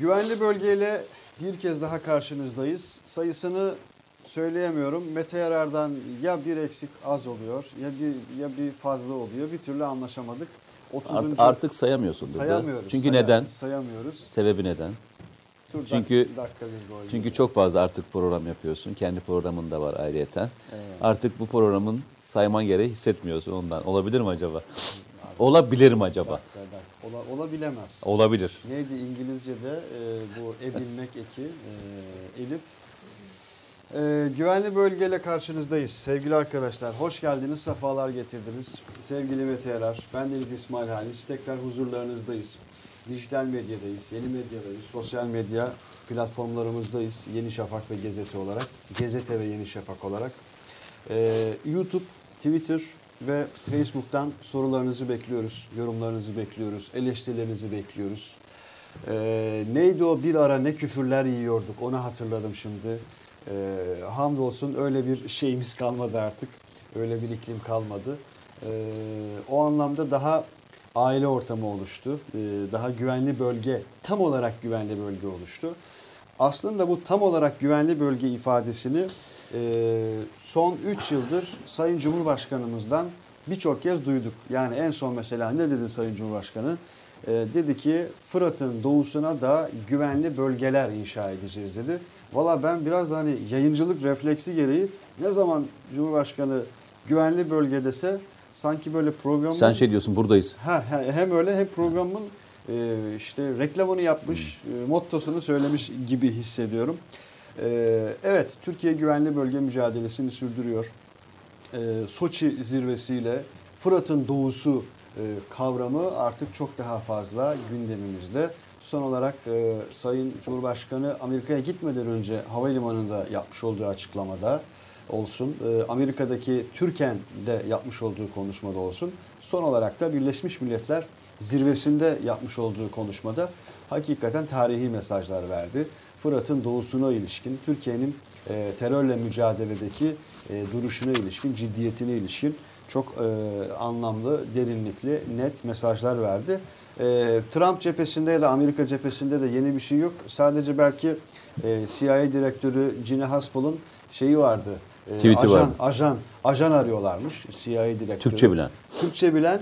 Güvenli bölgeyle bir kez daha karşınızdayız. Sayısını söyleyemiyorum. Mete Yarar'dan ya bir eksik az oluyor ya bir ya bir fazla oluyor. Bir türlü anlaşamadık. 30. Art- artık sayamıyorsun burada. sayamıyoruz. Çünkü Saya- neden? Sayamıyoruz. Sebebi neden? Dur, Çünkü-. Çünkü çok fazla artık program yapıyorsun. Kendi programın da var ayrıyeten. Evet. Artık bu programın sayman gereği hissetmiyorsun ondan. Olabilir mi acaba? Olabilir mi acaba? Ola, olabilemez. Olabilir. Neydi İngilizce'de e, bu ebilmek eki e, Elif. E, güvenli bölgeyle karşınızdayız sevgili arkadaşlar. Hoş geldiniz, sefalar getirdiniz. Sevgili Mete Yarar, ben Deniz İsmail Halis. Tekrar huzurlarınızdayız. Dijital medyadayız, yeni medyadayız, sosyal medya platformlarımızdayız. Yeni Şafak ve Gezete olarak, Gezete ve Yeni Şafak olarak. E, YouTube, Twitter ve Facebook'tan sorularınızı bekliyoruz, yorumlarınızı bekliyoruz, eleştirilerinizi bekliyoruz. Ee, neydi o bir ara ne küfürler yiyorduk onu hatırladım şimdi. Ee, hamdolsun öyle bir şeyimiz kalmadı artık. Öyle bir iklim kalmadı. Ee, o anlamda daha aile ortamı oluştu. Ee, daha güvenli bölge, tam olarak güvenli bölge oluştu. Aslında bu tam olarak güvenli bölge ifadesini son 3 yıldır Sayın Cumhurbaşkanımızdan birçok kez duyduk. Yani en son mesela ne dedi Sayın Cumhurbaşkanı? E, dedi ki Fırat'ın doğusuna da güvenli bölgeler inşa edeceğiz dedi. Valla ben biraz da hani yayıncılık refleksi gereği ne zaman Cumhurbaşkanı güvenli bölge dese sanki böyle programın Sen şey diyorsun buradayız. Ha, he- hem öyle hem programın e, işte reklamını yapmış, e, mottosunu söylemiş gibi hissediyorum. E, evet, Türkiye güvenli bölge mücadelesini sürdürüyor. E, Soçi zirvesiyle Fırat'ın doğusu e, kavramı artık çok daha fazla gündemimizde. Son olarak e, Sayın Cumhurbaşkanı Amerika'ya gitmeden önce havalimanında yapmış olduğu açıklamada olsun, e, Amerika'daki Türken'de yapmış olduğu konuşmada olsun, son olarak da Birleşmiş Milletler zirvesinde yapmış olduğu konuşmada hakikaten tarihi mesajlar verdi. Fırat'ın doğusuna ilişkin, Türkiye'nin e, terörle mücadeledeki e, duruşuna ilişkin, ciddiyetine ilişkin çok e, anlamlı, derinlikli, net mesajlar verdi. E, Trump cephesinde ya da Amerika cephesinde de yeni bir şey yok. Sadece belki e, CIA direktörü Gina Haspel'ın şeyi vardı. E, Tweet'i ajan, vardı. ajan, ajan arıyorlarmış CIA direktörü. Türkçe bilen. Türkçe bilen.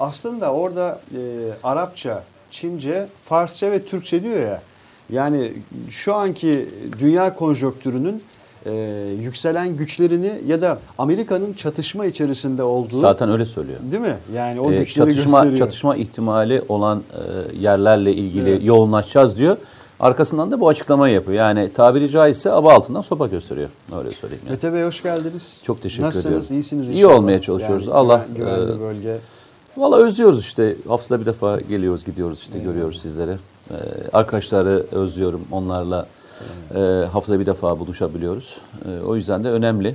Aslında orada e, Arapça, Çince, Farsça ve Türkçe diyor ya. Yani şu anki dünya konjonktürünün e, yükselen güçlerini ya da Amerika'nın çatışma içerisinde olduğu Zaten öyle söylüyor. değil mi? Yani o güçleri çatışma gösteriyor. çatışma ihtimali olan e, yerlerle ilgili Evet. yoğunlaşacağız diyor. Arkasından da bu açıklamayı yapıyor. Yani tabiri caizse aba altından sopa gösteriyor. Öyle söyleyeyim yani. Mete Bey hoş geldiniz. Çok teşekkür Nasılsınız? ediyorum. İyisiniz İyi inşallah. olmaya çalışıyoruz. Yani Allah, güven- güvenli e, bölge. Valla özlüyoruz işte. Haftada bir defa geliyoruz, gidiyoruz işte Eyvallah. görüyoruz sizleri. Ee, arkadaşları özlüyorum. Onlarla e, haftada bir defa buluşabiliyoruz. E, o yüzden de önemli.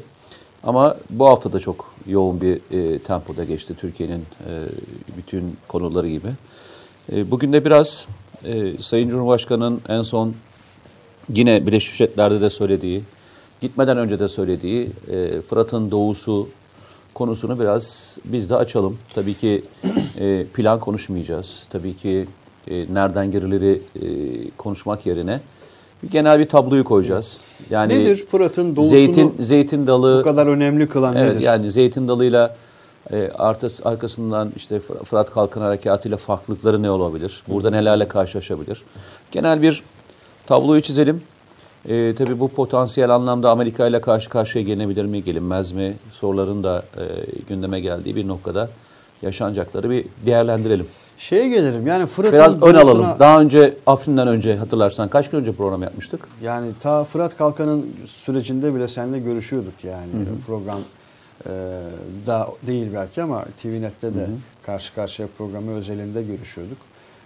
Ama bu hafta da çok yoğun bir e, tempoda geçti Türkiye'nin e, bütün konuları gibi. E, bugün de biraz Sayın Cumhurbaşkanı'nın en son yine Birleşmiş Milletler'de de söylediği, gitmeden önce de söylediği Fırat'ın doğusu konusunu biraz biz de açalım. Tabii ki plan konuşmayacağız. Tabii ki e, nereden girileri e, konuşmak yerine bir genel bir tabloyu koyacağız. Yani Nedir Fırat'ın doğusunu zeytin zeytin dalı bu kadar önemli kılan Evet nedir? yani zeytin dalıyla e, artıs, arkasından işte Fır- Fırat Kalkın Harekatı'yla farklılıkları ne olabilir? Burada nelerle karşılaşabilir? Genel bir tabloyu çizelim. E, tabii bu potansiyel anlamda Amerika ile karşı karşıya gelebilir mi, gelinmez mi? Soruların da e, gündeme geldiği bir noktada yaşanacakları bir değerlendirelim. Şeye gelirim yani Fırat'ın Biraz ön doğusuna- alalım. Daha önce Afrin'den önce hatırlarsan kaç gün önce program yapmıştık? Yani ta Fırat Kalkan'ın sürecinde bile seninle görüşüyorduk yani program e, da değil belki ama TVNet'te de karşı karşıya programı özelinde görüşüyorduk.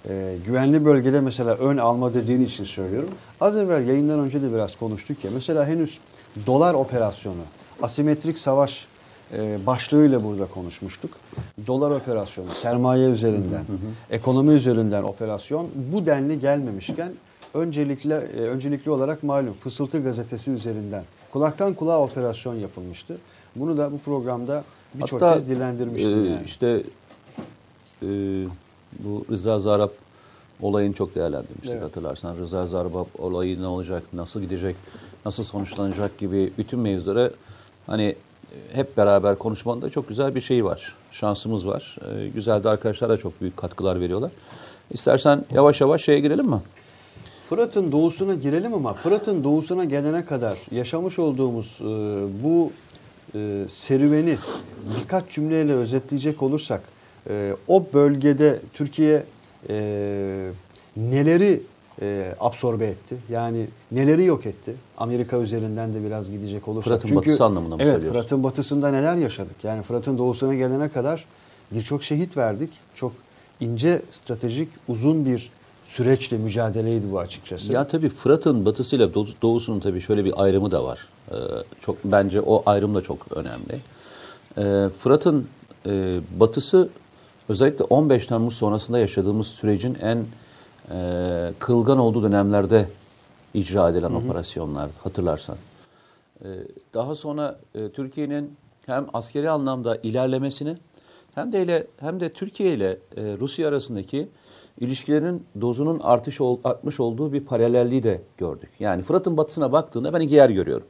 E, güvenli bölgede mesela ön alma dediğin için söylüyorum. Az evvel yayından önce de biraz konuştuk ya mesela henüz dolar operasyonu, asimetrik savaş başlığıyla burada konuşmuştuk. Dolar operasyonu, sermaye üzerinden, ekonomi üzerinden operasyon bu denli gelmemişken öncelikle e, öncelikli olarak malum Fısıltı gazetesi üzerinden kulaktan kulağa operasyon yapılmıştı. Bunu da bu programda birçok kez dillendirmiştim e, yani. işte e, bu Rıza Zarap olayını çok değerlendirmiştik Evet. hatırlarsan. Rıza Zarbab olayı ne olacak, nasıl gidecek, nasıl sonuçlanacak gibi bütün mevzuları hani e, hep beraber konuşmanın da çok güzel bir şey var. Şansımız var. E, güzel de arkadaşlar da çok büyük katkılar veriyorlar. İstersen yavaş yavaş şeye girelim mi? Fırat'ın doğusuna girelim ama Fırat'ın doğusuna gelene kadar yaşamış olduğumuz e, bu e, serüveni birkaç cümleyle özetleyecek olursak e, o bölgede Türkiye e, neleri e, absorbe etti? Yani neleri yok etti? Amerika üzerinden de biraz gidecek olursak. Fırat'ın batısı anlamında mı evet, söylüyorsun? Fırat'ın batısında neler yaşadık? Yani Fırat'ın doğusuna gelene kadar birçok şehit verdik. Çok ince, stratejik, uzun bir süreçle mücadeleydi bu açıkçası. Ya tabii Fırat'ın batısıyla doğu- doğusunun tabii şöyle bir ayrımı da var. Ee, çok bence o ayrım da çok önemli. Ee, Fırat'ın e, batısı özellikle 15 Temmuz sonrasında yaşadığımız sürecin en e, kırılgan olduğu dönemlerde icra edilen operasyonlar hatırlarsan. Ee, daha sonra e, Türkiye'nin hem askeri anlamda ilerlemesini hem de ile hem de Türkiye ile e, Rusya arasındaki ilişkilerin dozunun artış ol- artmış olduğu bir paralelliği de gördük. Yani Fırat'ın batısına baktığında ben iki yer görüyorum.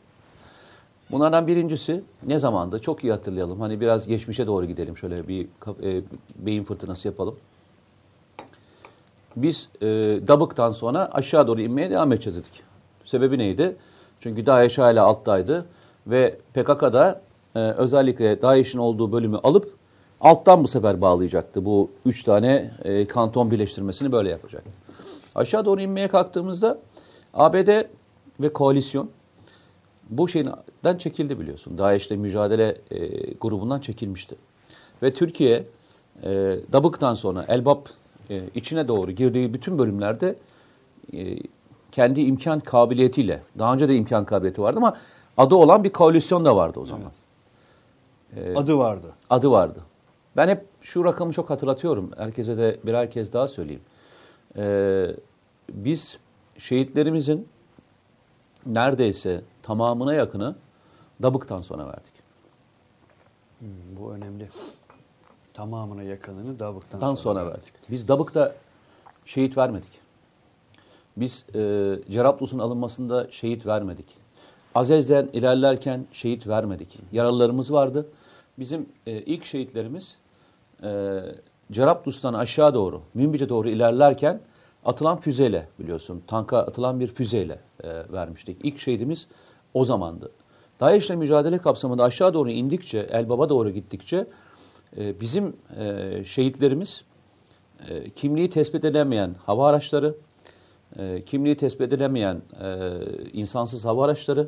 Bunlardan birincisi ne zamanda çok iyi hatırlayalım. Hani biraz geçmişe doğru gidelim şöyle bir e, beyin fırtınası yapalım. Biz e, Dabık'tan sonra aşağı doğru inmeye devam edeceğiz dedik. Sebebi neydi? Çünkü DAEŞ hala alttaydı ve PKK'da e, özellikle DAEŞ'in olduğu bölümü alıp alttan bu sefer bağlayacaktı. Bu üç tane e, kanton birleştirmesini böyle yapacak. Aşağı doğru inmeye kalktığımızda ABD ve koalisyon bu şeyden çekildi biliyorsun. DAEŞ'le mücadele e, grubundan çekilmişti. Ve Türkiye e, Dabık'tan sonra Elbap e, içine doğru girdiği bütün bölümlerde e, kendi imkan kabiliyetiyle, daha önce de imkan kabiliyeti vardı ama adı olan bir koalisyon da vardı o zaman. Adı vardı. Adı vardı. Ben hep şu rakamı çok hatırlatıyorum. Herkese de birer kez daha söyleyeyim. Ee, biz şehitlerimizin neredeyse tamamına yakını Dabık'tan sonra verdik. Hmm, bu önemli. Tamamına yakınını Davuk'tan Tan sonra, sonra verdik. Biz Dabık'ta şehit vermedik. Biz e, Cerablus'un alınmasında şehit vermedik. Azez'den ilerlerken şehit vermedik. Yaralılarımız vardı. Bizim e, ilk şehitlerimiz e, Cerablus'tan aşağı doğru, Münbic'e doğru ilerlerken atılan füzeyle biliyorsun. Tanka atılan bir füzeyle e, vermiştik. İlk şehidimiz o zamandı. DAEŞ'le mücadele kapsamında aşağı doğru indikçe, Elbab'a doğru gittikçe e, bizim e, şehitlerimiz e, kimliği tespit edilemeyen hava araçları, e, kimliği tespit edilemeyen e, insansız hava araçları,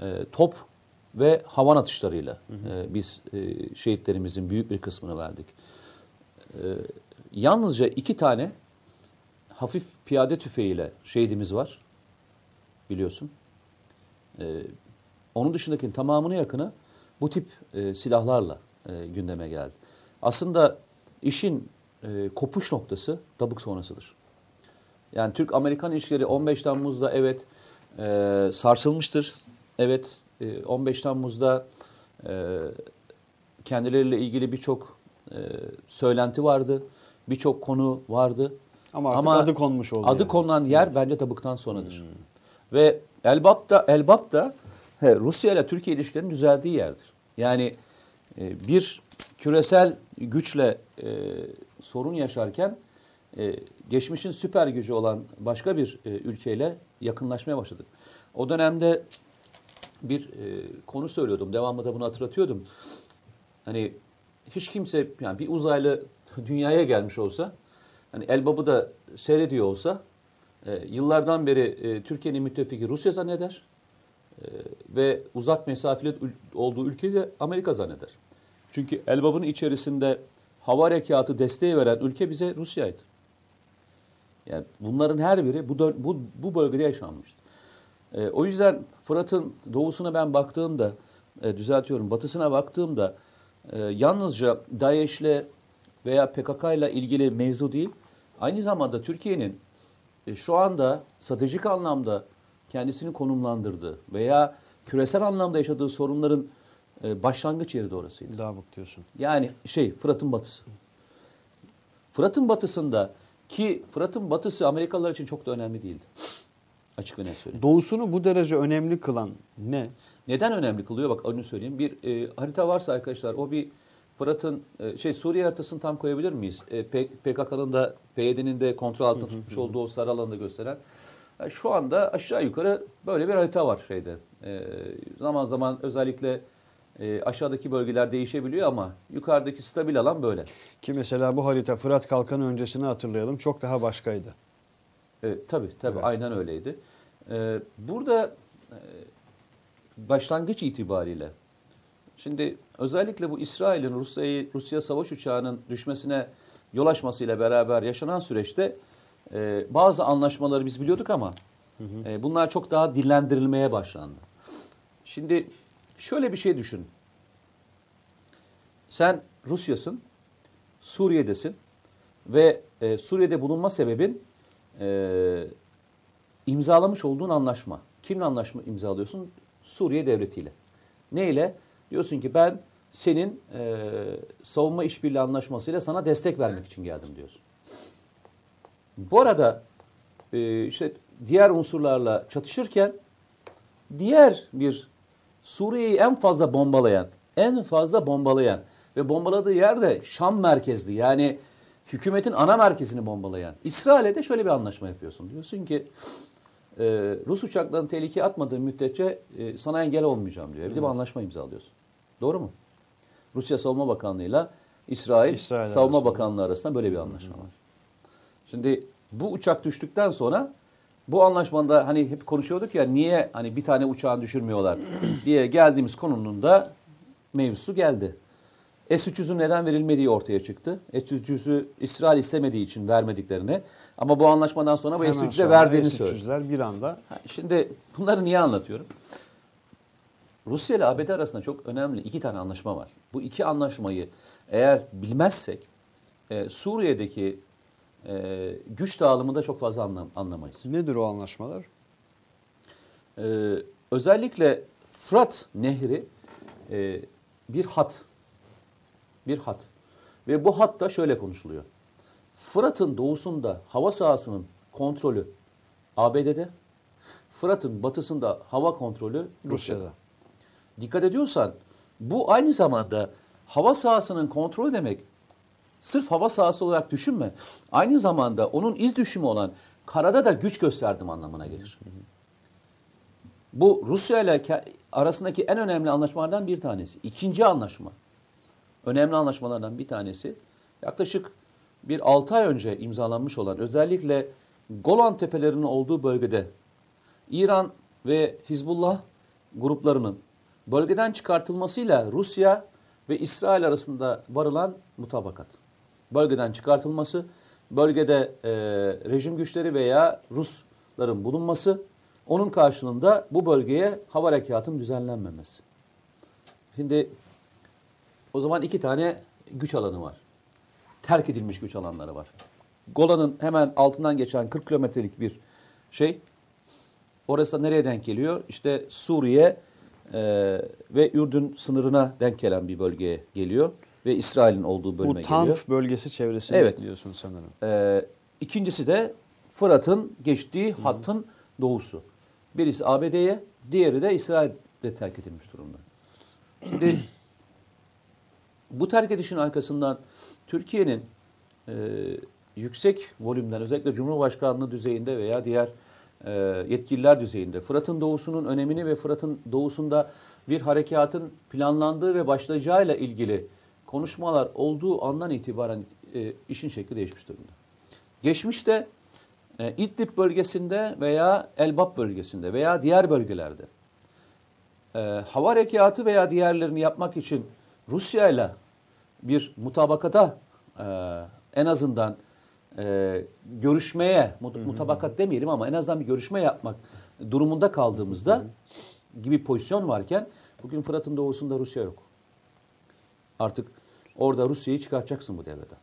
e, top ve havan atışlarıyla e, biz e, şehitlerimizin büyük bir kısmını verdik. E, yalnızca iki tane hafif piyade tüfeğiyle şehidimiz var biliyorsun. E, onun dışındaki tamamına yakını bu tip e, silahlarla e, gündeme geldi. Aslında işin e, kopuş noktası Dabık sonrasıdır. Yani Türk-Amerikan ilişkileri 15 Temmuz'da evet e, sarsılmıştır. Evet e, 15 Temmuz'da e, kendileriyle ilgili birçok e, söylenti vardı. Birçok konu vardı. Ama artık adı konmuş oldu Adı yani. konulan yer bence Dabık'tan sonradır. Ve Elbap da, Elbap da he, Rusya ile Türkiye ilişkilerinin düzeldiği yerdir. Yani e, bir küresel güçle e, sorun yaşarken e, geçmişin süper gücü olan başka bir e, ülkeyle yakınlaşmaya başladık. O dönemde bir e, konu söylüyordum. Devamlı da bunu hatırlatıyordum. Hani hiç kimse yani bir uzaylı dünyaya gelmiş olsa hani Elbap'ı da seyrediyor olsa e, yıllardan beri e, Türkiye'nin müttefiki Rusya zanneder e, ve uzak mesafeli olduğu ülkeyi de Amerika zanneder. Çünkü Elbap'ın içerisinde hava harekatı desteği veren ülke bize Rusya'ydı. Yani bunların her biri bu, bu, bu bölgede yaşanmıştı. E, o yüzden Fırat'ın doğusuna ben baktığımda, e, düzeltiyorum batısına baktığımda e, yalnızca DAEŞ'le veya PKK'yla ilgili mevzu değil, aynı zamanda Türkiye'nin e, şu anda stratejik anlamda kendisini konumlandırdığı veya küresel anlamda yaşadığı sorunların e, başlangıç yeri de orasıydı. Davuk diyorsun. Yani şey Fırat'ın batısı. Fırat'ın batısında Ki Fırat'ın batısı Amerikalılar için çok da önemli değildi. Açık ve net söyleyeyim. Doğusunu bu derece önemli kılan ne? Neden önemli kılıyor? Bak onu söyleyeyim. Bir e, harita varsa arkadaşlar o bir Fırat'ın e, şey Suriye haritasını tam koyabilir miyiz? E, PKK'nın da PYD'nin de kontrol altında tutmuş olduğu o sarı alanı gösteren. Yani şu anda aşağı yukarı böyle bir harita var şeyde. E, zaman zaman özellikle e, aşağıdaki bölgeler değişebiliyor ama yukarıdaki stabil alan böyle. Ki mesela bu harita Fırat Kalkanı öncesini hatırlayalım çok daha başkaydı. E, tabii tabii Evet. aynen öyleydi. E, burada e, başlangıç itibariyle şimdi özellikle bu İsrail'in Rusya'yı Rusya savaş uçağının düşmesine yol açmasıyla beraber yaşanan süreçte e, bazı anlaşmaları biz biliyorduk ama e, bunlar çok daha dillendirilmeye başlandı. Şimdi şöyle bir şey düşün. Sen Rusya'sın, Suriye'desin ve e, Suriye'de bulunma sebebin e, imzalamış olduğun anlaşma. Kimle anlaşma imzalıyorsun? Suriye devletiyle. Neyle? Diyorsun ki ben senin e, savunma işbirliği anlaşmasıyla sana destek vermek için geldim diyorsun. Bu arada e, işte diğer unsurlarla çatışırken diğer bir Suriye'yi en fazla bombalayan, en fazla bombalayan ve bombaladığı yer de Şam merkezli. Yani hükümetin ana merkezini bombalayan. İsrail'e de şöyle bir anlaşma yapıyorsun. Diyorsun ki e, Rus uçaklarını tehlikeye atmadığın müddetçe e, sana engel olmayacağım diyor. Bir de bir anlaşma imzalıyorsun. Doğru mu? Rusya Savunma Bakanlığı'yla İsrail, İsrail Savunma arasında. Bakanlığı arasında böyle bir anlaşma var. Şimdi bu uçak düştükten sonra bu anlaşmada hani hep konuşuyorduk ya niye hani bir tane uçağını düşürmüyorlar diye geldiğimiz konunun da mevzusu geldi. S-300'ün neden verilmediği ortaya çıktı. S-300'ü İsrail istemediği için vermediklerini ama bu anlaşmadan sonra bu Hemen S-300'e sonra verdiğini söyledi. S-300'ler bir anda Ha, Şimdi bunları niye anlatıyorum? Rusya ile ABD arasında çok önemli iki tane anlaşma var. Bu iki anlaşmayı eğer bilmezsek e, Suriye'deki e, güç dağılımını da çok fazla anlam, anlamayız. nedir o anlaşmalar? Ee, özellikle Fırat Nehri e, bir hat. Bir hat. Ve bu hatta şöyle konuşuluyor. Fırat'ın doğusunda hava sahasının kontrolü ABD'de, Fırat'ın batısında hava kontrolü Rusya'da. Rusya'da. Dikkat ediyorsan bu aynı zamanda hava sahasının kontrolü demek sırf hava sahası olarak düşünme. Aynı zamanda onun iz düşümü olan karada da güç gösterdim anlamına gelir. Bu Rusya ile arasındaki en önemli anlaşmalardan bir tanesi. İkinci anlaşma. Önemli anlaşmalardan bir tanesi. Yaklaşık bir 6 ay önce imzalanmış olan özellikle Golan Tepelerinin olduğu bölgede İran ve Hizbullah gruplarının bölgeden çıkartılmasıyla Rusya ve İsrail arasında varılan mutabakat. Bölgeden çıkartılması, bölgede e, rejim güçleri veya Rusların bulunması, onun karşılığında bu bölgeye hava harekatının düzenlenmemesi. Şimdi o zaman iki tane güç alanı var. Terk edilmiş güç alanları var. Golan'ın hemen altından geçen 40 kilometrelik bir şey. Orası nereye denk geliyor? İşte Suriye e, ve Ürdün sınırına denk gelen bir bölgeye geliyor. Ve İsrail'in olduğu bölüme Bu Tanf geliyor. bölgesi çevresinde Evet. diyorsun sanırım. E, ikincisi de Fırat'ın geçtiği hattın doğusu. Birisi ABD'ye, diğeri de İsrail'de terk edilmiş durumda. Şimdi bu terk edişin arkasından Türkiye'nin e, yüksek volümden özellikle Cumhurbaşkanlığı düzeyinde veya diğer e, yetkililer düzeyinde Fırat'ın doğusunun önemini ve Fırat'ın doğusunda bir harekatın planlandığı ve başlayacağıyla ilgili konuşmalar olduğu andan itibaren e, işin şekli değişmiş durumda. Geçmişte e, İdlib bölgesinde veya Elbap bölgesinde veya diğer bölgelerde e, hava harekatı veya diğerlerini yapmak için Rusya ile bir mutabakata e, en azından e, görüşmeye, mut- mutabakat demeyelim ama en azından bir görüşme yapmak durumunda kaldığımızda gibi pozisyon varken bugün Fırat'ın doğusunda Rusya yok. Artık orada Rusya'yı çıkartacaksın bu devreden.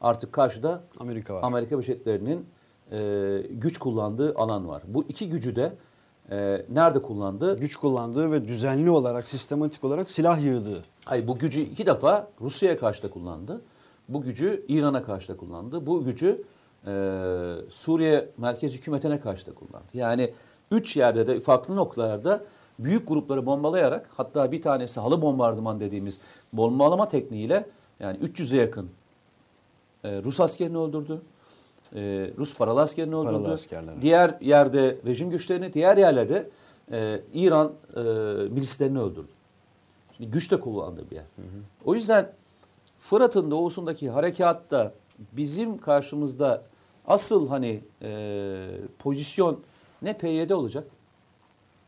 Artık karşıda Amerika var. Amerika Birleşik Devletleri'nin e, güç kullandığı alan var. Bu iki gücü de e, nerede kullandı? Güç kullandığı ve düzenli olarak, sistematik olarak silah yığdığı. Hayır bu gücü iki defa Rusya'ya karşı da kullandı. Bu gücü İran'a karşı da kullandı. Bu gücü Suriye merkez hükümetine karşı da kullandı. Yani üç yerde de farklı noktalarda büyük grupları bombalayarak hatta bir tanesi halı bombardıman dediğimiz bombalama tekniğiyle yani 300'e yakın e, Rus askerini öldürdü. E, Rus paralı askerini öldürdü. Paralı askerler. Diğer yerde rejim güçlerini, diğer yerlerde e, İran e, milislerini öldürdü. Şimdi güç de kullandığı bir yer. O yüzden Fırat'ın doğusundaki harekatta bizim karşımızda asıl hani e, pozisyon ne PYD olacak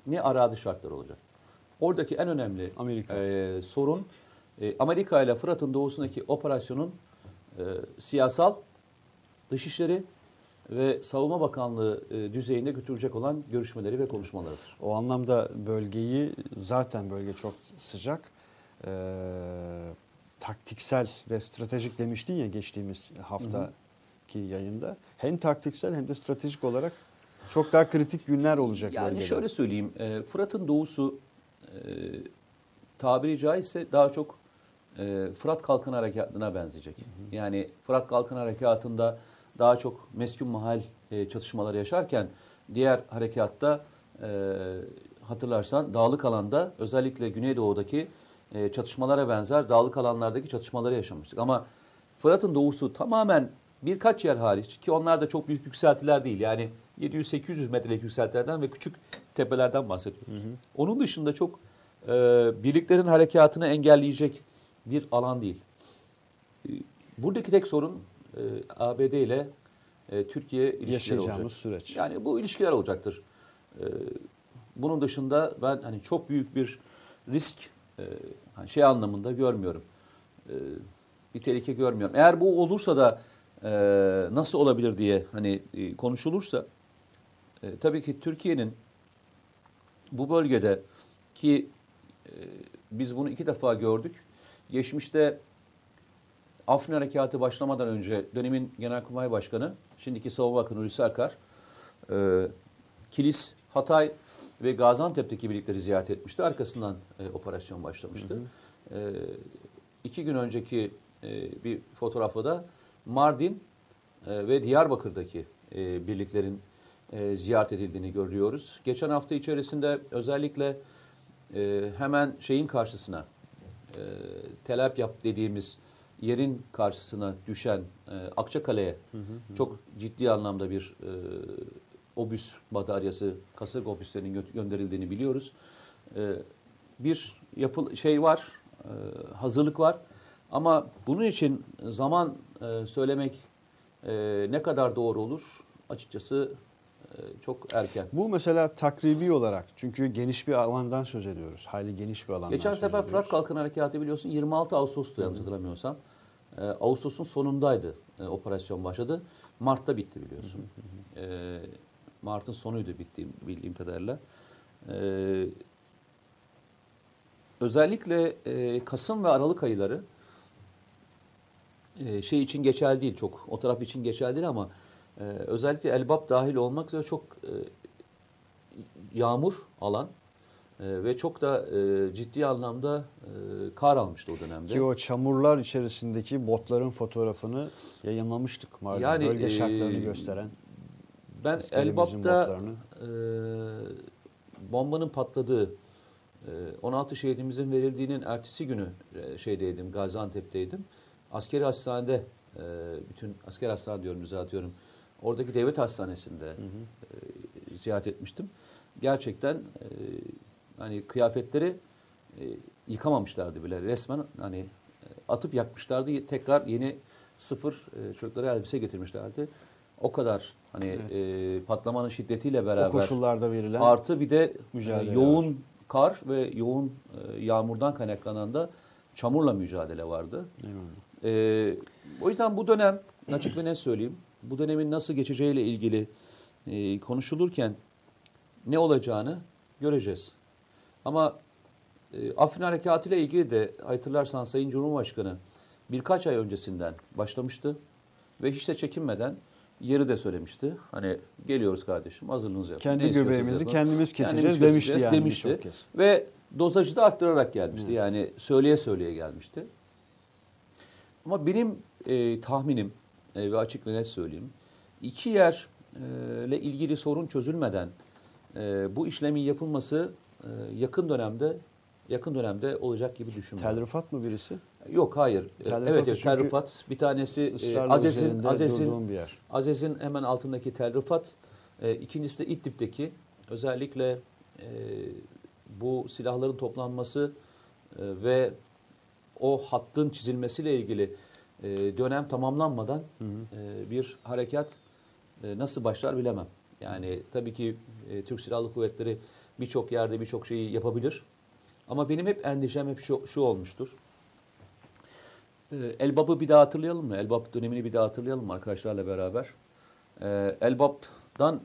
ne arazi şartları olacak. Oradaki en önemli Amerika. e, sorun e, Amerika ile Fırat'ın doğusundaki operasyonun e, siyasal, dışişleri ve savunma bakanlığı e, düzeyinde götürecek olan görüşmeleri ve konuşmalarıdır. O anlamda bölgeyi zaten bölge çok sıcak. Ee, taktiksel ve stratejik demiştin ya geçtiğimiz haftaki yayında. Hem taktiksel hem de stratejik olarak çok daha kritik günler olacak Yani bölgede. şöyle söyleyeyim, e, Fırat'ın doğusu e, tabiri caizse daha çok e, Fırat Kalkın Harekatı'na benzeyecek. Yani Fırat Kalkın Harekatı'nda daha çok meskun mahal e, çatışmaları yaşarken diğer harekatta e, hatırlarsan dağlık alanda özellikle Güneydoğu'daki e, çatışmalara benzer dağlık alanlardaki çatışmaları yaşamıştık. Ama Fırat'ın doğusu tamamen birkaç yer hariç ki onlar da çok büyük yükseltiler değil. Yani 700-800 metrelik yükseltilerden ve küçük tepelerden bahsediyoruz. Onun dışında çok e, birliklerin harekatını engelleyecek bir alan değil. E, buradaki tek sorun e, ABD ile e, Türkiye ilişkileri olacak. süreç. Yani bu ilişkiler olacaktır. E, bunun dışında ben hani çok büyük bir risk e, hani şey anlamında görmüyorum. E, bir tehlike görmüyorum. Eğer bu olursa da e, nasıl olabilir diye hani e, konuşulursa e, tabii ki Türkiye'nin bu bölgede ki e, biz bunu iki defa gördük. Geçmişte Afrin Harekatı başlamadan önce dönemin Genelkurmay Başkanı, şimdiki Savunma Bakanı Hulusi Akar, e, Kilis, Hatay ve Gaziantep'teki birlikleri ziyaret etmişti. Arkasından e, operasyon başlamıştı. E, iki gün önceki e, bir fotoğrafta da Mardin e, ve Diyarbakır'daki e, birliklerin e, ziyaret edildiğini görüyoruz. Geçen hafta içerisinde özellikle e, hemen şeyin karşısına, e, Tel yap dediğimiz yerin karşısına düşen e, Akçakale'ye çok ciddi anlamda bir e, obüs bataryası, kasırga obüslerinin gö- gönderildiğini biliyoruz. E, bir yapı şey var, e, hazırlık var. Ama bunun için zaman e, söylemek e, ne kadar doğru olur açıkçası çok erken. Bu mesela takribi olarak çünkü geniş bir alandan söz ediyoruz. Hayli geniş bir alandan Geçen söz sefer ediyoruz. Fırat Kalkın Harekatı biliyorsun 26 Ağustos'tu yanlış hatırlamıyorsam. Ee, Ağustos'un sonundaydı e, operasyon başladı. Mart'ta bitti biliyorsun. Ee, Mart'ın sonuydu bitti bildiğim kadarıyla. Ee, özellikle e, Kasım ve Aralık ayları e, şey için geçerli değil çok. O taraf için geçerli değil ama e, özellikle Elbap dahil olmak üzere çok e, yağmur alan e, ve çok da e, ciddi anlamda e, kar almıştı o dönemde. Ki o çamurlar içerisindeki botların fotoğrafını yayınlamıştık Mardin. Yani, Bölge e, şartlarını gösteren. ben Elbap'ta e, bombanın patladığı e, 16 şehidimizin verildiğinin ertesi günü e, şeydeydim Gaziantep'teydim. Askeri hastanede e, bütün asker hastane diyorum düzeltiyorum. Oradaki devlet hastanesinde e, ziyaret etmiştim. Gerçekten e, hani kıyafetleri e, yıkamamışlardı bile. Resmen hani e, atıp yakmışlardı. Tekrar yeni sıfır e, çocuklara elbise getirmişlerdi. O kadar hani e, patlamanın şiddetiyle O beraber koşullarda verilen artı bir de e, mücadele yoğun kar ve yoğun e, yağmurdan kaynaklanan da çamurla mücadele vardı. Ee, o yüzden bu dönem açık ve net söyleyeyim. Bu dönemin nasıl geçeceğiyle ilgili e, konuşulurken ne olacağını göreceğiz. Ama e, Afrin Harekatı ile ilgili de hatırlarsan Sayın Cumhurbaşkanı birkaç ay öncesinden başlamıştı ve hiç de çekinmeden yeri de söylemişti. Hani geliyoruz kardeşim hazırlığınızı yapın. Kendi Ne göbeğimizi kendimiz keseceğiz Kendimiz demişti keseceğiz yani demişti. kez. Ve dozajı da arttırarak gelmişti. Yani söyleye söyleye gelmişti. Ama benim e, tahminim e, ve açık ve net söyleyeyim. iki yerle ilgili sorun çözülmeden e, bu işlemin yapılması e, yakın dönemde yakın dönemde olacak gibi düşünmüyorum. Tel Rıfat mı birisi? Yok hayır. Tel evet, evet Tel çünkü Rıfat bir tanesi e, Azez'in Azez'in. Azez'in hemen altındaki Tel Rıfat, e, ikincisi de İdlib'deki özellikle e, bu silahların toplanması e, ve o hattın çizilmesiyle ilgili e, dönem tamamlanmadan e, bir harekat e, nasıl başlar bilemem. Yani tabii ki e, Türk Silahlı Kuvvetleri birçok yerde birçok şeyi yapabilir. Ama benim hep endişem hep şu, şu olmuştur. E, Elbap'ı bir daha hatırlayalım mı? Elbap dönemini bir daha hatırlayalım mı arkadaşlarla beraber? E, Elbap'dan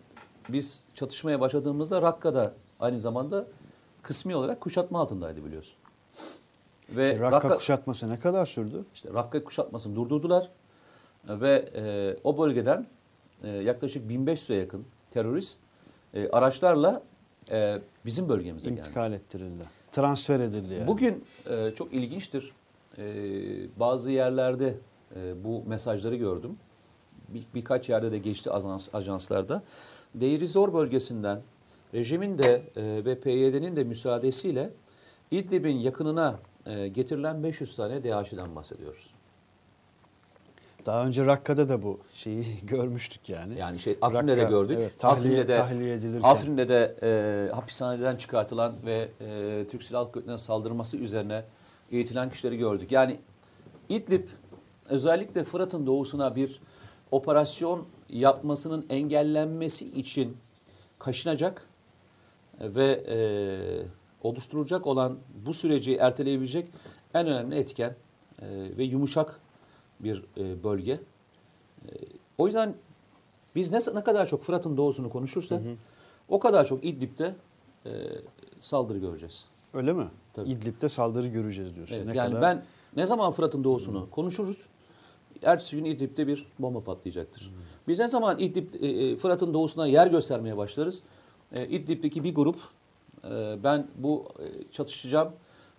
biz çatışmaya başladığımızda Rakka'da aynı zamanda kısmi olarak kuşatma altındaydı biliyorsun. Ve E, Rakka, kuşatması ne kadar sürdü? işte Rakka kuşatmasını durdurdular ve e, o bölgeden e, yaklaşık 1500'e yakın terörist e, araçlarla e, bizim bölgemize geldi. İntikal ettirildi. Transfer edildi yani. Bugün e, çok ilginçtir. E, bazı yerlerde e, bu mesajları gördüm. Bir, birkaç yerde de geçti ajans, ajanslarda. Deir Zor bölgesinden rejimin de e, ve PYD'nin de müsaadesiyle İdlib'in yakınına e, getirilen 500 tane DAEŞ'den bahsediyoruz. Daha önce Rakka'da da bu şeyi görmüştük yani. Yani şey Afrin'de de Rakka, gördük. evet, tahliye- Afrin'de de tahliye edilirken. Afrin'de de e, hapishaneden çıkartılan ve e, Türk Silahlı Kuvvetleri'ne saldırması üzerine eğitilen kişileri gördük. Yani İdlib özellikle Fırat'ın doğusuna bir operasyon yapmasının engellenmesi için kaşınacak ve e, oluşturulacak olan bu süreci erteleyebilecek en önemli etken e, ve yumuşak bir e, bölge. E, o yüzden biz ne, ne kadar çok Fırat'ın doğusunu konuşursak o kadar çok İdlib'de e, saldırı göreceğiz. Öyle mi? Tabii. İdlib'de saldırı göreceğiz diyorsun. Evet, Ne yani kadar- ben ne zaman Fırat'ın doğusunu konuşuruz, ertesi gün İdlib'de bir bomba patlayacaktır. Biz ne zaman İdlib, e, e, Fırat'ın doğusuna yer göstermeye başlarız, e, İdlib'deki bir grup e, ben bu e, çatışacağım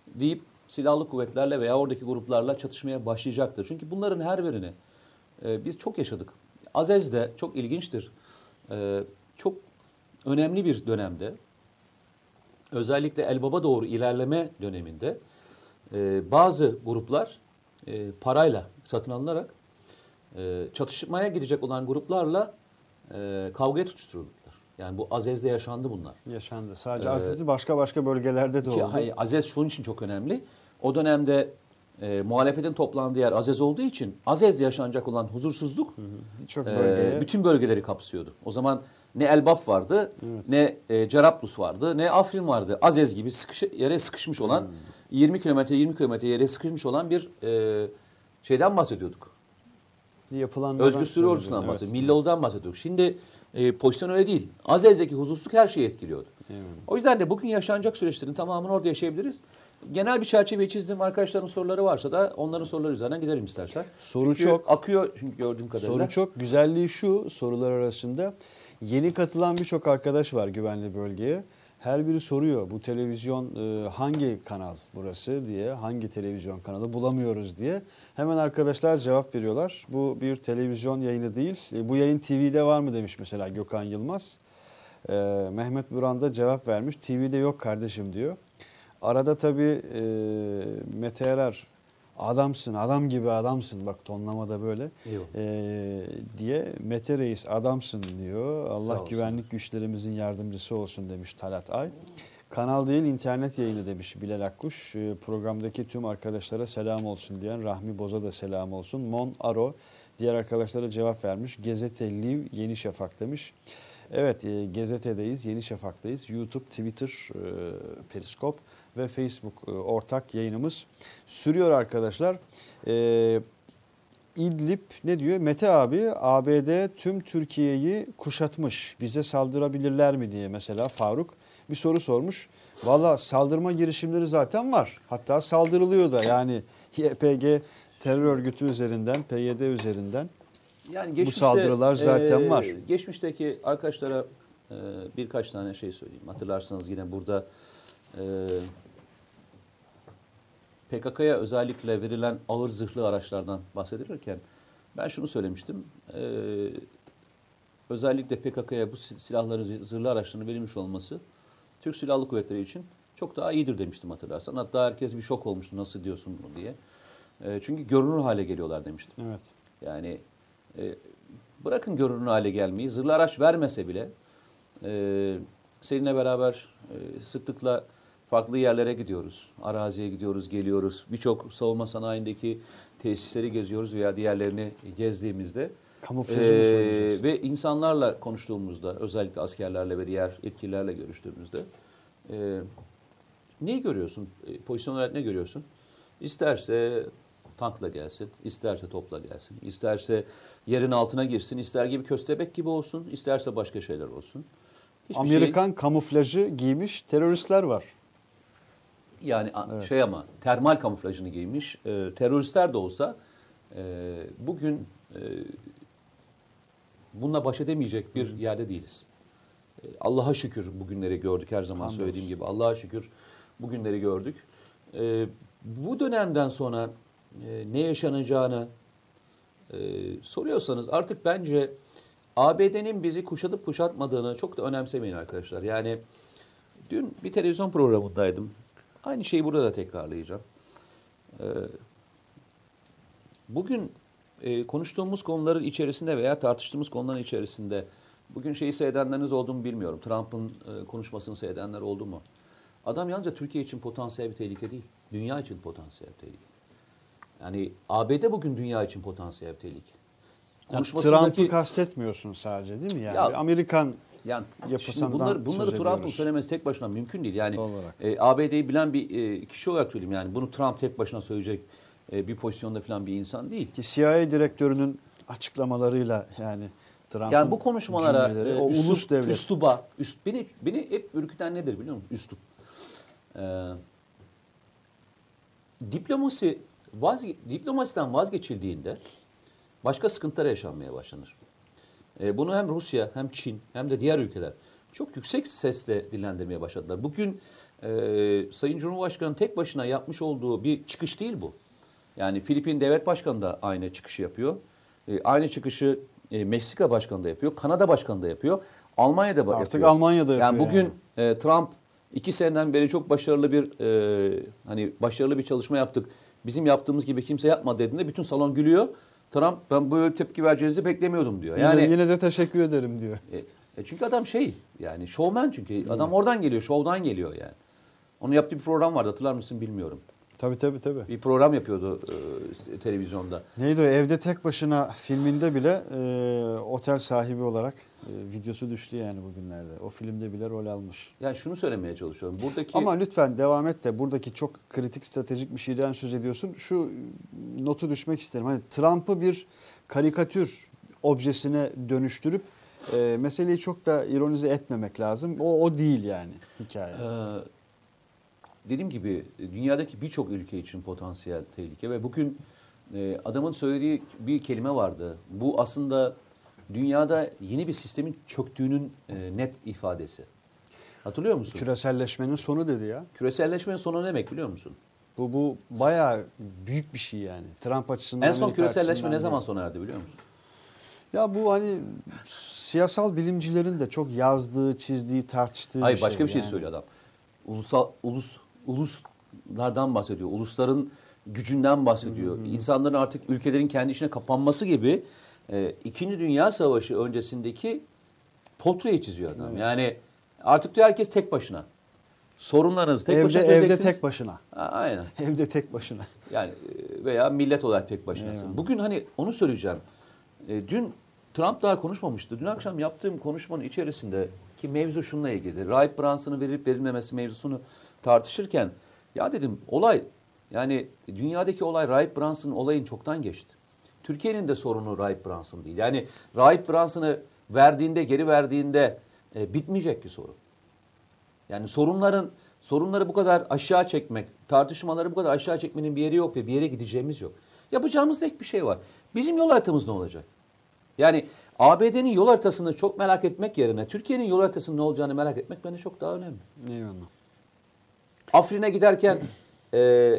deyip silahlı kuvvetlerle veya oradaki gruplarla çatışmaya başlayacaktır. Çünkü bunların her birini e, biz çok yaşadık. Azez'de çok ilginçtir. E, çok önemli bir dönemde özellikle Elbaba doğru ilerleme döneminde bazı gruplar parayla satın alınarak çatışmaya gidecek olan gruplarla e, kavgaya tutuşturuldular. Yani bu Azez'de yaşandı bunlar. yaşandı. Sadece Ee, Aziz'i başka başka bölgelerde de Ki, oldu. hayır, Azez şunun için çok önemli. O dönemde e, muhalefetin toplandığı yer Azez olduğu için Azez'de yaşanacak olan huzursuzluk Birçok e, bölgeye. bütün bölgeleri kapsıyordu. O zaman ne Elbap vardı, ne e, Cerablus vardı, ne Afrin vardı. Azez gibi sıkış, yere sıkışmış olan Hmm. 20 kilometre 20 kilometre yere sıkışmış olan bir e, şeyden bahsediyorduk. yapılanlardan Özgür Sürü ordusundan evet. bahsediyorduk. Millalı'dan bahsediyorduk. Şimdi e, pozisyon öyle değil. Azez'deki huzursuzluk her şeyi etkiliyordu. Eyvallah. O yüzden de bugün yaşanacak süreçlerin tamamını orada yaşayabiliriz. Genel bir çerçeveyi çizdim. Arkadaşların soruları varsa da onların soruları üzerinden gidelim istersen. Soru Çünkü çok. Akıyor çünkü gördüğüm kadarıyla. Soru çok. Güzelliği şu sorular arasında. Yeni katılan birçok arkadaş var güvenli bölgeye. Her biri soruyor bu televizyon e, hangi kanal burası diye, hangi televizyon kanalı bulamıyoruz diye. Hemen arkadaşlar cevap veriyorlar. Bu bir televizyon yayını değil. E, bu yayın TV'de var mı demiş mesela Gökhan Yılmaz. E, Mehmet Buran da cevap vermiş. TV'de yok kardeşim diyor. Arada tabii e, Mete Erer adamsın, adam gibi adamsın. Bak tonlamada böyle Eyvallah. e, diye Mete Reis adamsın diyor. Sağ Allah olsun. güvenlik güçlerimizin yardımcısı olsun demiş Talat Ay. Kanal değil internet yayını demiş Bilal Akkuş. E, programdaki tüm arkadaşlara selam olsun diyen Rahmi Boz'a da selam olsun. Mon Aro diğer arkadaşlara cevap vermiş. Gezete Liv Yeni Şafak demiş. Evet e, Gezete'deyiz, Yeni Şafak'tayız. YouTube, Twitter, e, Periskop ve Facebook e, ortak yayınımız sürüyor arkadaşlar. E, İdlib ne diyor? Mete abi ABD tüm Türkiye'yi kuşatmış. Bize saldırabilirler mi diye mesela Faruk bir soru sormuş. Valla saldırma girişimleri zaten var. Hatta saldırılıyor da yani YPG terör örgütü üzerinden, PYD üzerinden. Yani geçmişte, saldırılar zaten e, var. Geçmişteki arkadaşlara e, birkaç tane şey söyleyeyim. Hatırlarsanız yine burada e, PKK'ya özellikle verilen ağır zırhlı araçlardan bahsedilirken ben şunu söylemiştim. E, özellikle PKK'ya bu sil- silahları, zırhlı araçlarını verilmiş olması Türk Silahlı Kuvvetleri için çok daha iyidir demiştim hatırlarsan. Hatta herkes bir şok olmuştu nasıl diyorsun bunu diye. E, çünkü görünür hale geliyorlar demiştim. Evet. Yani e, bırakın görünür hale gelmeyi, zırhlı araç vermese bile e, seninle beraber e, sıklıkla farklı yerlere gidiyoruz. Araziye gidiyoruz, geliyoruz. Birçok savunma sanayindeki tesisleri geziyoruz veya diğerlerini gezdiğimizde Kamuflajını e, söyleyeceğiz. ve insanlarla konuştuğumuzda, özellikle askerlerle ve diğer yetkililerle görüştüğümüzde e, neyi görüyorsun? E, pozisyon olarak ne görüyorsun? İsterse tankla gelsin, isterse topla gelsin, isterse yerin altına girsin, ister gibi köstebek gibi olsun, isterse başka şeyler olsun. Hiçbir şey- Amerikan kamuflajı giymiş teröristler var. Yani Evet. şey ama termal kamuflajını giymiş e, teröristler de olsa e, bugün e, bununla baş edemeyecek bir yerde değiliz. E, Allah'a şükür bugünleri gördük her zaman Hamdolsun. söylediğim gibi. Allah'a şükür bugünleri gördük. E, bu dönemden sonra e, ne yaşanacağını e, soruyorsanız artık bence ABD'nin bizi kuşatıp kuşatmadığını çok da önemsemeyin arkadaşlar. Yani dün bir televizyon programındaydım. Aynı şeyi burada da tekrarlayacağım. Ee, bugün e, konuştuğumuz konuların içerisinde veya tartıştığımız konuların içerisinde bugün şeyi seyredenleriniz oldu mu bilmiyorum. Trump'ın e, konuşmasını seyredenler oldu mu? Adam yalnızca Türkiye için potansiyel bir tehlike değil. Dünya için potansiyel bir tehlike. Yani ABD bugün dünya için potansiyel bir tehlike. Konuşmasındaki- Trump'ı kastetmiyorsun sadece değil mi? Yani Ya- Amerikan Yani yapısından bunları, bunları Trump'ın söylemesi tek başına mümkün değil. Yani olarak. e, ABD'yi bilen bir e, kişi olarak söyleyeyim yani bunu Trump tek başına söyleyecek e, bir pozisyonda falan bir insan değil. ki CIA direktörünün açıklamalarıyla yani Trump'ın Yani bu konuşmalara e, o üslup- ulus devlet üsluba, üst, beni beni hep ürküten nedir biliyor musun? Üslup. Ee, diplomasi vazge, diplomasiden vazgeçildiğinde başka sıkıntılar yaşanmaya başlanır. Ee, bunu hem Rusya hem Çin hem de diğer ülkeler çok yüksek sesle dillendirmeye başladılar. Bugün e, Sayın Cumhurbaşkanı tek başına yapmış olduğu bir çıkış değil bu. Yani Filipin Devlet Başkanı da aynı çıkışı yapıyor. E, aynı çıkışı e, Meksika Başkanı da yapıyor. Kanada Başkanı da yapıyor. Almanya'da Artık yapıyor. Almanya'da Yani yapıyor bugün e, Trump iki seneden beri çok başarılı bir e, hani başarılı bir çalışma yaptık. Bizim yaptığımız gibi kimse yapmadı dediğinde bütün salon gülüyor. Trump ben böyle tepki vereceğinizi beklemiyordum diyor. Yine, Yani de, yine de teşekkür ederim diyor. e, e çünkü adam şey yani şovmen çünkü adam oradan geliyor, şovdan geliyor yani. Onun yaptığı bir program vardı hatırlar mısın bilmiyorum. Tabii tabii tabii. Bir program yapıyordu e, televizyonda. Neydi o evde tek başına filminde bile e, otel sahibi olarak videosu düştü yani bugünlerde. O filmde bile rol almış. Yani şunu söylemeye çalışıyorum. Buradaki Ama lütfen devam et de buradaki çok kritik stratejik bir şeyden söz ediyorsun. Şu notu düşmek isterim. Hani Trump'ı bir karikatür objesine dönüştürüp e, meseleyi çok da ironize etmemek lazım. O o değil yani hikaye. Ee, dediğim gibi dünyadaki birçok ülke için potansiyel tehlike ve bugün e, adamın söylediği bir kelime vardı. Bu aslında dünyada yeni bir sistemin çöktüğünün e, net ifadesi. Hatırlıyor musun? Küreselleşmenin sonu dedi ya. Küreselleşmenin sonu ne demek biliyor musun? Bu bu bayağı büyük bir şey yani. Trump açısından En son Amerika küreselleşme ne zaman sona erdi biliyor musun? Ya bu hani siyasal bilimcilerin de çok yazdığı, çizdiği, tartıştığı Hayır bir şey. başka bir şey yani. söylüyor adam. Ulusal ulus uluslardan bahsediyor. Ulusların gücünden bahsediyor. İnsanların artık ülkelerin kendi içine kapanması gibi e, İkinci Dünya Savaşı öncesindeki portreyi çiziyor adam. Yani artık diyor herkes tek başına. Sorunlarınızı tek evde, başına evde tek başına. Ha, Aynen. Evde tek başına. Yani e, veya millet olarak tek başınasın. Eyvallah. Bugün hani onu söyleyeceğim. E, dün Trump daha konuşmamıştı. Dün akşam yaptığım konuşmanın içerisinde ki mevzu şununla ilgili. Rahip Branson'ın verilip verilmemesi mevzusunu tartışırken ya dedim olay yani dünyadaki olay Rahip Branson'ın olayın çoktan geçti. Türkiye'nin de sorunu Rahip Branson değil. Yani Rahip Branson'ı verdiğinde, geri verdiğinde e, bitmeyecek bir sorun. Yani sorunların sorunları bu kadar aşağı çekmek, tartışmaları bu kadar aşağı çekmenin bir yeri yok ve bir yere gideceğimiz yok. Yapacağımız tek bir şey var. Bizim yol haritamız ne olacak? Yani ABD'nin yol haritasını çok merak etmek yerine Türkiye'nin yol haritasının ne olacağını merak etmek bence çok daha önemli. Eyvallah. Afrin'e giderken e,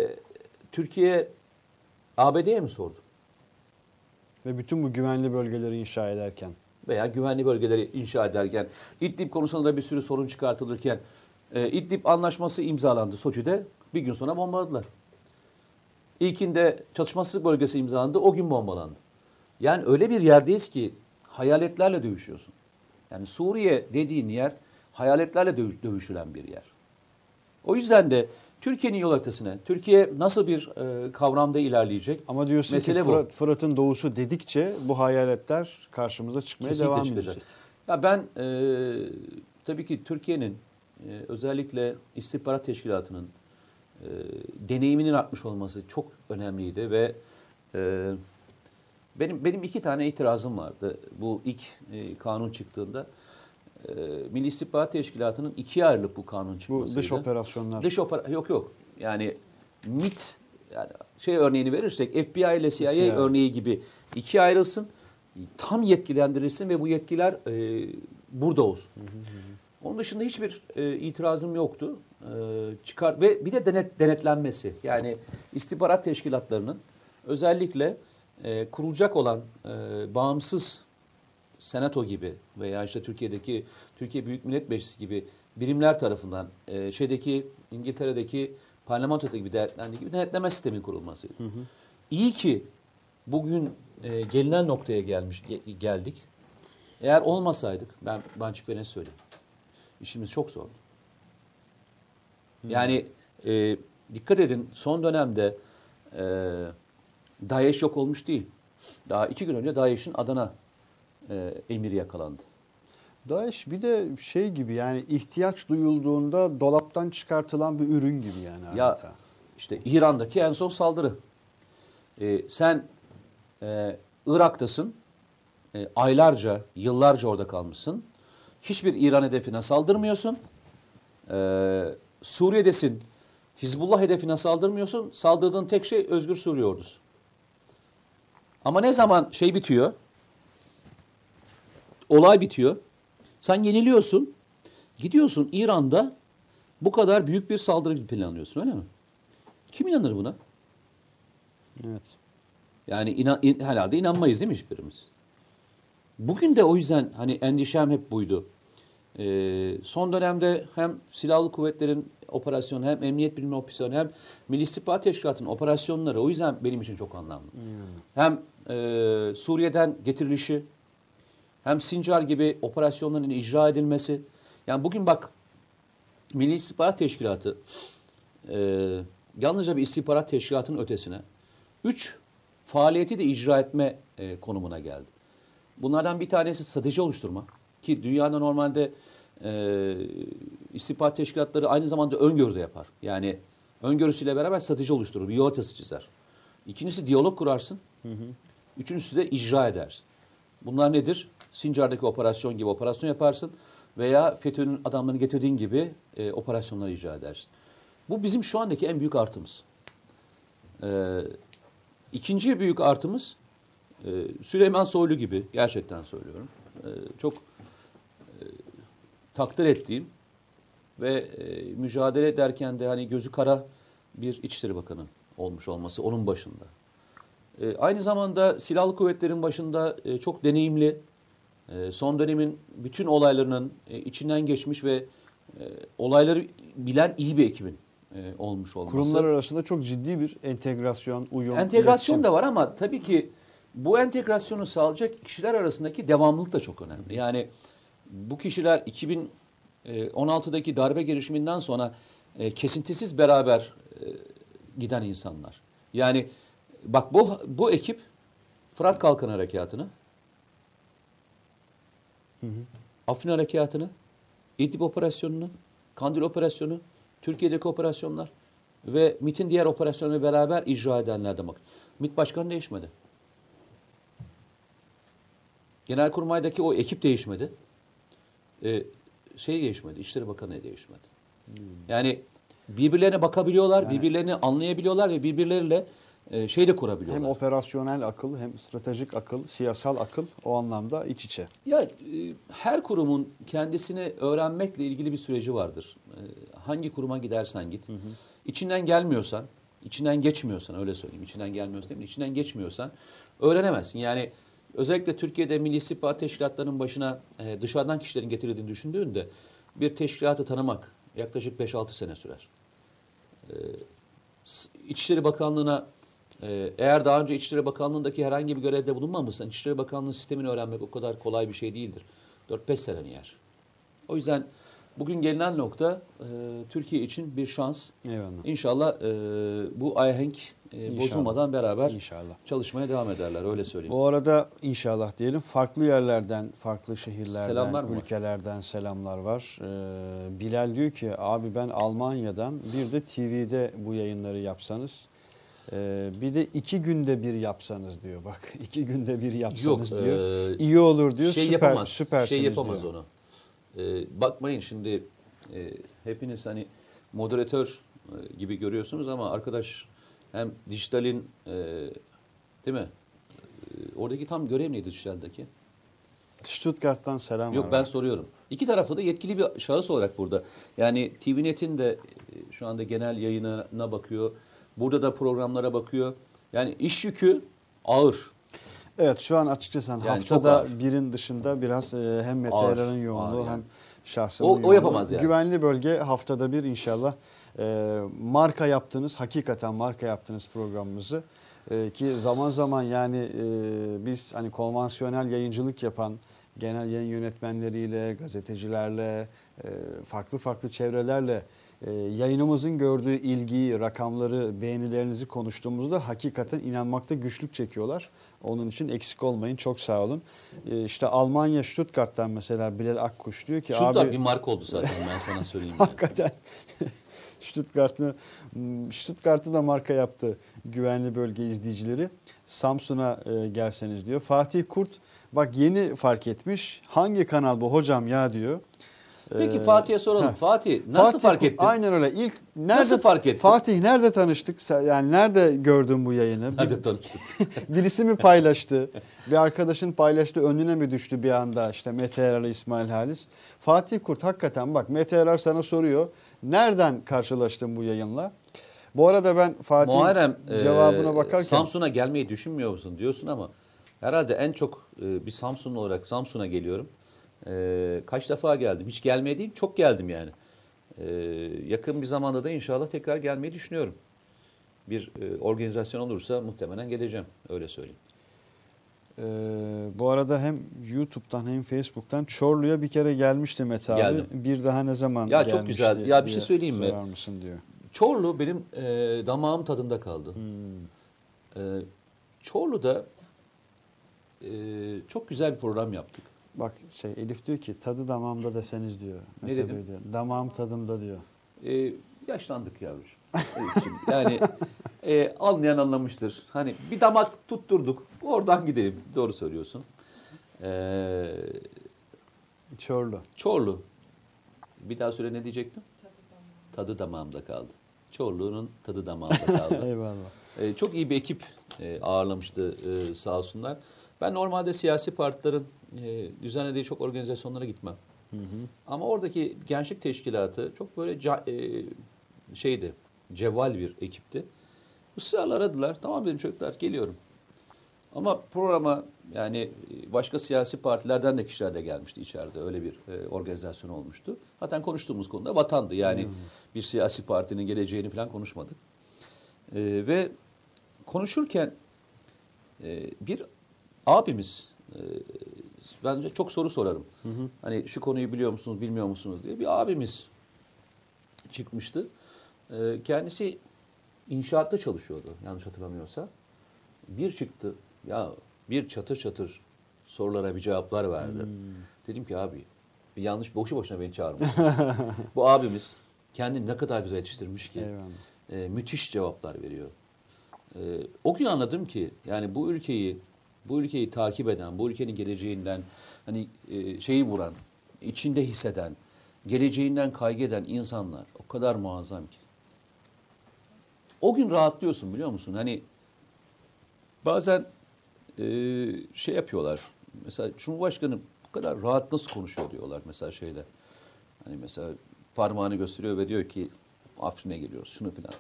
Türkiye ABD'ye mi sordu? Ve bütün bu güvenli bölgeleri inşa ederken. veya güvenli bölgeleri inşa ederken, İdlib konusunda da bir sürü sorun çıkartılırken, e, İdlib anlaşması imzalandı Soçi'de, bir gün sonra bombaladılar. İlkinde çatışmasızlık bölgesi imzalandı, o gün bombalandı. Yani öyle bir yerdeyiz ki hayaletlerle dövüşüyorsun. Yani Suriye dediğin yer hayaletlerle dövü- dövüşülen bir yer. O yüzden de Türkiye'nin yol haritasına, Türkiye nasıl bir e, kavramda ilerleyecek? Ama diyorsun Mesele ki. Fırat, Fırat'ın doğusu dedikçe bu hayaletler karşımıza çıkmaya Kesinlikle devam çıkacak. edecek. Ya ben e, tabii ki Türkiye'nin e, özellikle istihbarat teşkilatının e, deneyiminin artmış olması çok önemliydi ve e, benim benim iki tane itirazım vardı bu ilk e, kanun çıktığında. E, Milli İstihbarat Teşkilatı'nın ikiye ayrılıp bu kanun Bu çıkmasıydı. dış operasyonlar. Dış opera yok yok. Yani MIT yani şey örneğini verirsek FBI ile CIA, CIA. örneği gibi ikiye ayrılsın. Tam yetkilendirilsin ve bu yetkiler e, burada olsun. Onun dışında hiçbir e, itirazım yoktu. E, çıkar ve bir de denet, denetlenmesi. Yani istihbarat teşkilatlarının özellikle e, kurulacak olan e, bağımsız senato gibi veya işte Türkiye'deki Türkiye Büyük Millet Meclisi gibi birimler tarafından e, şeydeki İngiltere'deki parlamentodaki gibi denetlendiği gibi denetleme sistemin kurulması. İyi ki bugün e, gelinen noktaya gelmiş ge- geldik. Eğer olmasaydık ben ve net söyleyeyim. İşimiz çok zordu. Yani e, dikkat edin son dönemde e, DAEŞ yok olmuş değil. Daha iki gün önce DAEŞ'in Adana e, emiri yakalandı. DAEŞ bir de şey gibi yani ihtiyaç duyulduğunda dolaptan çıkartılan bir ürün gibi yani. Ya adeta. işte İran'daki en son saldırı. E, sen e, Irak'tasın. E, aylarca, yıllarca orada kalmışsın. Hiçbir İran hedefine saldırmıyorsun. E, Suriye'desin. Hizbullah hedefine saldırmıyorsun. Saldırdığın tek şey Özgür Suriye ordusu. Ama ne zaman şey bitiyor, olay bitiyor, sen yeniliyorsun, gidiyorsun İran'da bu kadar büyük bir saldırı planlıyorsun öyle mi? Kim inanır buna? Evet. Yani inan, in, herhalde inanmayız değil mi hiçbirimiz? Bugün de o yüzden hani endişem hep buydu. Ee, son dönemde hem silahlı kuvvetlerin operasyonu hem emniyet bilimi operasyonu hem Milli İstihbarat Teşkilatı'nın operasyonları o yüzden benim için çok anlamlı. Hem e, Suriye'den getirilişi hem Sincar gibi operasyonların icra edilmesi. Yani bugün bak Milli İstihbarat Teşkilatı e, yalnızca bir istihbarat teşkilatının ötesine üç faaliyeti de icra etme e, konumuna geldi. Bunlardan bir tanesi strateji oluşturma ki dünyada normalde e, istihbarat teşkilatları aynı zamanda öngörü de yapar. Yani öngörüsüyle beraber strateji oluşturur, bir yol haritası çizer. İkincisi diyalog kurarsın. Üçüncüsü de icra edersin. Bunlar nedir? Sincar'daki operasyon gibi operasyon yaparsın veya FETÖ'nün adamlarını getirdiğin gibi e, operasyonlar icra edersin. Bu bizim şu andaki en büyük artımız. Ee, ikinci büyük artımız e, Süleyman Soylu gibi gerçekten söylüyorum. E, çok e, takdir ettiğim ve e, mücadele ederken de hani gözü kara bir İçişleri Bakanı olmuş olması onun başında. E, aynı zamanda silahlı kuvvetlerin başında e, çok deneyimli, e, son dönemin bütün olaylarının e, içinden geçmiş ve e, olayları bilen iyi bir ekibin e, olmuş olması. Kurumlar arasında çok ciddi bir entegrasyon, uyum, Entegrasyon iletişim. da var ama tabii ki bu entegrasyonu sağlayacak kişiler arasındaki devamlılık da çok önemli. Yani bu kişiler 2016'daki darbe girişiminden sonra kesintisiz beraber giden insanlar. Yani bak bu bu ekip Fırat Kalkan Harekatı'nı, Afrin Harekatı'nı, İdlib Operasyonu'nu, Kandil Operasyonu, Türkiye'deki operasyonlar ve MIT'in diğer operasyonları beraber icra edenler demek. MIT başkanı değişmedi. Genelkurmay'daki o ekip değişmedi. Ee, şey değişmedi, İçişleri Bakanı değişmedi. Yani birbirlerine bakabiliyorlar, Yani- birbirlerini anlayabiliyorlar ve birbirleriyle e, şey de Hem kurabiliyorlar. operasyonel akıl hem stratejik akıl, siyasal akıl o anlamda iç içe. Ya e, her kurumun kendisini öğrenmekle ilgili bir süreci vardır. E, hangi kuruma gidersen git. İçinden gelmiyorsan, içinden geçmiyorsan öyle söyleyeyim. İçinden gelmiyorsan değil mi? İçinden geçmiyorsan öğrenemezsin. Yani özellikle Türkiye'de Milli İstihbarat Teşkilatlarının başına e, dışarıdan kişilerin getirildiğini düşündüğünde bir teşkilatı tanımak yaklaşık 5-6 sene sürer. E, İçişleri Bakanlığı'na eğer daha önce İçişleri Bakanlığı'ndaki herhangi bir görevde bulunmamışsan İçişleri Bakanlığı sistemini öğrenmek o kadar kolay bir şey değildir. 4-5 seneni yer. O yüzden bugün gelinen nokta e, Türkiye için bir şans. Eyvallah. İnşallah e, bu ahenk e, İnşallah. bozulmadan beraber İnşallah. çalışmaya devam ederler öyle söyleyeyim. Bu arada inşallah diyelim farklı yerlerden, farklı şehirlerden, Selamlar mı var? ülkelerden selamlar var. Ee, Bilal diyor ki abi ben Almanya'dan bir de TV'de bu yayınları yapsanız. Ee, bir de iki günde bir yapsanız diyor bak iki günde bir yapsanız Yok, diyor. e, İyi olur diyor. şey süper, yapamaz. süpersiniz şey yapamaz diyor. onu. Ee, bakmayın şimdi e, hepiniz hani moderatör e, gibi görüyorsunuz ama arkadaş hem dijitalin e, değil mi? E, oradaki tam görev neydi dijitaldeki? Stuttgart'tan selam Yok var. ben soruyorum. İki tarafı da yetkili bir şahıs olarak burada. Yani TVNet'in de e, şu anda genel yayınına bakıyor. Burada da programlara bakıyor. Yani iş yükü ağır. Evet şu an açıkçası Yani haftada ağır. birin dışında biraz e, hem Ağır, meteorların yoğunluğu ağır yani. hem şahsının O- o yoğunluğu. yapamaz yani. Güvenli bölge haftada bir inşallah e, marka yaptınız. Hakikaten marka yaptınız programımızı. E, ki zaman zaman yani e, biz hani konvansiyonel yayıncılık yapan genel yayın yönetmenleriyle, gazetecilerle, e, farklı farklı çevrelerle yayınımızın gördüğü ilgiyi, rakamları, beğenilerinizi konuştuğumuzda hakikaten inanmakta güçlük çekiyorlar. Onun için eksik olmayın. Çok sağ olun. E, işte Almanya Stuttgart'tan mesela Bilal Akkuş diyor ki Stuttgart abi bir marka oldu zaten ben sana söyleyeyim. yani. hakikaten Stuttgart'ı Stuttgart'ı da marka yaptı güvenli bölge izleyicileri. Samsun'a e, gelseniz diyor. Fatih Kurt bak yeni fark etmiş. Hangi kanal bu hocam ya diyor. Peki Ee, Fatih'e soralım. heh. Fatih nasıl Fatih fark ettin? Aynen öyle. İlk nerede Nasıl fark ettin? Fatih nerede tanıştık? Yani nerede gördün bu yayını? Hadi tanıştık. Birisi mi paylaştı? Bir arkadaşın paylaştı önüne mi düştü bir anda işte Mete Erar, İsmail Halis? Fatih Kurt hakikaten bak Mete Erar sana soruyor. Nereden karşılaştın bu yayınla? Bu arada ben Fatih'in e, cevabına bakarken Samsun'a gelmeyi düşünmüyor musun diyorsun ama herhalde en çok e, bir Samsunlu olarak Samsun'a geliyorum. E, kaç defa geldim? Hiç gelmeye değil çok geldim yani. E, yakın bir zamanda da inşallah tekrar gelmeyi düşünüyorum. Bir e, organizasyon olursa muhtemelen geleceğim. Öyle söyleyeyim. e, bu arada hem YouTube'dan hem Facebook'tan Çorlu'ya bir kere gelmişti Mete abi. Geldim. Bir daha ne zaman Ya çok güzel. Ya bir şey söyleyeyim mi? Mısın diyor. Çorlu benim e, damağım tadında kaldı. Hmm. E, Çorlu'da e, çok güzel bir program yaptık. Bak şey Elif diyor ki tadı damağımda deseniz diyor. Ne Mete dedim? Bey diyor. Damağım tadımda diyor. E, yaşlandık yavrucuğum. Elifciğim. yani e, anlayan anlamıştır. Hani bir damak tutturduk. Oradan gidelim. Doğru söylüyorsun. E, Çorlu. Çorlu. Bir daha söyle ne diyecektim? Tadı damağımda kaldı. Çorlu'nun tadı damağımda kaldı. Eyvallah. E, çok iyi bir ekip e, ağırlamıştı e, sağ olsunlar. Ben normalde siyasi partilerin e, düzenlediği çok organizasyonlara gitmem. Hı hı. Ama oradaki gençlik teşkilatı çok böyle ca- e, şeydi, cevval bir ekipti. Israrla aradılar. Tamam dedim çocuklar geliyorum. Ama programa yani e, başka siyasi partilerden de kişiler de gelmişti içeride. Öyle bir e, organizasyon olmuştu. Zaten konuştuğumuz konuda vatandı. Yani bir siyasi partinin geleceğini falan konuşmadık. E, ve konuşurken e, bir abimiz e, bence çok soru sorarım. Hı hı. Hani şu konuyu biliyor musunuz, bilmiyor musunuz diye bir abimiz çıkmıştı. E, kendisi inşaatta çalışıyordu yanlış hatırlamıyorsa. Bir çıktı ya bir çatır çatır sorulara bir cevaplar verdi. Hmm. Dedim ki abi bir yanlış boşu boşuna beni çağırmışsınız. Bu abimiz kendini ne kadar güzel yetiştirmiş ki Eyvallah. e, müthiş cevaplar veriyor. E, o gün anladım ki yani bu ülkeyi bu ülkeyi takip eden, bu ülkenin geleceğinden hani e, şeyi vuran, içinde hisseden, geleceğinden kaygı eden insanlar o kadar muazzam ki. O gün rahatlıyorsun biliyor musun? Hani bazen e, şey yapıyorlar. Mesela Cumhurbaşkanı bu kadar rahat nasıl konuşuyor diyorlar mesela şeyle. Hani mesela parmağını gösteriyor ve diyor ki Afrin'e geliyoruz şunu filan.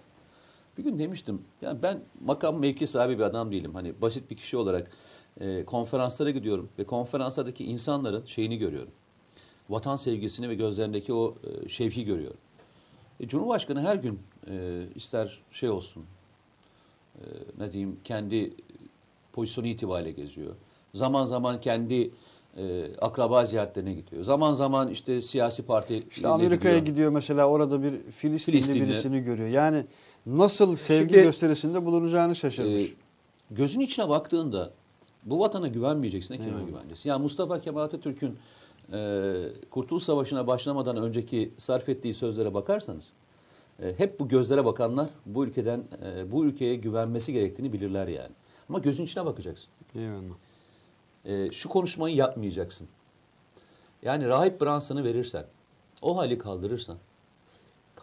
Bir gün demiştim yani ben makam mevki sahibi bir adam değilim. Hani basit bir kişi olarak e, konferanslara gidiyorum ve konferanslardaki insanların şeyini görüyorum. Vatan sevgisini ve gözlerindeki o e, şevki görüyorum. E, Cumhurbaşkanı her gün e, ister şey olsun, e, ne diyeyim kendi pozisyonu itibariyle geziyor. Zaman zaman kendi e, akraba ziyaretlerine gidiyor. Zaman zaman işte siyasi parti İşte Amerika'ya gidiyor. gidiyor mesela orada bir Filistinli, Filistinli. birisini görüyor. Yani nasıl sevgi Şimdi- gösterisinde bulunacağını şaşırmış. Ee, gözün içine baktığında bu vatana güvenmeyeceksin, kime Eyvallah. güveneceksin? Yani Mustafa Kemal Atatürk'ün e, Kurtuluş Savaşı'na başlamadan önceki sarf ettiği sözlere bakarsanız e, hep bu gözlere bakanlar bu ülkeden e, bu ülkeye güvenmesi gerektiğini bilirler yani. Ama gözün içine bakacaksın. Eyvallah. E, şu konuşmayı yapmayacaksın. Yani Rahip Branson'ı verirsen, o hali kaldırırsan,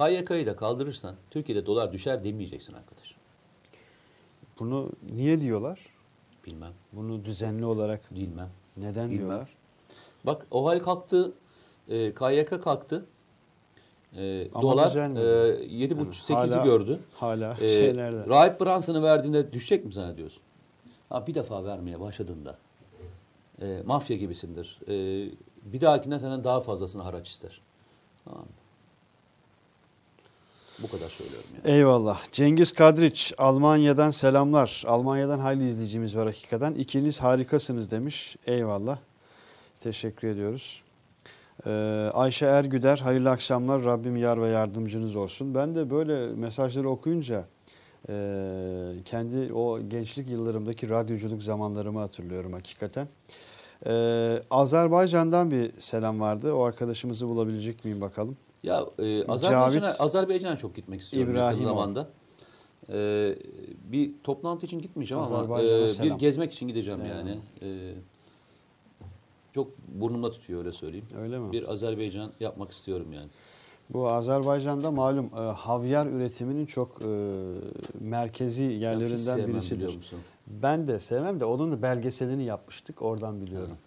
KYK'yı da kaldırırsan Türkiye'de dolar düşer demeyeceksin arkadaş. Bunu niye diyorlar? Bilmem, Bunu düzenli olarak bilmem. neden Bilmem. diyorlar? Bak o hal kalktı, e, KYK kalktı. E, Ama dolar e, 7,5-8'i Hala- gördü. Hala E, şeylerde. Rahip Branson'ı verdiğinde düşecek mi zannediyorsun? Ha, bir defa vermeye başladığında e, mafya gibisindir. E, bir dahakinden senden daha fazlasını haraç ister. Tamam mı? Bu kadar söylüyorum yani. Eyvallah. Cengiz Kadriç Almanya'dan selamlar. Almanya'dan hayli izleyicimiz var hakikaten. İkiniz harikasınız demiş. Eyvallah. Teşekkür ediyoruz. Ee, Ayşe Ergüder hayırlı akşamlar. Rabbim yar ve yardımcınız olsun. Ben de böyle mesajları okuyunca e, kendi o gençlik yıllarımdaki radyoculuk zamanlarımı hatırlıyorum hakikaten. Ee, Azerbaycan'dan bir selam vardı. O arkadaşımızı bulabilecek miyim bakalım. Ya e, Azerbaycan'a Azerbaycan'a çok gitmek istiyorum yakın İbrahimov. zamanda. E, bir toplantı için gitmeyeceğim ama e, bir gezmek için gideceğim Eyvallah. yani. E, çok burnumda tutuyor öyle söyleyeyim. Öyle mi? Bir Azerbaycan yapmak istiyorum yani. Bu Azerbaycan'da malum e, havyar üretiminin çok e, merkezi yerlerinden biliyor birisidir. Ben de sevmem de onun da belgeselini yapmıştık. Oradan biliyorum.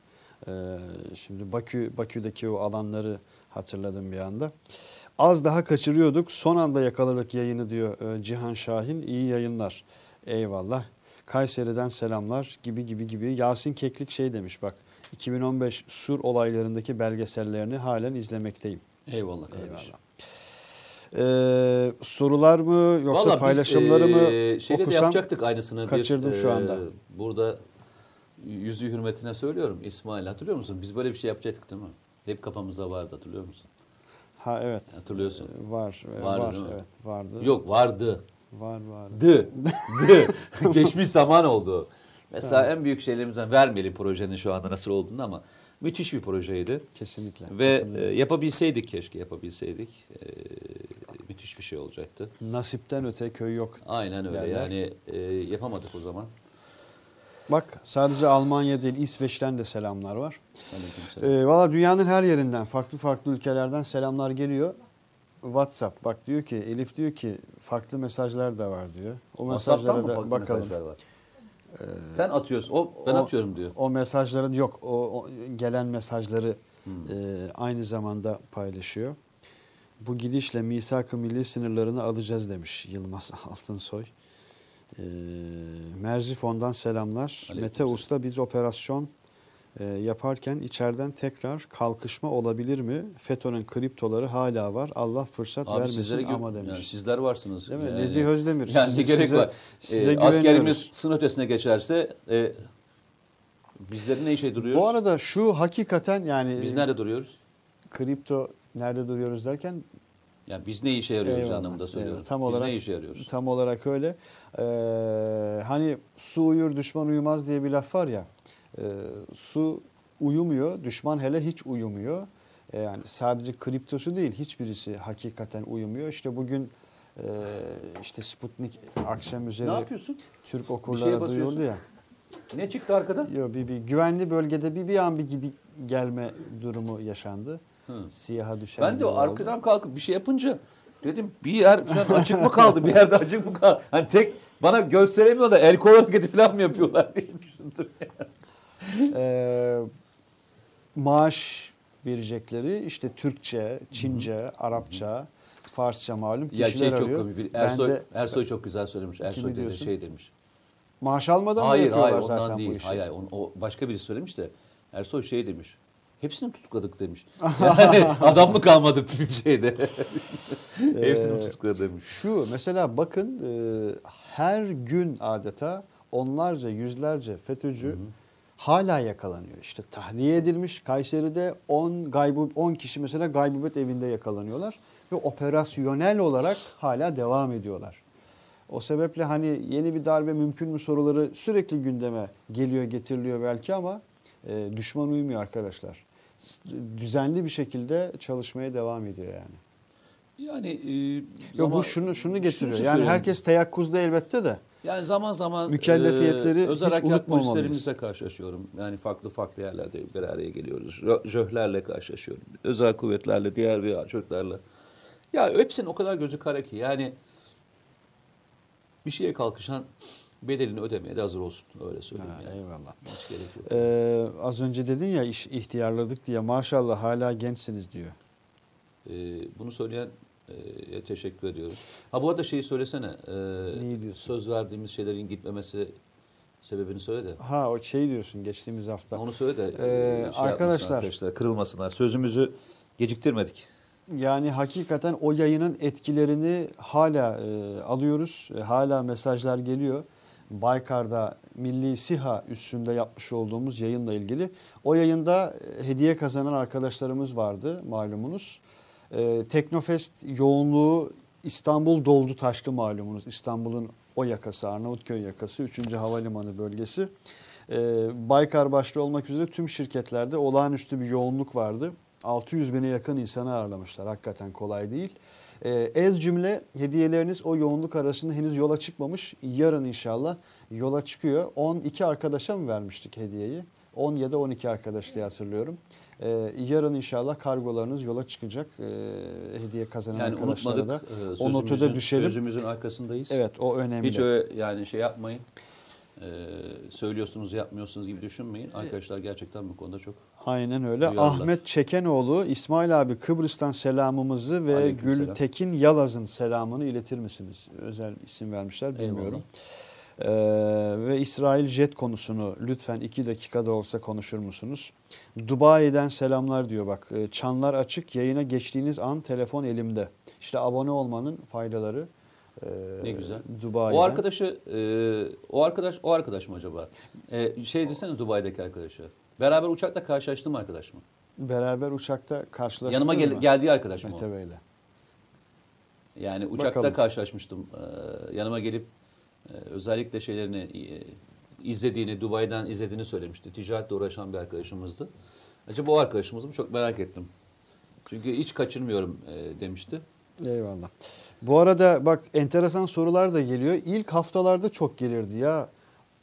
E, şimdi Bakü Bakü'deki o alanları hatırladım bir anda. Az daha kaçırıyorduk. Son anda yakaladık yayını diyor e, Cihan Şahin. İyi yayınlar. Eyvallah. Kayseri'den selamlar gibi gibi gibi. Yasin Keklik şey demiş bak. 2015 Sur olaylarındaki belgesellerini halen izlemekteyim. Eyvallah kardeşim. Eyvallah. Ee, sorular mı yoksa Vallahi biz, paylaşımları mı e, şeyle de okusam? yapacaktık aynısını. kaçırdım bir, şu anda. Burada yüzü hürmetine söylüyorum İsmail hatırlıyor musun? Biz böyle bir şey yapacaktık değil mi? Hep kafamızda vardı hatırlıyor musun? Ha evet. Hatırlıyorsun. Ee, Var. e, Vardı var. mi? Evet, vardı. Yok vardı. Var vardı. Dı. Dı. Geçmiş zaman oldu. Mesela en büyük şeylerimizden vermeyelim projenin şu anda nasıl olduğunu ama müthiş bir projeydi. Kesinlikle. Ve e, yapabilseydik keşke yapabilseydik. E, müthiş bir şey olacaktı. Nasipten öte köy yok. Aynen öyle Derler. yani e, yapamadık o zaman. Bak sadece Almanya değil İsveç'ten de selamlar var. Ee, Valla dünyanın her yerinden farklı farklı ülkelerden selamlar geliyor. WhatsApp bak diyor ki Elif diyor ki farklı mesajlar da var diyor. O mesajlara mı da bakalım. mesajlar var? Sen atıyorsun. O ben o- atıyorum diyor. O mesajların yok. O, o gelen mesajları Hmm. e, aynı zamanda paylaşıyor. Bu gidişle misak-ı milli sınırlarını alacağız demiş Yılmaz Altınsoy. E, Merzifon'dan selamlar. Aleyküm Mete selam. Usta biz operasyon e, yaparken içeriden tekrar kalkışma olabilir mi? FETÖ'nün kriptoları hala var. Allah fırsat Abi vermesin ama demiş. yani sizler varsınız. Değil mi? Yani- Nezih Özdemir. Yani Size- gerek size- var? size Ee, askerimiz sınır ötesine geçerse e, bizlerin ne işe duruyoruz? Bu arada şu hakikaten yani Biz nerede duruyoruz? kripto nerede duruyoruz derken Yani biz ne işe yarıyoruz Eyvallah, anlamında söylüyorum. eyvallah. Tam biz olarak- ne işe yarıyoruz? Tam olarak öyle. Ee, hani su uyur düşman uyumaz diye bir laf var ya. Ee, su uyumuyor, düşman hele hiç uyumuyor. Ee, yani sadece kriptosu değil, hiçbirisi hakikaten uyumuyor. İşte bugün e, işte Sputnik akşam Ne üzeri yapıyorsun? Türk okurlara duyurdu ya. Ne çıktı arkada? Yo, bir, bir güvenli bölgede bir bir an bir gidip gelme durumu yaşandı. Hı. Siyaha düşen Ben de o oldu. arkadan kalkıp bir şey yapınca dedim bir yer falan açık mı kaldı? Bir yerde açık mı kaldı? Hani tek bana gösteremiyor da el kol hareketi falan mı yapıyorlar diye düşündüm. Ee, maaş verecekleri işte Türkçe, Çince, Arapça, Farsça malum Ya kişiler şey çok arıyor. komik. Bir Ben Ersoy, de- Ersoy çok güzel söylemiş. Ersoy diyorsun? şey demiş. Maaş almadan mı hayır yapıyorlar hayır zaten ondan bu değil. işi? Hayır, hayır o başka biri söylemiş de Ersoy şey demiş. Hepsini tutukladık demiş. Yani adam mı kalmadı bir şeyde? Hepsini tutukladı demiş. Şu mesela bakın e, her gün adeta onlarca yüzlerce FETÖ'cü hala yakalanıyor. İşte tahliye edilmiş Kayseri'de 10 gaybı 10 kişi mesela gaybubet evinde yakalanıyorlar ve operasyonel olarak hala devam ediyorlar. O sebeple hani yeni bir darbe mümkün mü soruları sürekli gündeme geliyor getiriliyor belki ama e, düşman uymuyor arkadaşlar. Düzenli bir şekilde çalışmaya devam ediyor yani. Yani e, Yok bu şunu şunu getiriyor. için yani herkes teyakkuzda elbette de. yani zaman zaman Mükellefiyetleri e, özel harekat polislerimizle karşılaşıyorum. Yani farklı farklı yerlerde bir araya geliyoruz. Jö- Jöhlerle karşılaşıyorum. Özel kuvvetlerle, diğer bir çocuklarla. Ya hepsinin o kadar gözü kara ki. Yani bir şeye kalkışan bedelini ödemeye de hazır olsun. Öyle söyleyeyim Ha, yani. eyvallah. Hiç gerek yok. Ee, az önce dedin ya iş, ihtiyarladık diye maşallah hala gençsiniz diyor. Ee, bunu söyleyen e, teşekkür ediyorum. Ha bu arada şeyi söylesene. E, söz verdiğimiz şeylerin gitmemesi sebebini söyle de. Ha o şey diyorsun geçtiğimiz hafta. Onu söyle de. Ee, e, şey arkadaşlar- arkadaşlar kırılmasınlar. Sözümüzü geciktirmedik. Yani hakikaten o yayının etkilerini hala e, alıyoruz. E, hala mesajlar geliyor. Baykar'da Milli SİHA üstünde yapmış olduğumuz yayınla ilgili. O yayında e, hediye kazanan arkadaşlarımız vardı malumunuz. E, Teknofest yoğunluğu İstanbul doldu taştı malumunuz. İstanbul'un o yakası Arnavutköy yakası 3. Havalimanı bölgesi. E, Baykar başta olmak üzere tüm şirketlerde olağanüstü bir yoğunluk vardı. 600 bine yakın insanı ağırlamışlar. Hakikaten kolay değil. Ee, ez cümle hediyeleriniz o yoğunluk arasında henüz yola çıkmamış. Yarın inşallah yola çıkıyor. 12 arkadaşa mı vermiştik hediyeyi? 10 ya da 12 arkadaş diye hatırlıyorum. Ee, yarın inşallah kargolarınız yola çıkacak. Ee, hediye kazanan Yani arkadaşlara da. E, o notu da düşelim. sözümüzün arkasındayız. Evet o önemli. Hiç öyle yani şey yapmayın. E, söylüyorsunuz yapmıyorsunuz gibi düşünmeyin. Arkadaşlar gerçekten bu konuda çok Aynen öyle. Duyarlar. Ahmet Çekenoğlu, İsmail abi Kıbrıs'tan selamımızı ve. Gültekin Yalaz'ın selamını iletir misiniz? Özel isim vermişler bilmiyorum. Ee, ve İsrail jet konusunu lütfen iki dakikada olsa konuşur musunuz? Dubai'den selamlar diyor bak. Ee, Çanlar açık yayına geçtiğiniz an telefon elimde. İşte abone olmanın faydaları. Ee, Ne güzel. Dubai'den. O arkadaşı, e, o arkadaş, o arkadaş mı acaba? E, şey desene Dubai'deki arkadaşı. Beraber uçakla karşılaştığım arkadaş mı? Beraber uçakta karşılaştık Yanıma gel- geldiği arkadaş mı o? Mete Bey'le. Yani uçakta Bakalım. karşılaşmıştım. E, yanıma gelip e, özellikle şeylerini e, izlediğini, Dubai'den izlediğini söylemişti. Ticaretle uğraşan bir arkadaşımızdı. Acaba o arkadaşımız mı? Çok merak ettim. Çünkü hiç kaçırmıyorum e, demişti. Eyvallah. Bu arada bak enteresan sorular da geliyor. İlk haftalarda çok gelirdi ya.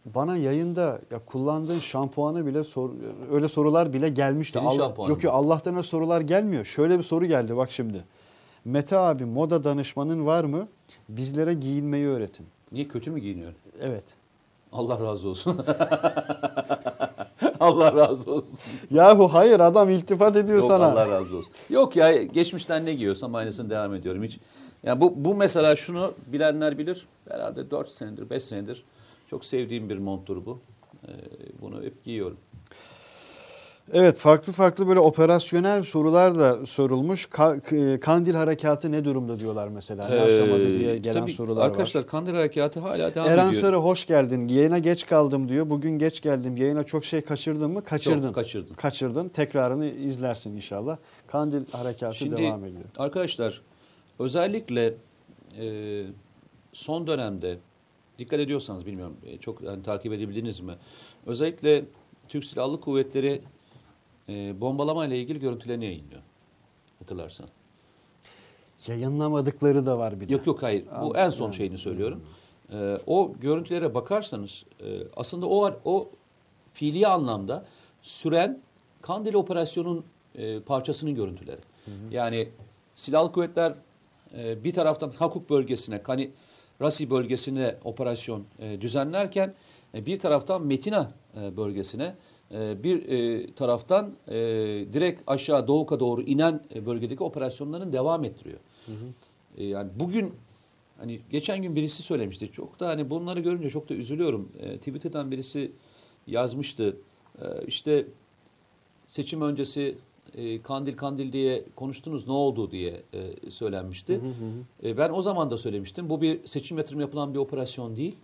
Bana yayında ya kullandığın şampuanı bile sor, öyle sorular bile gelmişti. Senin Allah- şampuanın yok yok Allah'tan öyle sorular gelmiyor. Şöyle bir soru geldi bak şimdi. Mete abi moda danışmanın var mı? Bizlere giyinmeyi öğretin. Niye kötü mü giyiniyor? Evet. Allah razı olsun. Allah razı olsun. Yahu hayır adam iltifat ediyor Yok sana. Allah razı olsun. Yok ya geçmişten ne giyiyorsam aynısını devam ediyorum. Hiç yani bu bu mesela şunu bilenler bilir. Herhalde 4 senedir, 5 senedir çok sevdiğim bir monttur bu. Ee, bunu hep giyiyorum. Evet farklı farklı böyle operasyonel sorular da sorulmuş. Ka- Kandil harekatı ne durumda diyorlar mesela. Ne aşamada diye Ee, gelen tabii sorular var. Arkadaşlar Kandil Harekatı hala devam Eren ediyor. Sarı hoş geldin. Yayına geç kaldım diyor. Bugün geç geldim. Yayına çok şey kaçırdın mı? Kaçırdın. Çok kaçırdın. Kaçırdın. Tekrarını izlersin inşallah. Kandil harekatı Şimdi devam ediyor. arkadaşlar özellikle e, son dönemde dikkat ediyorsanız bilmiyorum e, çok yani, takip edebildiniz mi? Özellikle Türk Silahlı Kuvvetleri e, bombalama ile ilgili görüntülerini yayınlıyor. Hatırlarsan. Yayınlamadıkları da var bir de. Yok yok hayır. Bu Anladım. en son Yani. şeyini söylüyorum. E, o görüntülere bakarsanız e, aslında o o fiili anlamda süren Kandil operasyonun e, parçasının görüntüleri. Yani silahlı kuvvetler e, bir taraftan Hakuk bölgesine, Kani Rasi bölgesine operasyon e, düzenlerken e, bir taraftan Metina e, bölgesine e, bir e, taraftan e, direkt aşağı Doğuk'a doğru inen e, bölgedeki operasyonların devam ettiriyor. E, yani bugün Hani geçen gün birisi söylemişti. Çok da hani bunları görünce çok da üzülüyorum. E, Twitter'dan birisi yazmıştı. E, işte seçim öncesi e, kandil kandil diye konuştunuz ne oldu diye e, söylenmişti. E, ben o zaman da söylemiştim. Bu bir seçim yatırım yapılan bir operasyon değil.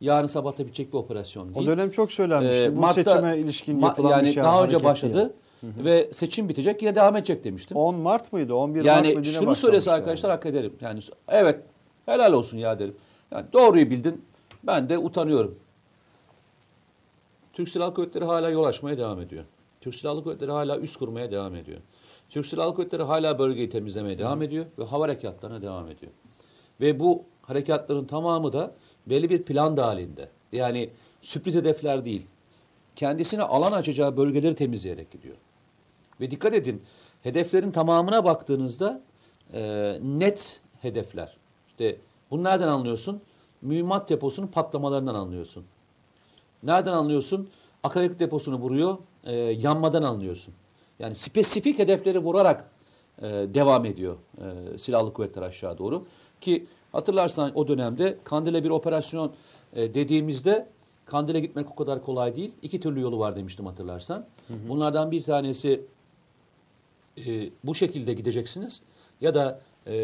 Yarın sabah da bitecek bir operasyon değil. O dönem çok söylenmişti. Ee, Bu Mart'ta- seçime ilişkin yapılan yani bir şey. daha önce başladı ve seçim bitecek yine devam edecek demiştim. diye. 10 Mart mıydı? 11 Mart Yani mıydı? Ne şunu söylese arkadaşlar hak ederim. Yani evet helal olsun ya derim. Yani doğruyu bildin. Ben de utanıyorum. Türk Silahlı Kuvvetleri hala yol açmaya devam ediyor. Türk Silahlı Kuvvetleri hala üst kurmaya devam ediyor. Türk Silahlı Kuvvetleri hala bölgeyi temizlemeye devam ediyor ve hava harekatlarına devam ediyor. Ve bu harekatların tamamı da belli bir plan dahilinde. Yani sürpriz hedefler değil. Kendisine alan açacağı bölgeleri temizleyerek gidiyor. Ve dikkat edin hedeflerin tamamına baktığınızda e, net hedefler. İşte bunu nereden anlıyorsun? Mühimmat deposunun patlamalarından anlıyorsun. Nereden anlıyorsun? Akaryakıt deposunu vuruyor, e, yanmadan anlıyorsun. Yani spesifik hedefleri vurarak e, devam ediyor e, silahlı kuvvetler aşağı doğru. Ki hatırlarsan o dönemde Kandil'e bir operasyon e, dediğimizde Kandil'e gitmek o kadar kolay değil. İki türlü yolu var demiştim hatırlarsan. Bunlardan bir tanesi e, bu şekilde gideceksiniz ya da e,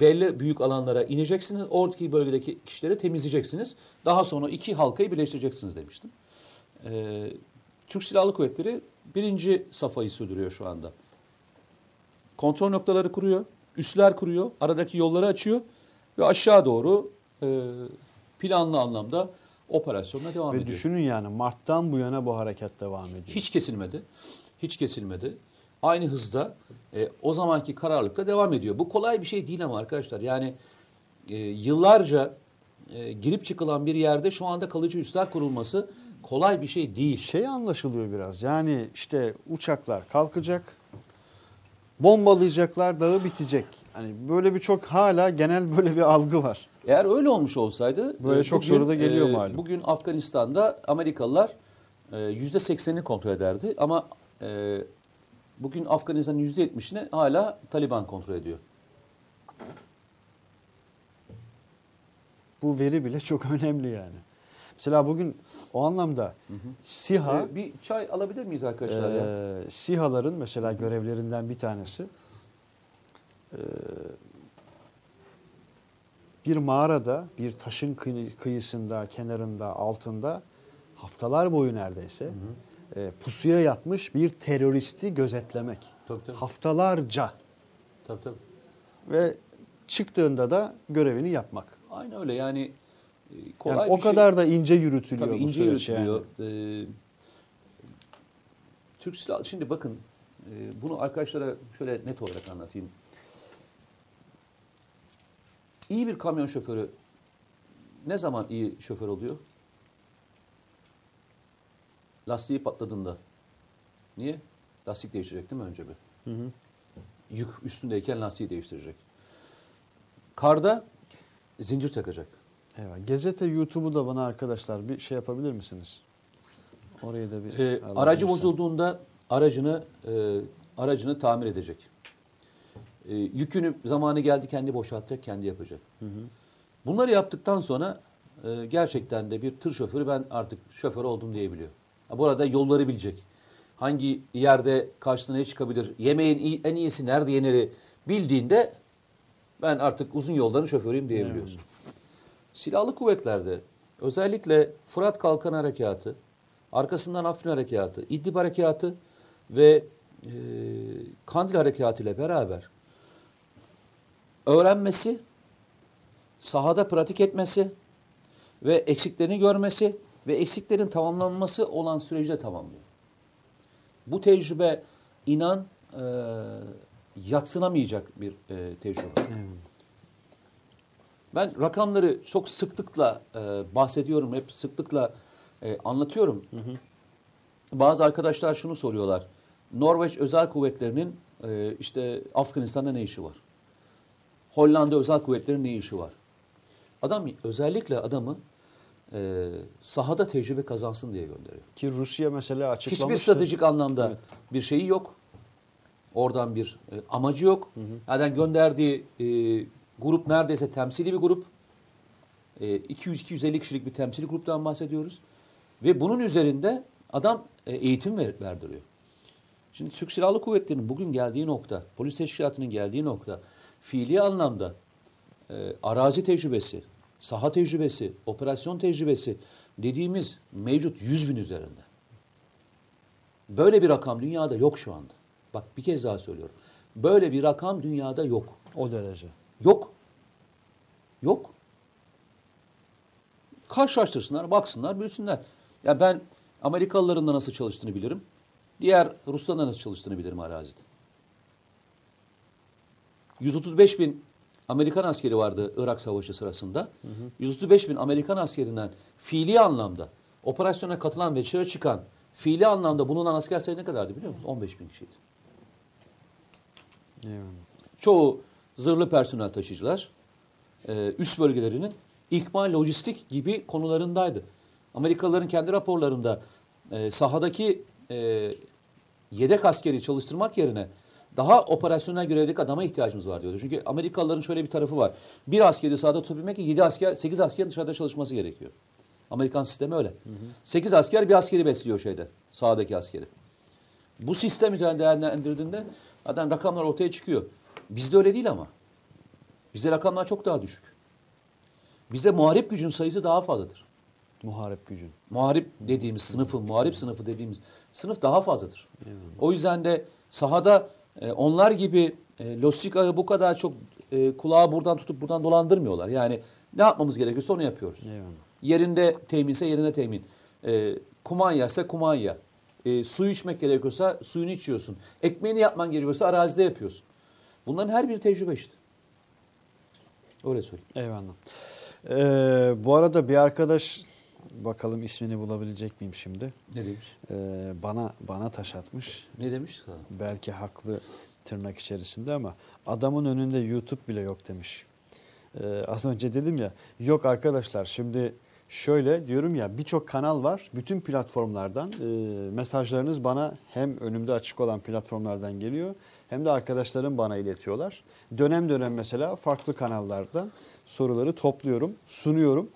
belli büyük alanlara ineceksiniz. Oradaki bölgedeki kişileri temizleyeceksiniz. Daha sonra iki halkayı birleştireceksiniz demiştim. E, Türk Silahlı Kuvvetleri birinci safhayı sürdürüyor şu anda. Kontrol noktaları kuruyor, üsler kuruyor, aradaki yolları açıyor ve aşağı doğru e, planlı anlamda operasyonuna devam Ve ediyor. düşünün yani Mart'tan bu yana bu hareket devam ediyor. Hiç kesilmedi. Hiç kesilmedi. Aynı hızda e, o zamanki kararlılıkla devam ediyor. Bu kolay bir şey değil ama arkadaşlar. Yani e, yıllarca e, girip çıkılan bir yerde şu anda kalıcı üsler kurulması kolay bir şey değil. Şey anlaşılıyor biraz. Yani işte uçaklar kalkacak, bombalayacaklar, dağı bitecek. Hani böyle bir çok hala genel böyle bir algı var. Eğer öyle olmuş olsaydı Böyle e, çok soru da geliyor malum. Bugün Afganistan'da Amerikalılar e, yüzde seksenini kontrol ederdi ama e, bugün Afganistan'ın yüzde yetmişini hala Taliban kontrol ediyor. Bu veri bile çok önemli yani. Mesela bugün o anlamda SİHA E, bir çay alabilir miyiz arkadaşlar ya? Ee, SİHA'ların mesela görevlerinden bir tanesi ee, bir mağarada, bir taşın kıy- kıyısında, kenarında, altında haftalar boyu neredeyse e, pusuya yatmış bir teröristi gözetlemek. Tabii, tabii. Haftalarca Tabii tabii. ve çıktığında da görevini yapmak. Aynen öyle yani e, kolay Yani o şey- kadar da ince yürütülüyor Tabii bu ince süreç yürütülüyor. yani. Ee, Türk Silahlı şimdi bakın e, bunu arkadaşlara şöyle net olarak anlatayım. İyi bir kamyon şoförü ne zaman iyi şoför oluyor? Lastiği patladığında. Niye? Lastik değiştirecek değil mi önce bir? Hı hı. Yük üstündeyken lastiği değiştirecek. Karda zincir takacak. Eyvah. Gazete YouTube'u da bana arkadaşlar bir şey yapabilir misiniz? Orayı da bir Ee, aracı bozulduğunda aracını e, aracını tamir edecek. E, yükünü zamanı geldi kendi boşaltacak, kendi yapacak. Bunları yaptıktan sonra e, gerçekten de bir tır şoförü ben artık şoför oldum diyebiliyor. Ha, bu arada yolları bilecek. Hangi yerde karşısına ne çıkabilir, yemeğin en iyisi nerede yeniri bildiğinde ben artık uzun yolların şoförüyüm diyebiliyorsun. Silahlı kuvvetlerde özellikle Fırat Kalkan Harekatı, arkasından Afrin Harekatı, İdlib Harekatı ve e, Kandil Harekatı ile beraber öğrenmesi, sahada pratik etmesi ve eksiklerini görmesi ve eksiklerin tamamlanması olan süreci de tamamlıyor. Bu tecrübe inan e, yatsınamayacak bir e, tecrübe. Ben rakamları çok sıklıkla e, bahsediyorum, hep sıklıkla e, anlatıyorum. Bazı arkadaşlar şunu soruyorlar. Norveç Özel Kuvvetleri'nin e, işte Afganistan'da ne işi var? Hollanda Özel Kuvvetleri'nin ne işi var? Adam özellikle adamı e, sahada tecrübe kazansın diye gönderiyor. Ki Rusya mesela açıklamıştı. Hiçbir stratejik anlamda bir şeyi yok. Oradan bir e, amacı yok. Yani gönderdiği e, Grup neredeyse temsili bir grup. E, 200-250 kişilik bir temsili gruptan bahsediyoruz. Ve bunun üzerinde adam e, eğitim ver, verdiriyor. Şimdi Türk Silahlı Kuvvetleri'nin bugün geldiği nokta, polis teşkilatının geldiği nokta, fiili anlamda e, arazi tecrübesi, saha tecrübesi, operasyon tecrübesi dediğimiz mevcut 100 bin üzerinde. Böyle bir rakam dünyada yok şu anda. Bak bir kez daha söylüyorum. Böyle bir rakam dünyada yok. O derece. Yok. Yok. Karşılaştırsınlar, baksınlar, bilsinler. Ya ben Amerikalıların da nasıl çalıştığını bilirim. Diğer Rusların da nasıl çalıştığını bilirim arazide. 135 bin Amerikan askeri vardı Irak Savaşı sırasında. 135 bin Amerikan askerinden fiili anlamda operasyona katılan ve dışarı çıkan fiili anlamda bulunan asker sayı ne kadardı biliyor musun? 15 bin kişiydi. Eyvallah. Çoğu zırhlı personel taşıyıcılar e, üst bölgelerinin ikmal lojistik gibi konularındaydı. Amerikalıların kendi raporlarında e, sahadaki e, yedek askeri çalıştırmak yerine daha operasyonel görevdeki adama ihtiyacımız var diyordu. Çünkü Amerikalıların şöyle bir tarafı var. Bir askeri sahada tutabilmek için 7 asker, 8 asker dışarıda çalışması gerekiyor. Amerikan sistemi öyle. 8 asker bir askeri besliyor şeyde, sahadaki askeri. Bu sistem üzerinde değerlendirdiğinde zaten rakamlar ortaya çıkıyor. Bizde öyle değil ama. Bizde rakamlar çok daha düşük. Bizde muharip gücün sayısı daha fazladır. Muharip gücün. Muharip dediğimiz sınıfın, muharip sınıfı dediğimiz sınıf daha fazladır. O yüzden de sahada e, onlar gibi e, lojistik ağı bu kadar çok e, kulağı buradan tutup buradan dolandırmıyorlar. Yani ne yapmamız gerekiyorsa onu yapıyoruz. Eyvallah. Yerinde teminse yerine temin. E, kumanya ise kumanya. E, suyu içmek gerekiyorsa suyunu içiyorsun. Ekmeğini yapman gerekiyorsa arazide yapıyorsun. Bunların her biri tecrübe işte. Öyle söyleyeyim. Eyvallah. Ee, bu arada bir arkadaş bakalım ismini bulabilecek miyim şimdi? Ne demiş? Ee, bana bana taş atmış. Ne demiş sana? Belki haklı tırnak içerisinde ama adamın önünde YouTube bile yok demiş. Ee, az önce dedim ya yok arkadaşlar şimdi şöyle diyorum ya birçok kanal var bütün platformlardan e, mesajlarınız bana hem önümde açık olan platformlardan geliyor hem de arkadaşlarım bana iletiyorlar. Dönem dönem mesela farklı kanallardan soruları topluyorum sunuyorum.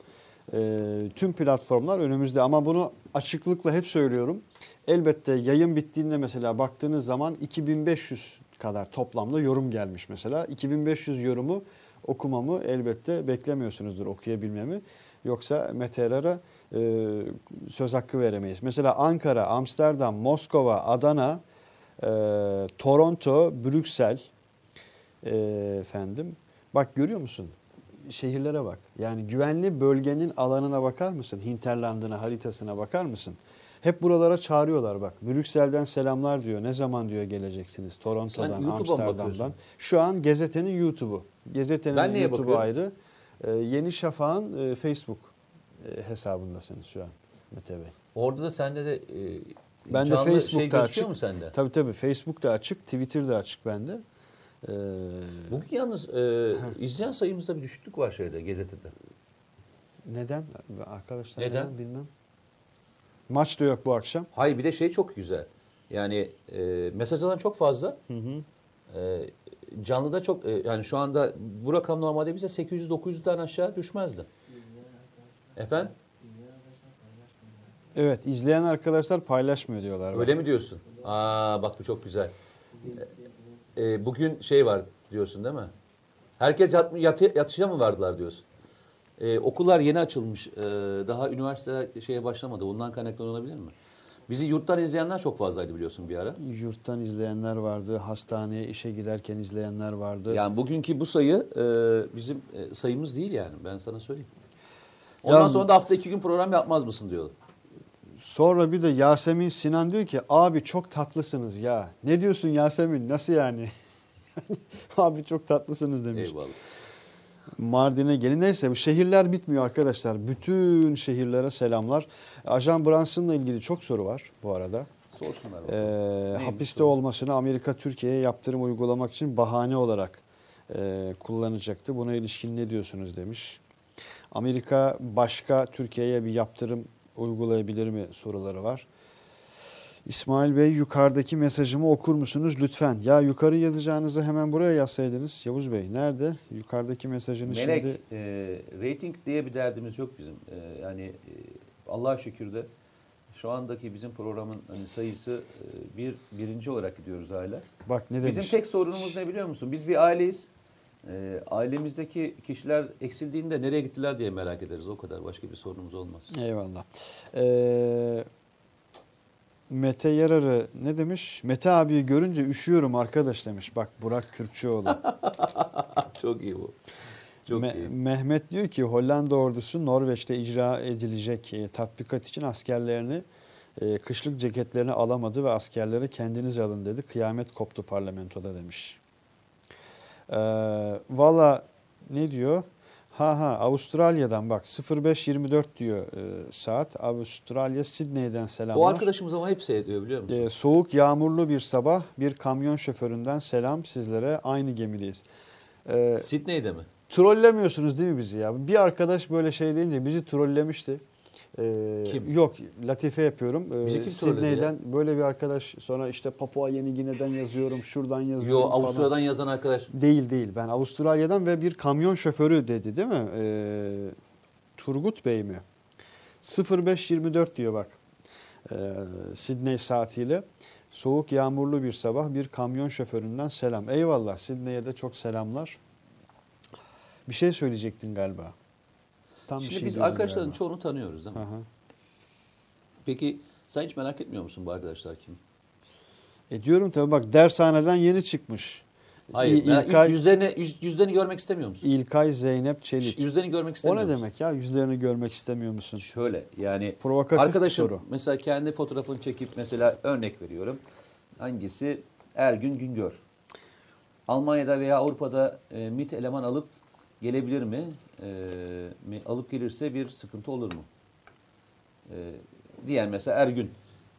Ee, tüm platformlar önümüzde ama bunu açıklıkla hep söylüyorum. Elbette yayın bittiğinde mesela baktığınız zaman 2500 kadar toplamda yorum gelmiş mesela. 2500 yorumu okumamı elbette beklemiyorsunuzdur okuyabilmemi. Yoksa Mete Erar'a e, söz hakkı veremeyiz. Mesela Ankara, Amsterdam, Moskova, Adana, e, Toronto, Brüksel e, efendim. Bak görüyor musun? Şehirlere bak. Yani güvenli bölgenin alanına bakar mısın? Hinterland'ına, haritasına bakar mısın? Hep buralara çağırıyorlar bak. Brüksel'den selamlar diyor. Ne zaman diyor geleceksiniz? Toronto'dan, Amsterdam'dan. Şu an Gezete'nin YouTube'u. Neye YouTube'u ayrı. Ee, Yeni Şafak'ın e, Facebook e, hesabındasınız şu an Mete Bey. Orada da sende de e, Ben de canlı şey Facebook'ta gözüküyor açık. mu sende? Tabii tabii Facebook da açık, Twitter de açık bende. Ee, Bugün yalnız e, izleyen sayımızda bir düşüklük var şeyde, gazetede. neden? Arkadaşlar Neden? neden bilmem. Maç da yok bu akşam. Hayır bir de şey çok güzel. Yani e, mesaj alan çok fazla. Hı hı. E, canlıda çok e, yani şu anda bu rakam normalde bize 800-900'den aşağı düşmezdi. Efendim? Evet, izleyen arkadaşlar paylaşmıyor diyorlar. Öyle mi diyorsun? Aa bak bu çok güzel. E, e, bugün şey var diyorsun değil mi? Herkes yat, yatı, yatışa mı vardılar diyorsun? E, okullar yeni açılmış. E, daha üniversite şeye başlamadı. Ondan kaynaklı olabilir mi? Bizi yurttan izleyenler çok fazlaydı biliyorsun bir ara. Yurttan izleyenler vardı, hastaneye işe giderken izleyenler vardı. Yani bugünkü bu sayı e, bizim e, sayımız değil yani ben sana söyleyeyim. Ondan Ya- sonra da hafta iki gün program yapmaz mısın diyor. Sonra bir de Yasemin Sinan diyor ki abi çok tatlısınız ya. Ne diyorsun Yasemin nasıl yani? abi çok tatlısınız demiş. Eyvallah. Mardin'e gelin. Neyse bu şehirler bitmiyor arkadaşlar. Bütün şehirlere selamlar. Ajan Brunson'la ilgili çok soru var bu arada. Sorsunlar. Ee, hapiste soru? olmasını Amerika Türkiye'ye yaptırım uygulamak için bahane olarak e, kullanacaktı. Buna ilişkin ne diyorsunuz demiş. Amerika başka Türkiye'ye bir yaptırım uygulayabilir mi soruları var. İsmail Bey yukarıdaki mesajımı okur musunuz lütfen? Ya yukarı yazacağınızı hemen buraya yazsaydınız. Yavuz Bey nerede? Yukarıdaki mesajını Melek, şimdi... e, rating diye bir derdimiz yok bizim. E, yani e, Allah'a şükür de şu andaki bizim programın hani sayısı e, bir birinci olarak gidiyoruz hala. Bak ne demiş? Bizim tek sorunumuz ne biliyor musun? Biz bir aileyiz. E, ailemizdeki kişiler eksildiğinde nereye gittiler diye merak ederiz. O kadar başka bir sorunumuz olmaz. Eyvallah. Ee, Mete Yararı ne demiş? Mete abiyi görünce üşüyorum arkadaş demiş. Bak Burak Kürkçüoğlu. Çok iyi bu. Çok Me- iyi. Mehmet diyor ki Hollanda ordusu Norveç'te icra edilecek e, tatbikat için askerlerini e, kışlık ceketlerini alamadı ve askerleri kendiniz alın dedi. Kıyamet koptu parlamentoda demiş. Ee, Valla ne diyor? Ha ha Avustralya'dan bak 0524 diyor e, saat. Avustralya Sydney'den selamlar. O arkadaşımız ama hep seyrediyor biliyor musun? Ee, soğuk yağmurlu bir sabah bir kamyon şoföründen selam sizlere aynı gemideyiz. Ee, Sydney'de mi? trollemiyorsunuz değil mi bizi ya? Bir arkadaş böyle şey deyince bizi trollemişti. Ee, Kim? Yok Latife yapıyorum. Ee, Bizi kim trolledi Sydney'den böyle bir arkadaş sonra işte Papua Yeni Gine'den yazıyorum şuradan yazıyorum Yo falan. Avustralya'dan yazan arkadaş. Değil değil ben Avustralya'dan ve bir kamyon şoförü dedi değil mi? Ee, Turgut Bey mi? 0524 diyor bak. Ee, Sydney saatiyle. Soğuk yağmurlu bir sabah bir kamyon şoföründen selam. Eyvallah Sydney'e de çok selamlar. Bir şey söyleyecektin galiba. Bir Şimdi şey biz arkadaşların galiba. çoğunu tanıyoruz değil mi? Aha. Peki sen hiç merak etmiyor musun bu arkadaşlar kim? E diyorum tabii bak dershaneden yeni çıkmış. Hayır. İ- merak- İlkay, yüzlerini, yüz- yüzlerini görmek istemiyor musun? İlkay Zeynep Çelik. Yüzlerini görmek O istemiyor ne musun? demek ya? Yüzlerini görmek istemiyor musun? Şöyle yani Provokatif arkadaşım soru. mesela kendi fotoğrafını çekip mesela örnek veriyorum. Hangisi? Ergün Güngör. Almanya'da veya Avrupa'da e, MIT eleman alıp gelebilir mi? E? Alıp gelirse bir sıkıntı olur mu? E, diyen mesela Ergün.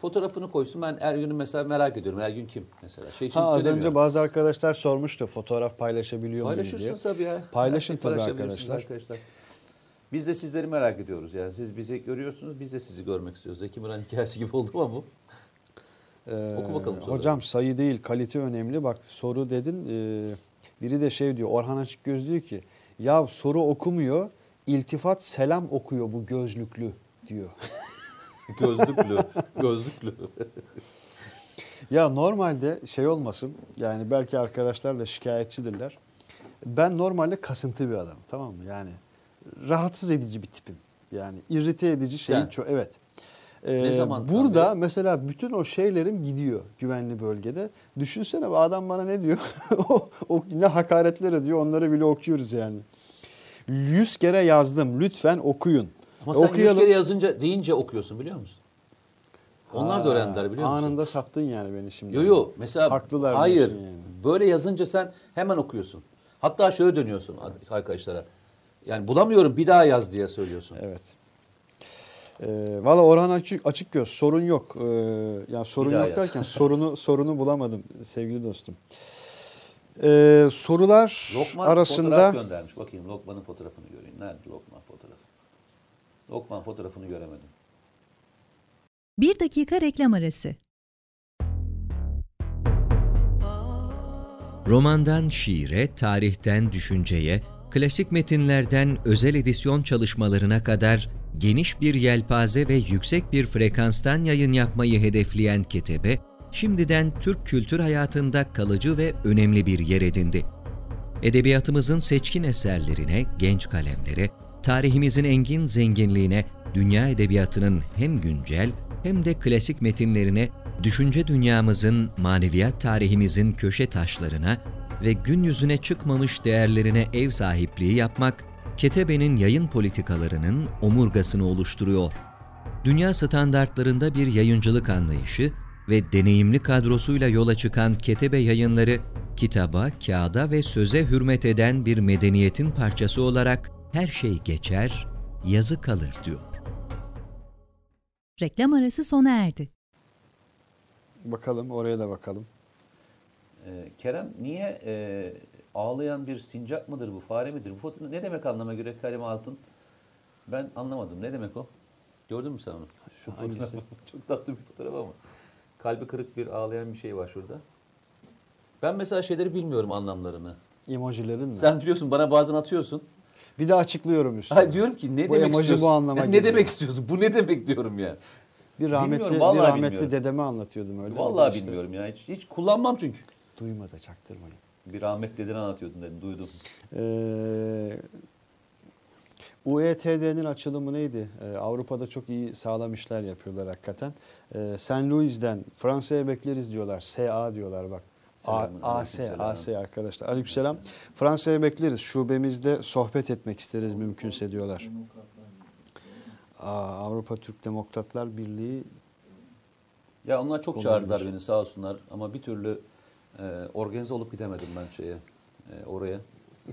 Fotoğrafını koysun ben Ergün'ü mesela merak ediyorum. Ergün kim mesela? Şey Ha az önce bazı arkadaşlar sormuştu fotoğraf paylaşabiliyor muyuz diye. Paylaşırsınız tabii ya. Paylaşın şeyi tabii paylaşabilirsiniz arkadaşlar. Biz de sizleri merak ediyoruz yani. Siz bizi görüyorsunuz, biz de sizi görmek istiyoruz. Zeki Müren hikayesi gibi oldu mu bu? Ee, Oku bakalım soruları. Hocam sayı değil kalite önemli. Bak soru dedin. e, biri de şey diyor Orhan Açıkgöz diyor ki ya soru okumuyor iltifat selam okuyor bu gözlüklü diyor. Gözlüklü, gözlüklü. Ya normalde şey olmasın yani belki arkadaşlar da şikayetçidirler. Ben normalde kasıntı bir adamım tamam mı? Yani rahatsız edici bir tipim. Yani irrite edici şeyin Sen? çok evet. Ee, Ne zamandan burada beri? mesela bütün o şeylerim gidiyor güvenli bölgede. Düşünsene adam bana ne diyor? o, o ne hakaretler ediyor onları bile okuyoruz yani. Yüz kere yazdım lütfen okuyun. Ama sen yüz Okuyalım. kere yazınca deyince okuyorsun biliyor musun? Onlar da öğrendiler biliyor musun? Anında sattın yani beni şimdi. Yo yo mesela Haklılar hayır yani. böyle yazınca sen hemen okuyorsun. Hatta şöyle dönüyorsun arkadaşlara. Yani bulamıyorum bir daha yaz diye söylüyorsun. Evet. Ee, Valla Orhan açık, açık göz sorun yok. Ee, yani sorun Bir yok yaz. derken sorunu sorunu bulamadım sevgili dostum. Ee, sorular Lokman arasında fotoğraf göndermiş. Bakayım Lokman'ın fotoğrafını göreyim. Nerede Lokman fotoğrafı? Lokman fotoğrafını göremedim. Bir dakika reklam arası. Romandan şiire, tarihten düşünceye, klasik metinlerden özel edisyon çalışmalarına kadar geniş bir yelpaze ve yüksek bir frekanstan yayın yapmayı hedefleyen Ketebe, şimdiden Türk kültür hayatında kalıcı ve önemli bir yer edindi. Edebiyatımızın seçkin eserlerine, genç kalemlere, tarihimizin engin zenginliğine, dünya edebiyatının hem güncel hem de klasik metinlerine, düşünce dünyamızın, maneviyat tarihimizin köşe taşlarına ve gün yüzüne çıkmamış değerlerine ev sahipliği yapmak, Ketebe'nin yayın politikalarının omurgasını oluşturuyor. Dünya standartlarında bir yayıncılık anlayışı ve deneyimli kadrosuyla yola çıkan Ketebe Yayınları, kitaba, kağıda ve söze hürmet eden bir medeniyetin parçası olarak her şey geçer, yazı kalır diyor. Reklam arası sona erdi. bakalım oraya da bakalım. Ee, Kerem niye e, ağlayan bir sincap mıdır bu, fare midir? Bu fotoğraf ne demek anlama göre Kerem Altın? Ben anlamadım. Ne demek o? Gördün mü sen onu? Şu? Çok tatlı bir fotoğraf ama. kalbi kırık bir ağlayan bir şey var şurada. Ben mesela şeyleri bilmiyorum anlamlarını. Emojilerin mi? Sen biliyorsun bana bazen atıyorsun. Bir de açıklıyorum üstüne. Ha, diyorum ki ne Bu demek emoji istiyorsun? bu anlama ne demek istiyorsun? Bu ne demek diyorum ya. bir rahmetli, bir rahmetli bilmiyorum. dedeme anlatıyordum öyle. Vallahi İşte bilmiyorum ya. Hiç, hiç kullanmam çünkü. Duyma da çaktırmayın. Bir rahmet dedeni anlatıyordun dedim. Duydum. Ee, UETD'nin açılımı neydi? Ee, Avrupa'da çok iyi sağlam işler yapıyorlar hakikaten. Ee, St. Louis'den Fransa'ya bekleriz diyorlar. SA diyorlar bak. A- AS, AS arkadaşlar. Aleykümselam. Fransa'ya bekleriz. Şubemizde sohbet etmek isteriz mümkünse diyorlar. Aa, Avrupa Türk Demokratlar Birliği Ya onlar çok çağırdılar beni sağ olsunlar. Ama bir türlü e, organize olup gidemedim ben şeye. e, oraya.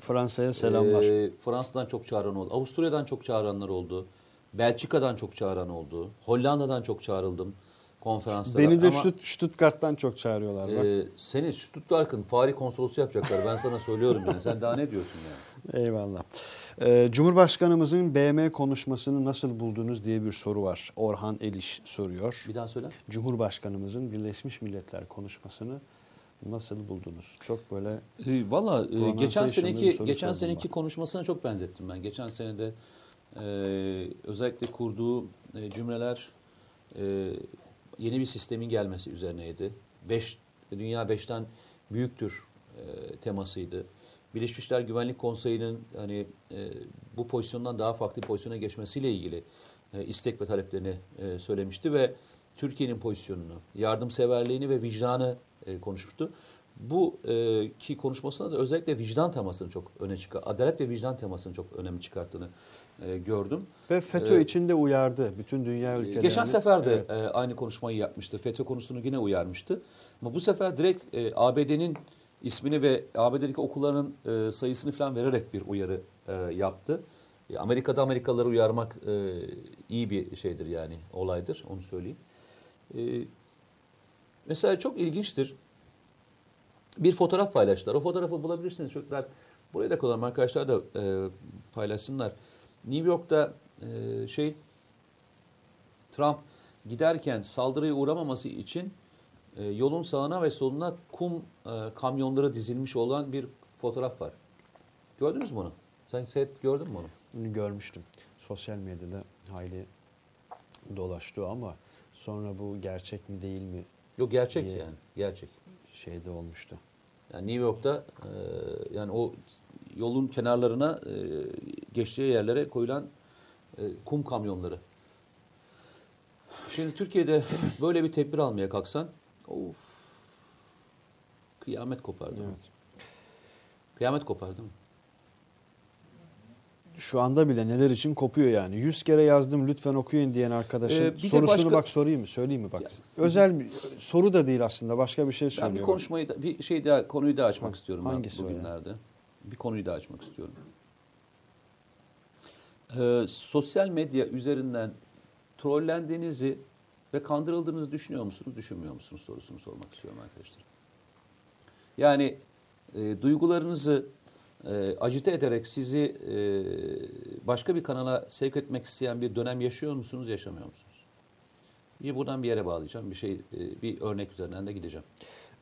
Fransa'ya selamlar. Ee, Fransa'dan çok çağıran oldu. Avusturya'dan çok çağıranlar oldu. Belçika'dan çok çağıran oldu. Hollanda'dan çok çağrıldım konferanslara. Beni de Ama, Stutt- Stuttgart'tan çok çağırıyorlar. Bak. e, seni Stuttgart'ın Fahri konsolosu yapacaklar. Ben sana söylüyorum yani. Sen daha ne diyorsun yani? Eyvallah. Ee, Cumhurbaşkanımızın BM konuşmasını nasıl buldunuz diye bir soru var. Orhan Eliş soruyor. Bir daha söyle. Cumhurbaşkanımızın Birleşmiş Milletler konuşmasını nasıl buldunuz? Çok böyle E, Valla e, geçen seneki geçen seneki konuşmasına çok benzettim ben. Geçen senede e, özellikle kurduğu e, cümleler e, yeni bir sistemin gelmesi üzerineydi. Beş, dünya beşten büyüktür e, temasıydı. Birleşmiş Milletler Güvenlik Konseyi'nin hani e, bu pozisyondan daha farklı bir pozisyona geçmesiyle ilgili e, istek ve taleplerini e, söylemişti ve Türkiye'nin pozisyonunu, yardımseverliğini ve vicdanı e, konuşmuştu. Bu e, ki konuşmasında da özellikle vicdan temasını çok öne çıkar, adalet ve vicdan temasını çok önemli çıkarttığını e, gördüm. ve FETÖ Ee, için de uyardı bütün dünya ülkelerini. Geçen sefer de Evet. e, aynı konuşmayı yapmıştı. FETÖ konusunu yine uyarmıştı. Ama bu sefer direkt e, ABD'nin ismini ve ABD'deki okulların e, sayısını falan vererek bir uyarı e, yaptı. E, Amerika'da Amerikalıları uyarmak e, iyi bir şeydir yani olaydır onu söyleyeyim. E, mesela çok ilginçtir. Bir fotoğraf paylaştılar. O fotoğrafı bulabilirsiniz çocuklar. Buraya da koyalım arkadaşlar da e, paylaşsınlar. New York'ta e, şey Trump giderken saldırıya uğramaması için e, yolun sağına ve soluna kum e, kamyonları dizilmiş olan bir fotoğraf var. Gördünüz mü onu? Sen seyret gördün mü onu? Bunu görmüştüm. Sosyal medyada hayli dolaştı ama sonra bu gerçek mi değil mi Yok gerçek Niye? yani. Gerçek. şeyde olmuştu. Yani New York'ta e, yani o yolun kenarlarına e, geçtiği yerlere koyulan e, kum kamyonları. Şimdi Türkiye'de böyle bir tedbir almaya kalksan of, kıyamet kopar değil mi? Evet. Kıyamet kopar değil mi? Şu anda bile neler için kopuyor yani. Yüz kere yazdım lütfen okuyun diyen arkadaşın Ee, bir sorusunu başka- bak sorayım mı? Söyleyeyim mi bak. Ya, Özel bir soru da değil aslında başka bir şey Ben söylüyorum. bir konuşmayı da, bir şey daha konuyu da açmak Ha, istiyorum hangisi ben bugünlerde. Bir konuyu da açmak istiyorum. Ee, sosyal medya üzerinden trollendiğinizi ve kandırıldığınızı düşünüyor musunuz, düşünmüyor musunuz sorusunu sormak istiyorum arkadaşlar. Yani e, duygularınızı e, acite ederek sizi e, başka bir kanala sevk etmek isteyen bir dönem yaşıyor musunuz, yaşamıyor musunuz? Bir buradan bir yere bağlayacağım. Bir şey, e, bir örnek üzerinden de gideceğim.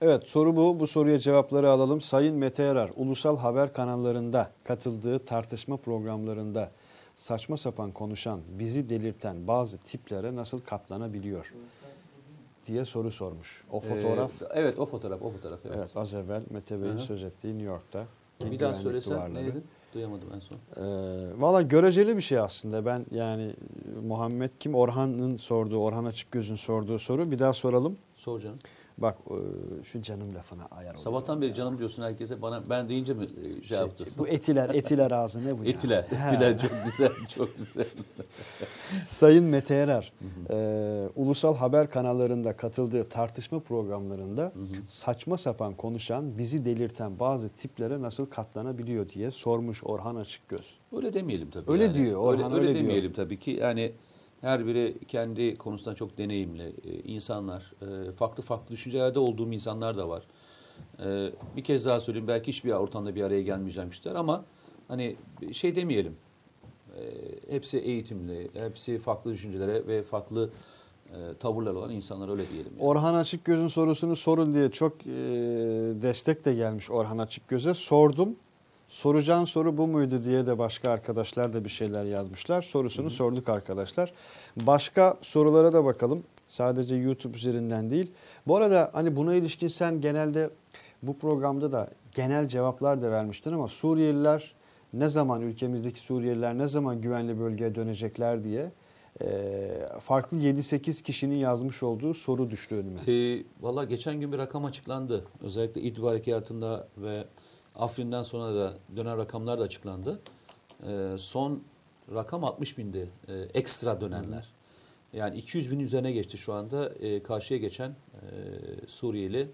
Evet soru bu. Bu soruya cevapları alalım. Sayın Mete Erar, ulusal haber kanallarında katıldığı tartışma programlarında saçma sapan konuşan, bizi delirten bazı tiplere nasıl katlanabiliyor diye soru sormuş. O fotoğraf, Ee, evet o fotoğraf, o fotoğraf. Evet. evet az evvel Mete Bey'in söz ettiği New York'ta. Bir daha söylesen duvarları. ne dedin? Duyamadım en son. Ee, Valla göreceli bir şey aslında. Ben yani Muhammed kim? Orhan'ın sorduğu, Orhan Açıkgöz'ün sorduğu soru. Bir daha soralım. Sor canım. Bak e, şu canım lafına ayar oluyor. Sabahtan beri canım diyorsun herkese. Bana ben deyince mi e, şey, yaptı? Bu etiler, etiler ağzı ne bu ya? Etiler, Ha. etiler çok güzel, çok güzel. Sayın Mete Erer, e, ulusal haber kanallarında katıldığı tartışma programlarında saçma sapan konuşan, bizi delirten bazı tiplere nasıl katlanabiliyor diye sormuş Orhan Açıkgöz. Öyle demeyelim tabii. Öyle yani. diyor, Orhan öyle, öyle öyle diyor. demeyelim tabii ki. Yani her biri kendi konusunda çok deneyimli e, insanlar. E, farklı farklı düşüncelerde olduğum insanlar da var. E, bir kez daha söyleyeyim belki hiçbir ortamda bir araya gelmeyeceğim işler ama hani şey demeyelim. E, hepsi eğitimli, hepsi farklı düşüncelere ve farklı e, tavırlar olan insanlar öyle diyelim. yani. Orhan Açıkgöz'ün sorusunu sorun diye çok e, destek de gelmiş Orhan Açıkgöz'e. Sordum. Soracağın soru bu muydu diye de başka arkadaşlar da bir şeyler yazmışlar. Sorusunu sorduk arkadaşlar. Başka sorulara da bakalım. Sadece YouTube üzerinden değil. Bu arada hani buna ilişkin sen genelde bu programda da genel cevaplar da vermiştin ama Suriyeliler ne zaman ülkemizdeki Suriyeliler ne zaman güvenli bölgeye dönecekler diye e, farklı 7-8 kişinin yazmış olduğu soru düştü önüme. E, Valla geçen gün bir rakam açıklandı. Özellikle İdlib Harekatı'nda ve Afrin'den sonra da dönen rakamlar da açıklandı. E, son rakam 60 bindi e, ekstra dönenler. Yani 200 bin üzerine geçti şu anda e, karşıya geçen e, Suriyeli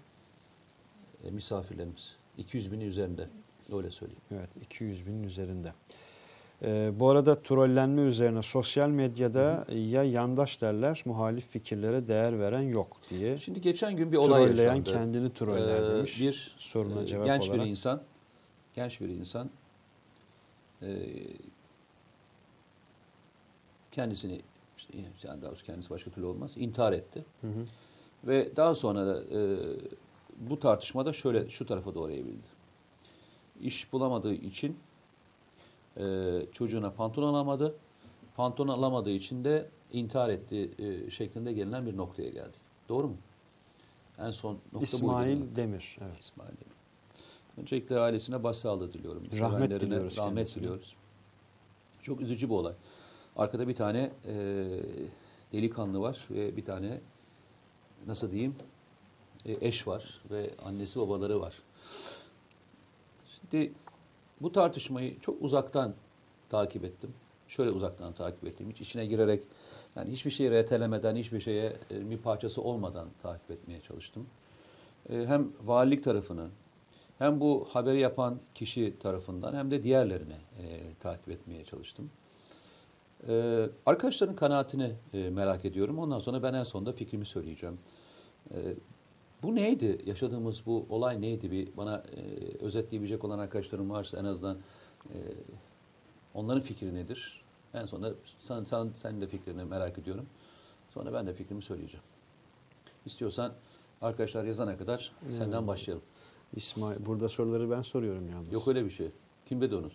e, misafirlerimiz. 200 binin üzerinde öyle söyleyeyim. Evet 200 binin üzerinde. Ee, bu arada trollenme üzerine sosyal medyada ya yandaş derler muhalif fikirlere değer veren yok diye. Şimdi geçen gün bir olay Trolleyen yaşandı. kendini troller Ee, demiş. Bir soruna e, cevap genç olarak. bir insan, genç bir insan e, kendisini, yani daha doğrusu kendisi başka türlü olmaz, intihar etti. Hı hı. Ve daha sonra da e, bu tartışmada şöyle şu tarafa doğru evrildi. İş bulamadığı için e, çocuğuna pantolon alamadı. Pantolon alamadığı için de intihar etti e, şeklinde gelinen bir noktaya geldik. Doğru mu? En son nokta buydu. İsmail mi? Demir. Evet. İsmail Demir. Öncelikle ailesine başsağlığı diliyorum. Rahmet diliyoruz Rahmet kendisine. diliyoruz. Çok üzücü bir olay. Arkada bir tane e, delikanlı var ve bir tane nasıl diyeyim e, eş var ve annesi babaları var. Şimdi bu tartışmayı çok uzaktan takip ettim. Şöyle uzaktan takip ettim. Hiç içine girerek yani hiçbir şeyi retelemeden, hiçbir şeye e, bir parçası olmadan takip etmeye çalıştım. E, hem valilik tarafını hem bu haberi yapan kişi tarafından hem de diğerlerini e, takip etmeye çalıştım. E, arkadaşların kanaatini e, merak ediyorum. Ondan sonra ben en sonunda fikrimi söyleyeceğim. E, bu neydi? Yaşadığımız bu olay neydi? Bir bana e, özetleyebilecek olan arkadaşlarım varsa en azından e, onların fikri nedir? En sonunda sen, sen, senin de fikrini merak ediyorum. Sonra ben de fikrimi söyleyeceğim. İstiyorsan arkadaşlar yazana kadar senden başlayalım. İsmail burada soruları ben soruyorum yalnız. Yok öyle bir şey. Kim dedi onu?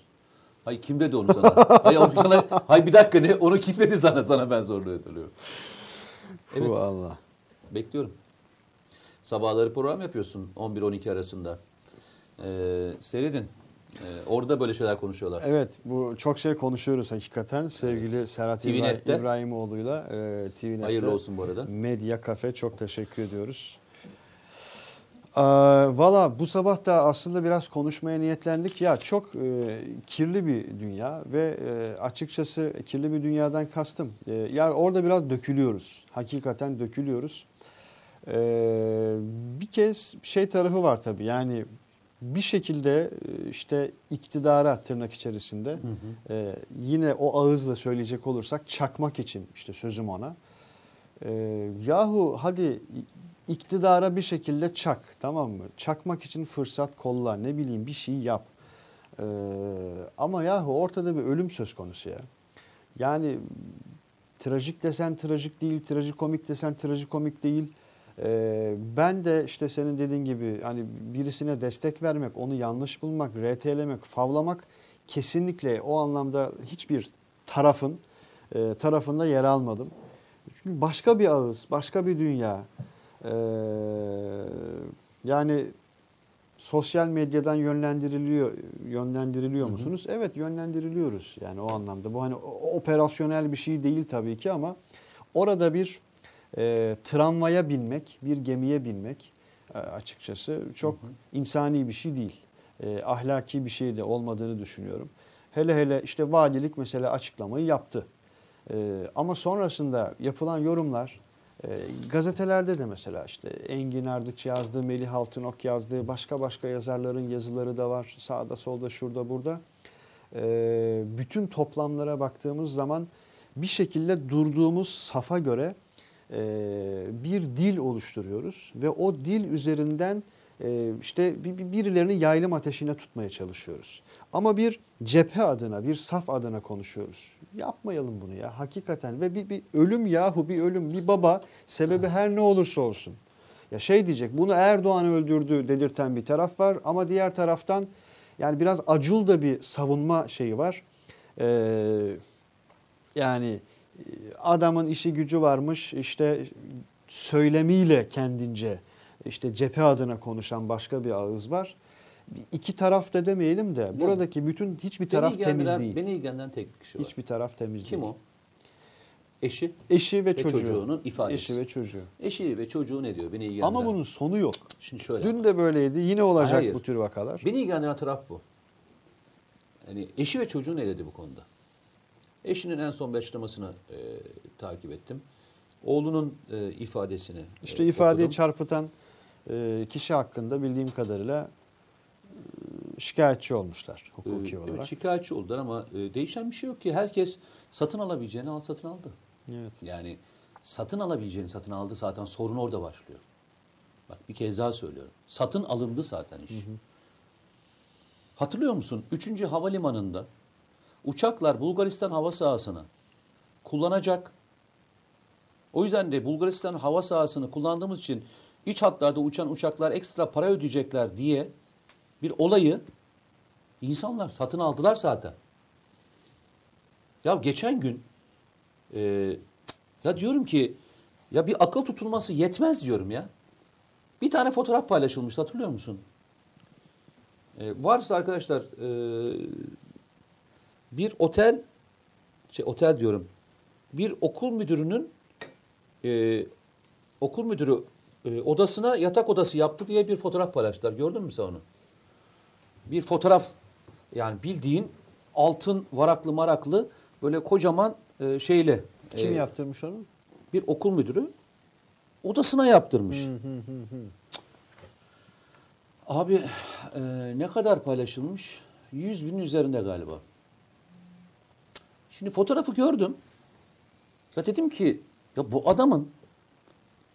Hay kim dedi onu sana? hay, o sana, hay bir dakika ne? Onu kim dedi sana? Sana ben zorla hatırlıyorum. Evet. Allah. Bekliyorum. Sabahları program yapıyorsun 11-12 arasında. Ee, seyredin. Ee, orada böyle şeyler konuşuyorlar. Evet bu çok şey konuşuyoruz hakikaten. Sevgili Serhat İbrahim. İbrahimoğlu'yla e, TVNet'te. Hayırlı olsun bu arada. Medya Kafe çok teşekkür ediyoruz. Ee, Valla bu sabah da aslında biraz konuşmaya niyetlendik. Ya çok e, kirli bir dünya ve e, açıkçası kirli bir dünyadan kastım. E, yani orada biraz dökülüyoruz. Hakikaten dökülüyoruz. Ee, bir kez şey tarafı var tabii yani bir şekilde e, işte iktidara tırnak içerisinde e, yine o ağızla söyleyecek olursak çakmak için işte sözüm ona. E, yahu hadi iktidara bir şekilde çak tamam mı? Çakmak için fırsat kolla ne bileyim bir şey yap. E, ama yahu ortada bir ölüm söz konusu ya. Yani trajik desen trajik değil, trajikomik desen trajikomik değil. Ee, ben de işte senin dediğin gibi hani birisine destek vermek, onu yanlış bulmak, RT'lemek, favlamak kesinlikle o anlamda hiçbir tarafın e, tarafında yer almadım. Çünkü başka bir ağız, başka bir dünya. Ee, yani sosyal medyadan yönlendiriliyor yönlendiriliyor musunuz? Evet yönlendiriliyoruz yani o anlamda. Bu hani operasyonel bir şey değil tabii ki ama orada bir e, tramvaya binmek, bir gemiye binmek e, açıkçası çok insani bir şey değil. E, ahlaki bir şey de olmadığını düşünüyorum. Hele hele işte valilik mesela açıklamayı yaptı. E, ama sonrasında yapılan yorumlar e, gazetelerde de mesela işte Engin Ardıç yazdığı, Melih Altınok yazdığı, başka başka yazarların yazıları da var. Sağda solda şurada burada. E, bütün toplamlara baktığımız zaman bir şekilde durduğumuz safa göre e, bir dil oluşturuyoruz ve o dil üzerinden e, işte bir, bir- birilerini yaylım ateşine tutmaya çalışıyoruz. Ama bir cephe adına, bir saf adına konuşuyoruz. Yapmayalım bunu ya hakikaten ve bir, bir ölüm yahu bir ölüm bir baba sebebi her ne olursa olsun. Ya şey diyecek bunu Erdoğan öldürdü dedirten bir taraf var ama diğer taraftan yani biraz acul da bir savunma şeyi var. Ee, yani e, adamın işi gücü varmış işte söylemiyle kendince işte cephe adına konuşan başka bir ağız var. İki taraf da demeyelim de mi? buradaki bütün hiçbir taraf beni temiz ilgilendiren- değil. Beni ilgilenen tek bir kişi var. Hiçbir taraf temiz Kim değil. o? Eşi. Eşi ve, Ve çocuğu. çocuğunun ifadesi. Eşi ve çocuğu. Eşi ve çocuğu ne diyor? Beni ilgilendiren. Ama bunun sonu yok. Şimdi şöyle. Dün de böyleydi. Yine olacak Hayır. bu tür vakalar. Beni ilgilendiren taraf bu. Yani eşi ve çocuğu ne dedi bu konuda? Eşinin en son bir açıklamasını e, takip ettim. Oğlunun e, ifadesini İşte e, ifadeyi okudum. çarpıtan e, kişi hakkında bildiğim kadarıyla şikayetçi olmuşlar hukuki Ee, olarak. evet, şikayetçi oldular ama e, değişen bir şey yok ki. Herkes satın alabileceğini al satın aldı. Evet. Yani satın alabileceğini satın aldı zaten sorun orada başlıyor. Bak bir kez daha söylüyorum. Satın alındı zaten iş. Hatırlıyor musun? Üçüncü havalimanında uçaklar Bulgaristan hava sahasını kullanacak. O yüzden de Bulgaristan hava sahasını kullandığımız için iç hatlarda uçan uçaklar ekstra para ödeyecekler diye bir olayı insanlar satın aldılar zaten. Ya geçen gün e, ya diyorum ki ya bir akıl tutulması yetmez diyorum ya. Bir tane fotoğraf paylaşılmıştı hatırlıyor musun? E, varsa arkadaşlar e, bir otel şey otel diyorum. Bir okul müdürünün e, okul müdürü e, odasına yatak odası yaptı diye bir fotoğraf paylaştılar. Gördün mü sen onu? Bir fotoğraf yani bildiğin altın varaklı maraklı böyle kocaman e, şeyle Kim e, yaptırmış onu? bir okul müdürü odasına yaptırmış. Abi e, ne kadar paylaşılmış? 100 binin üzerinde galiba. Şimdi fotoğrafı gördüm. Ya dedim ki ya bu adamın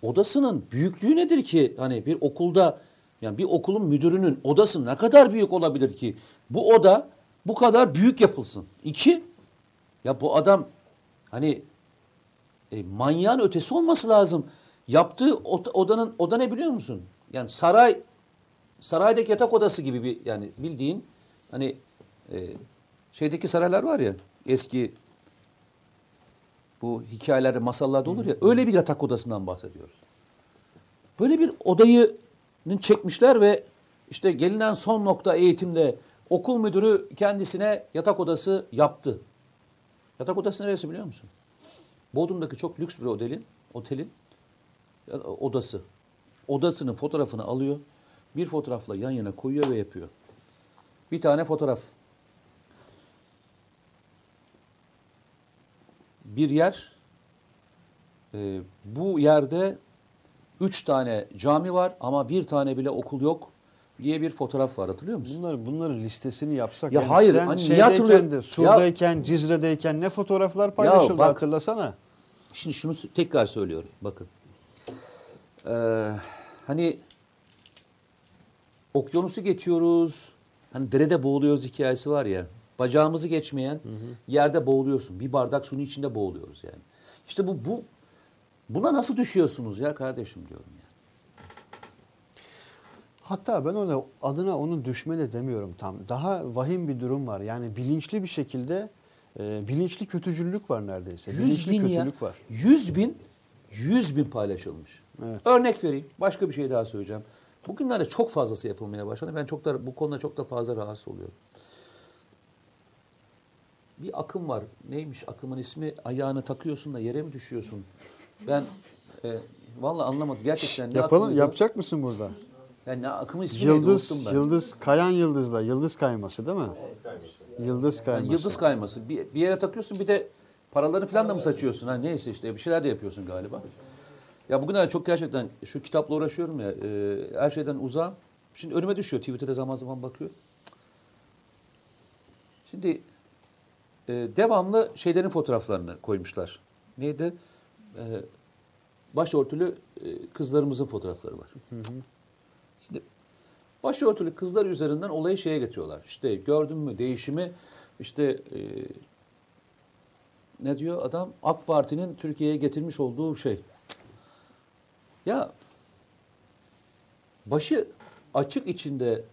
odasının büyüklüğü nedir ki? Hani bir okulda yani bir okulun müdürünün odası ne kadar büyük olabilir ki? Bu oda bu kadar büyük yapılsın. İki, ya bu adam hani e, manyağın ötesi olması lazım. Yaptığı odanın oda ne biliyor musun? Yani saray saraydaki yatak odası gibi bir yani bildiğin hani e, şeydeki saraylar var ya eski bu hikayelerde masallarda olur ya öyle bir yatak odasından bahsediyoruz. Böyle bir odayı çekmişler ve işte gelinen son nokta eğitimde okul müdürü kendisine yatak odası yaptı. Yatak odası neresi biliyor musun? Bodrum'daki çok lüks bir otelin, otelin odası. Odasının fotoğrafını alıyor. Bir fotoğrafla yan yana koyuyor ve yapıyor. Bir tane fotoğraf. Bir yer. e, bu yerde üç tane cami var ama bir tane bile okul yok diye bir fotoğraf var hatırlıyor musun? Bunları bunların listesini yapsak. Ya hayır, sen hani niye şeydeyken de, Sur'dayken, Cizre'deyken ne fotoğraflar paylaşıldı bak- hatırlasana. Şimdi şunu tekrar söylüyorum. Bakın. Ee, hani okyanusu geçiyoruz. Hani derede boğuluyoruz hikayesi var ya. Bacağımızı geçmeyen yerde boğuluyorsun. Bir bardak suyun içinde boğuluyoruz yani. İşte bu bu buna nasıl düşüyorsunuz ya kardeşim diyorum ya. Hatta ben orada adına onun düşme de demiyorum tam. Daha vahim bir durum var. Yani bilinçli bir şekilde e, bilinçli kötücüllük var neredeyse. 100 bilinçli bin ya. kötülük var. 100 bin 100 bin paylaşılmış. Evet. Örnek vereyim. Başka bir şey daha söyleyeceğim. Bugünlerde çok fazlası yapılmaya başladı. Ben çok da bu konuda çok da fazla rahatsız oluyorum. Bir akım var. Neymiş akımın ismi? Ayağını takıyorsun da yere mi düşüyorsun? Ben e, vallahi anlamadım. Gerçekten ne Yapalım, yapacak mısın burada? Yani ne akımın ismi? Yıldız, ben. yıldız, kayan yıldızla, yıldız kayması değil mi? Yıldız Yani kayması. yıldız kayması. Bir, bir yere takıyorsun bir de paralarını falan da mı saçıyorsun? Ha, neyse işte bir şeyler de yapıyorsun galiba. Ya bugünlerde çok gerçekten şu kitapla uğraşıyorum ya. e, her şeyden uzağım. Şimdi önüme düşüyor. Twitter'da zaman zaman bakıyor. Şimdi e, devamlı şeylerin fotoğraflarını koymuşlar. Neydi? E, başörtülü e, kızlarımızın fotoğrafları var. Şimdi Başörtülü kızlar üzerinden olayı şeye getiriyorlar. İşte gördün mü değişimi işte e, ne diyor adam AK Parti'nin Türkiye'ye getirmiş olduğu şey. Ya başı açık içinde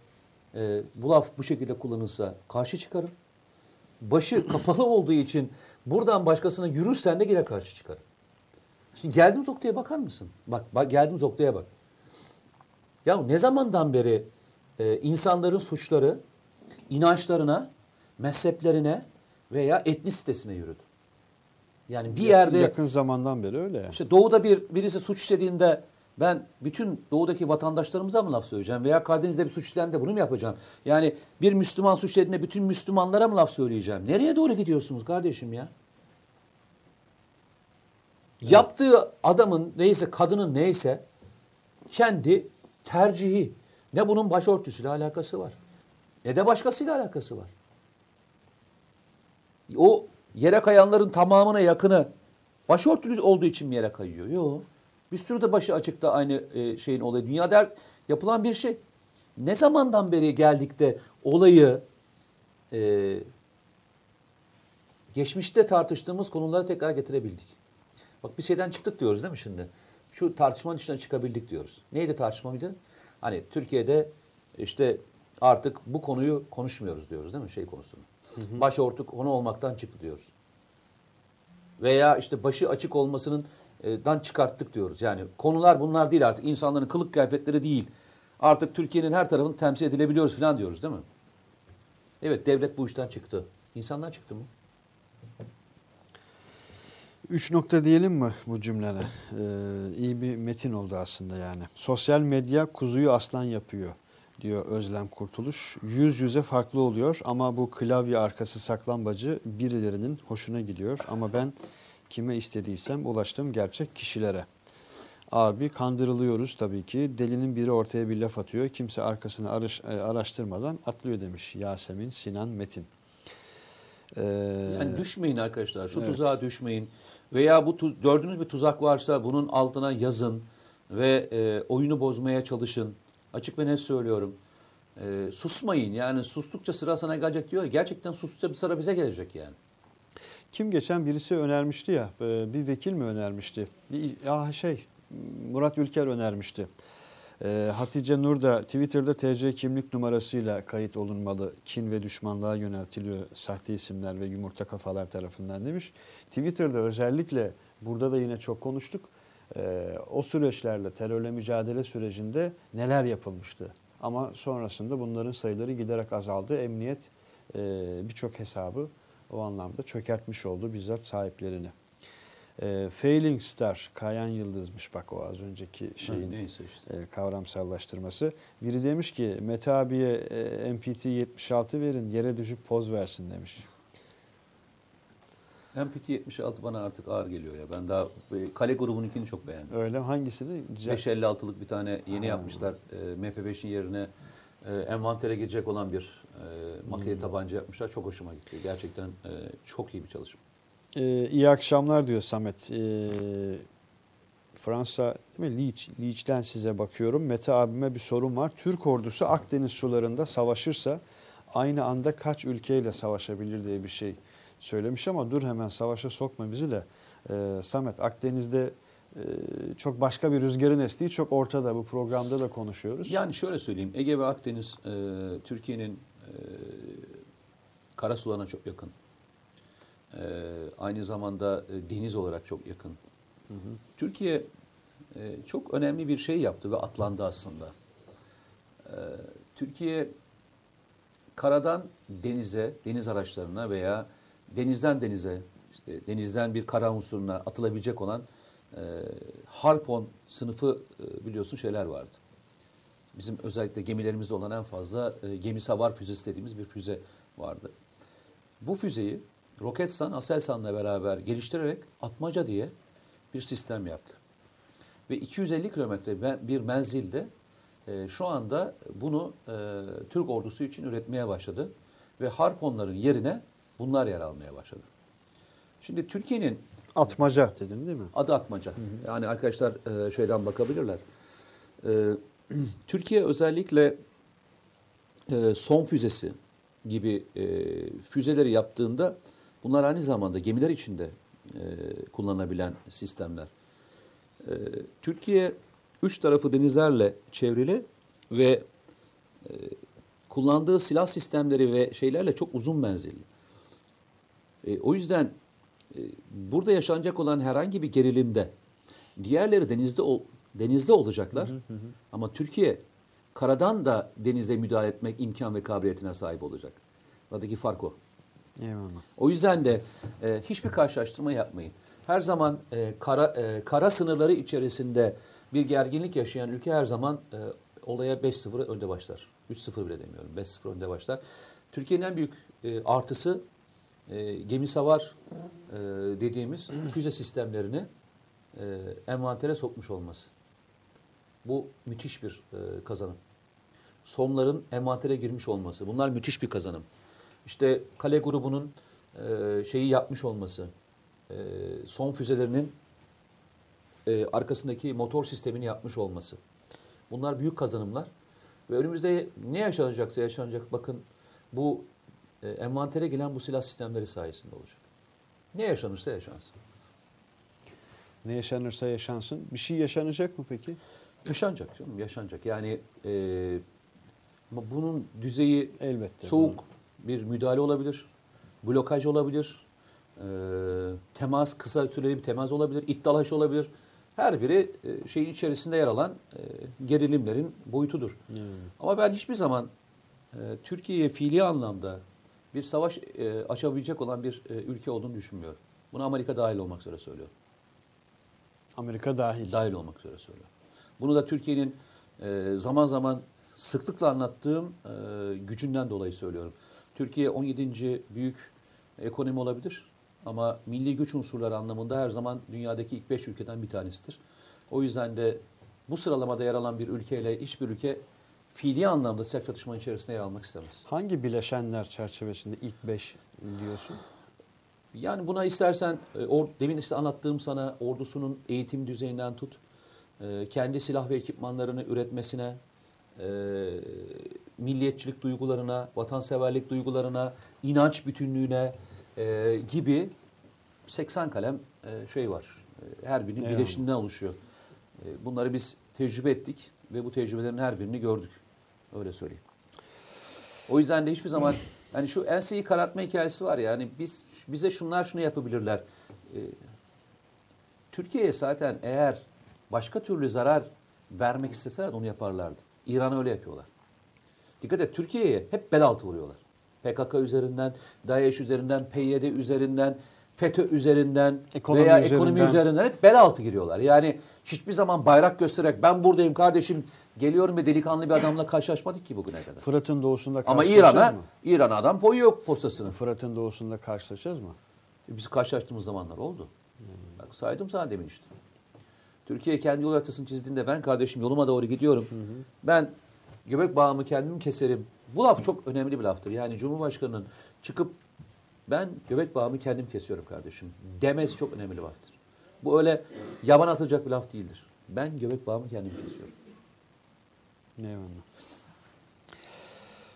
e, bu laf bu şekilde kullanılsa karşı çıkarım. Başı kapalı olduğu için buradan başkasına yürürsen de yine karşı çıkarım. Şimdi geldiğimiz noktaya bakar mısın? Bak, bak geldiğimiz noktaya bak. Ya ne zamandan beri e, insanların suçları inançlarına, mezheplerine veya etnisitesine yürüdü? Yani bir yerde yakın zamandan beri öyle. işte doğuda bir birisi suç işlediğinde ben bütün doğudaki vatandaşlarımıza mı laf söyleyeceğim veya Karadeniz'de bir suç işlendi bunu mu yapacağım? Yani bir Müslüman suç işlediğinde bütün Müslümanlara mı laf söyleyeceğim? Nereye doğru gidiyorsunuz kardeşim ya? Yaptığı adamın neyse kadının neyse kendi tercihi. Ne bunun başörtüsüyle alakası var. Ne de başkasıyla alakası var. O yere kayanların tamamına yakını başörtülü olduğu için mi yere kayıyor? Yok. Bir sürü de başı açıkta aynı e, şeyin olayı. Dünyada yapılan bir şey. Ne zamandan beri geldik de olayı e, geçmişte tartıştığımız konulara tekrar getirebildik. Bak bir şeyden çıktık diyoruz değil mi şimdi? Şu tartışmanın içinden çıkabildik diyoruz. Neydi tartışma mıydı? Hani Türkiye'de işte artık bu konuyu konuşmuyoruz diyoruz değil mi şey konusunu? Başörtü konu olmaktan çıktı diyoruz. Veya işte başı açık olmasının e, dan çıkarttık diyoruz. Yani konular bunlar değil artık. insanların kılık kıyafetleri değil. Artık Türkiye'nin her tarafını temsil edilebiliyoruz falan diyoruz değil mi? Evet devlet bu işten çıktı. İnsanlar çıktı mı? Üç nokta diyelim mi bu cümlene? Ee, iyi bir metin oldu aslında yani. Sosyal medya kuzuyu aslan yapıyor diyor Özlem Kurtuluş. Yüz yüze farklı oluyor ama bu klavye arkası saklambacı birilerinin hoşuna gidiyor. Ama ben kime istediysem ulaştım gerçek kişilere. Abi kandırılıyoruz tabii ki. Delinin biri ortaya bir laf atıyor. Kimse arkasını e, araştırmadan atlıyor demiş Yasemin Sinan Metin. Ee, Yani düşmeyin arkadaşlar. Şu evet. tuzağa düşmeyin. Veya bu gördüğünüz bir tuzak varsa bunun altına yazın ve e, oyunu bozmaya çalışın. Açık ve net söylüyorum. E, susmayın. Yani sustukça sıra sana gelecek diyor. Gerçekten sustukça bir sıra bize gelecek yani. Kim geçen birisi önermişti ya, e, bir vekil mi önermişti? Bir, ya şey, Murat Ülker önermişti. E, Hatice Nur da Twitter'da TC kimlik numarasıyla kayıt olunmalı. Kin ve düşmanlığa yöneltiliyor sahte isimler ve yumurta kafalar tarafından demiş. Twitter'da özellikle burada da yine çok konuştuk. E, o süreçlerle terörle mücadele sürecinde neler yapılmıştı? Ama sonrasında bunların sayıları giderek azaldı. Emniyet e, birçok hesabı o anlamda çökertmiş oldu bizzat sahiplerini. E, Failing Star, Kayan Yıldız'mış bak o az önceki şeyin Neyse işte. e, kavramsallaştırması. Biri demiş ki Mete abiye e, MPT 76 verin yere düşüp poz versin demiş. MPT 76 bana artık ağır geliyor ya. Ben daha e, Kale grubununkini çok beğendim. Öyle hangisini? Ce- 556'lık bir tane yeni yapmışlar. E, MP5'in yerine e, envantere girecek olan bir e, makineli tabanca yapmışlar. Çok hoşuma gitti. Gerçekten e, çok iyi bir çalışma. Ee, iyi akşamlar diyor Samet. Ee, Fransa değil mi? Liç, Liç'ten size bakıyorum. Mete abime bir sorun var. Türk ordusu Akdeniz sularında savaşırsa aynı anda kaç ülkeyle savaşabilir diye bir şey söylemiş ama dur hemen savaşa sokma bizi de. Ee, Samet Akdeniz'de e, çok başka bir rüzgarın estiği çok ortada. Bu programda da konuşuyoruz. Yani şöyle söyleyeyim. Ege ve Akdeniz e, Türkiye'nin e, kara sularına çok yakın. E, aynı zamanda e, deniz olarak çok yakın. Türkiye e, çok önemli bir şey yaptı ve atlandı aslında. E, Türkiye karadan denize, deniz araçlarına veya denizden denize, işte denizden bir kara unsuruna atılabilecek olan e, harpon sınıfı e, biliyorsun şeyler vardı. Bizim özellikle gemilerimizde olan en fazla e, gemi savar füzesi dediğimiz bir füze vardı. Bu füzeyi Roketsan, Aselsan'la beraber geliştirerek Atmaca diye bir sistem yaptı. Ve 250 kilometre bir menzilde e, şu anda bunu e, Türk ordusu için üretmeye başladı. Ve harponların yerine bunlar yer almaya başladı. Şimdi Türkiye'nin Atmaca dedin değil mi? Adı Atmaca. Yani arkadaşlar e, şeyden bakabilirler. E, Türkiye özellikle e, son füzesi gibi e, füzeleri yaptığında bunlar aynı zamanda gemiler içinde e, kullanılabilen sistemler. E, Türkiye üç tarafı denizlerle çevrili ve e, kullandığı silah sistemleri ve şeylerle çok uzun menzilli. E, o yüzden e, burada yaşanacak olan herhangi bir gerilimde diğerleri denizde ol, denizde olacaklar. Ama Türkiye karadan da denize müdahale etmek imkan ve kabiliyetine sahip olacak. Aradaki fark o. Eyvallah. O yüzden de e, hiçbir karşılaştırma yapmayın. Her zaman e, kara e, kara sınırları içerisinde bir gerginlik yaşayan ülke her zaman e, olaya 5-0 önde başlar. 3-0 bile demiyorum. 5-0 önde başlar. Türkiye'nin en büyük e, artısı e, gemi savar e, dediğimiz füze sistemlerini e, envantere sokmuş olması. Bu müthiş bir e, kazanım. Somların envantere girmiş olması. Bunlar müthiş bir kazanım. İşte kale grubunun e, şeyi yapmış olması, e, son füzelerinin e, arkasındaki motor sistemini yapmış olması. Bunlar büyük kazanımlar. Ve önümüzde ne yaşanacaksa yaşanacak bakın bu e, envantere gelen bu silah sistemleri sayesinde olacak. Ne yaşanırsa yaşansın. Ne yaşanırsa yaşansın. Bir şey yaşanacak mı peki? Yaşanacak canım yaşanacak. Yani e, bunun düzeyi Elbette. soğuk bir müdahale olabilir, blokaj olabilir, e, temas kısa süreli bir temas olabilir, iddalaş olabilir. Her biri e, şeyin içerisinde yer alan e, gerilimlerin boyutudur. Ama ben hiçbir zaman e, Türkiye'ye fiili anlamda bir savaş e, açabilecek olan bir e, ülke olduğunu düşünmüyorum. Bunu Amerika dahil olmak üzere söylüyorum. Amerika dahil. Dahil olmak üzere söylüyorum. Bunu da Türkiye'nin e, zaman zaman sıklıkla anlattığım e, gücünden dolayı söylüyorum. Türkiye 17. büyük ekonomi olabilir ama milli güç unsurları anlamında her zaman dünyadaki ilk 5 ülkeden bir tanesidir. O yüzden de bu sıralamada yer alan bir ülkeyle hiçbir ülke fiili anlamda sıcak çatışmanın içerisinde yer almak istemez. Hangi bileşenler çerçevesinde ilk beş diyorsun? Yani buna istersen e, or, demin işte anlattığım sana ordusunun eğitim düzeyinden tut, e, kendi silah ve ekipmanlarını üretmesine, e, milliyetçilik duygularına, vatanseverlik duygularına, inanç bütünlüğüne e, gibi 80 kalem e, şey var. E, her birinin Eyvallah. oluşuyor. E, bunları biz tecrübe ettik ve bu tecrübelerin her birini gördük. Öyle söyleyeyim. O yüzden de hiçbir zaman yani şu enseyi karartma hikayesi var ya hani biz bize şunlar şunu yapabilirler. Ee, Türkiye'ye zaten eğer başka türlü zarar vermek isteseler onu yaparlardı. İran öyle yapıyorlar. Dikkat et Türkiye'ye hep bel altı vuruyorlar. PKK üzerinden, DAEŞ üzerinden, PYD üzerinden, FETÖ üzerinden Ekonomi veya üzerinden. ekonomi üzerinden hep bel altı giriyorlar. Yani hiçbir zaman bayrak göstererek ben buradayım kardeşim geliyorum ve delikanlı bir adamla karşılaşmadık ki bugüne kadar. Fırat'ın doğusunda Ama İran'a? İran'a adam koyuyor postasını. Fırat'ın doğusunda karşılaşacağız mı? Biz karşılaştığımız zamanlar oldu. Bak saydım sana demin işte. Türkiye kendi yol haritasını çizdiğinde ben kardeşim yoluma doğru gidiyorum. Ben göbek bağımı kendim keserim. Bu laf çok önemli bir laftır. Yani Cumhurbaşkanı'nın çıkıp ben göbek bağımı kendim kesiyorum kardeşim demesi çok önemli bir laftır. Bu öyle yaban atılacak bir laf değildir. Ben göbek bağımı kendim kesiyorum. Eyvallah.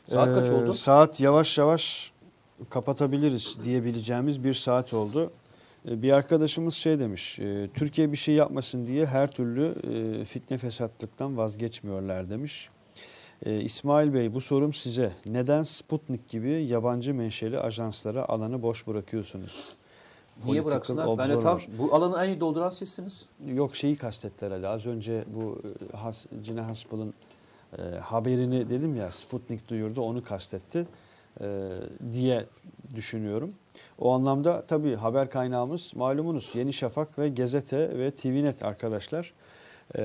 Saat kaç Ee, oldu? Saat yavaş yavaş kapatabiliriz diyebileceğimiz bir saat oldu. Ee, Bir arkadaşımız şey demiş, e, Türkiye bir şey yapmasın diye her türlü e, fitne fesatlıktan vazgeçmiyorlar demiş. Ee, İsmail Bey bu sorum size. Neden Sputnik gibi yabancı menşeli ajanslara alanı boş bırakıyorsunuz? Niye bıraksınlar? Ben de tam bu alanı en iyi dolduran sizsiniz. Yok şeyi kastettiler herhalde. Az önce bu e, Has, Cine Haspel'ın e, haberini dedim ya Sputnik duyurdu onu kastetti e, diye düşünüyorum. O anlamda tabii haber kaynağımız malumunuz Yeni Şafak ve Gazete ve TVNet arkadaşlar. E,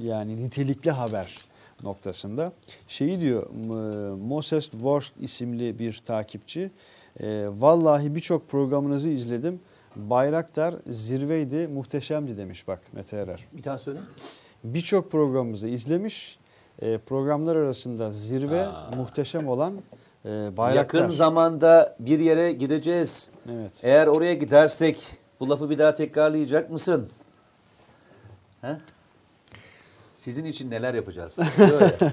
yani nitelikli haber noktasında. Şeyi diyor Moses Worst isimli bir takipçi. E, vallahi birçok programınızı izledim. Bayraktar zirveydi, muhteşemdi demiş bak Mete Erer. Bir tane söyle. Birçok programımızı izlemiş. E, programlar arasında zirve Aa. muhteşem olan e, Bayraktar. Yakın zamanda bir yere gideceğiz. Evet. Eğer oraya gidersek bu lafı bir daha tekrarlayacak mısın? He? Sizin için neler yapacağız? Böyle.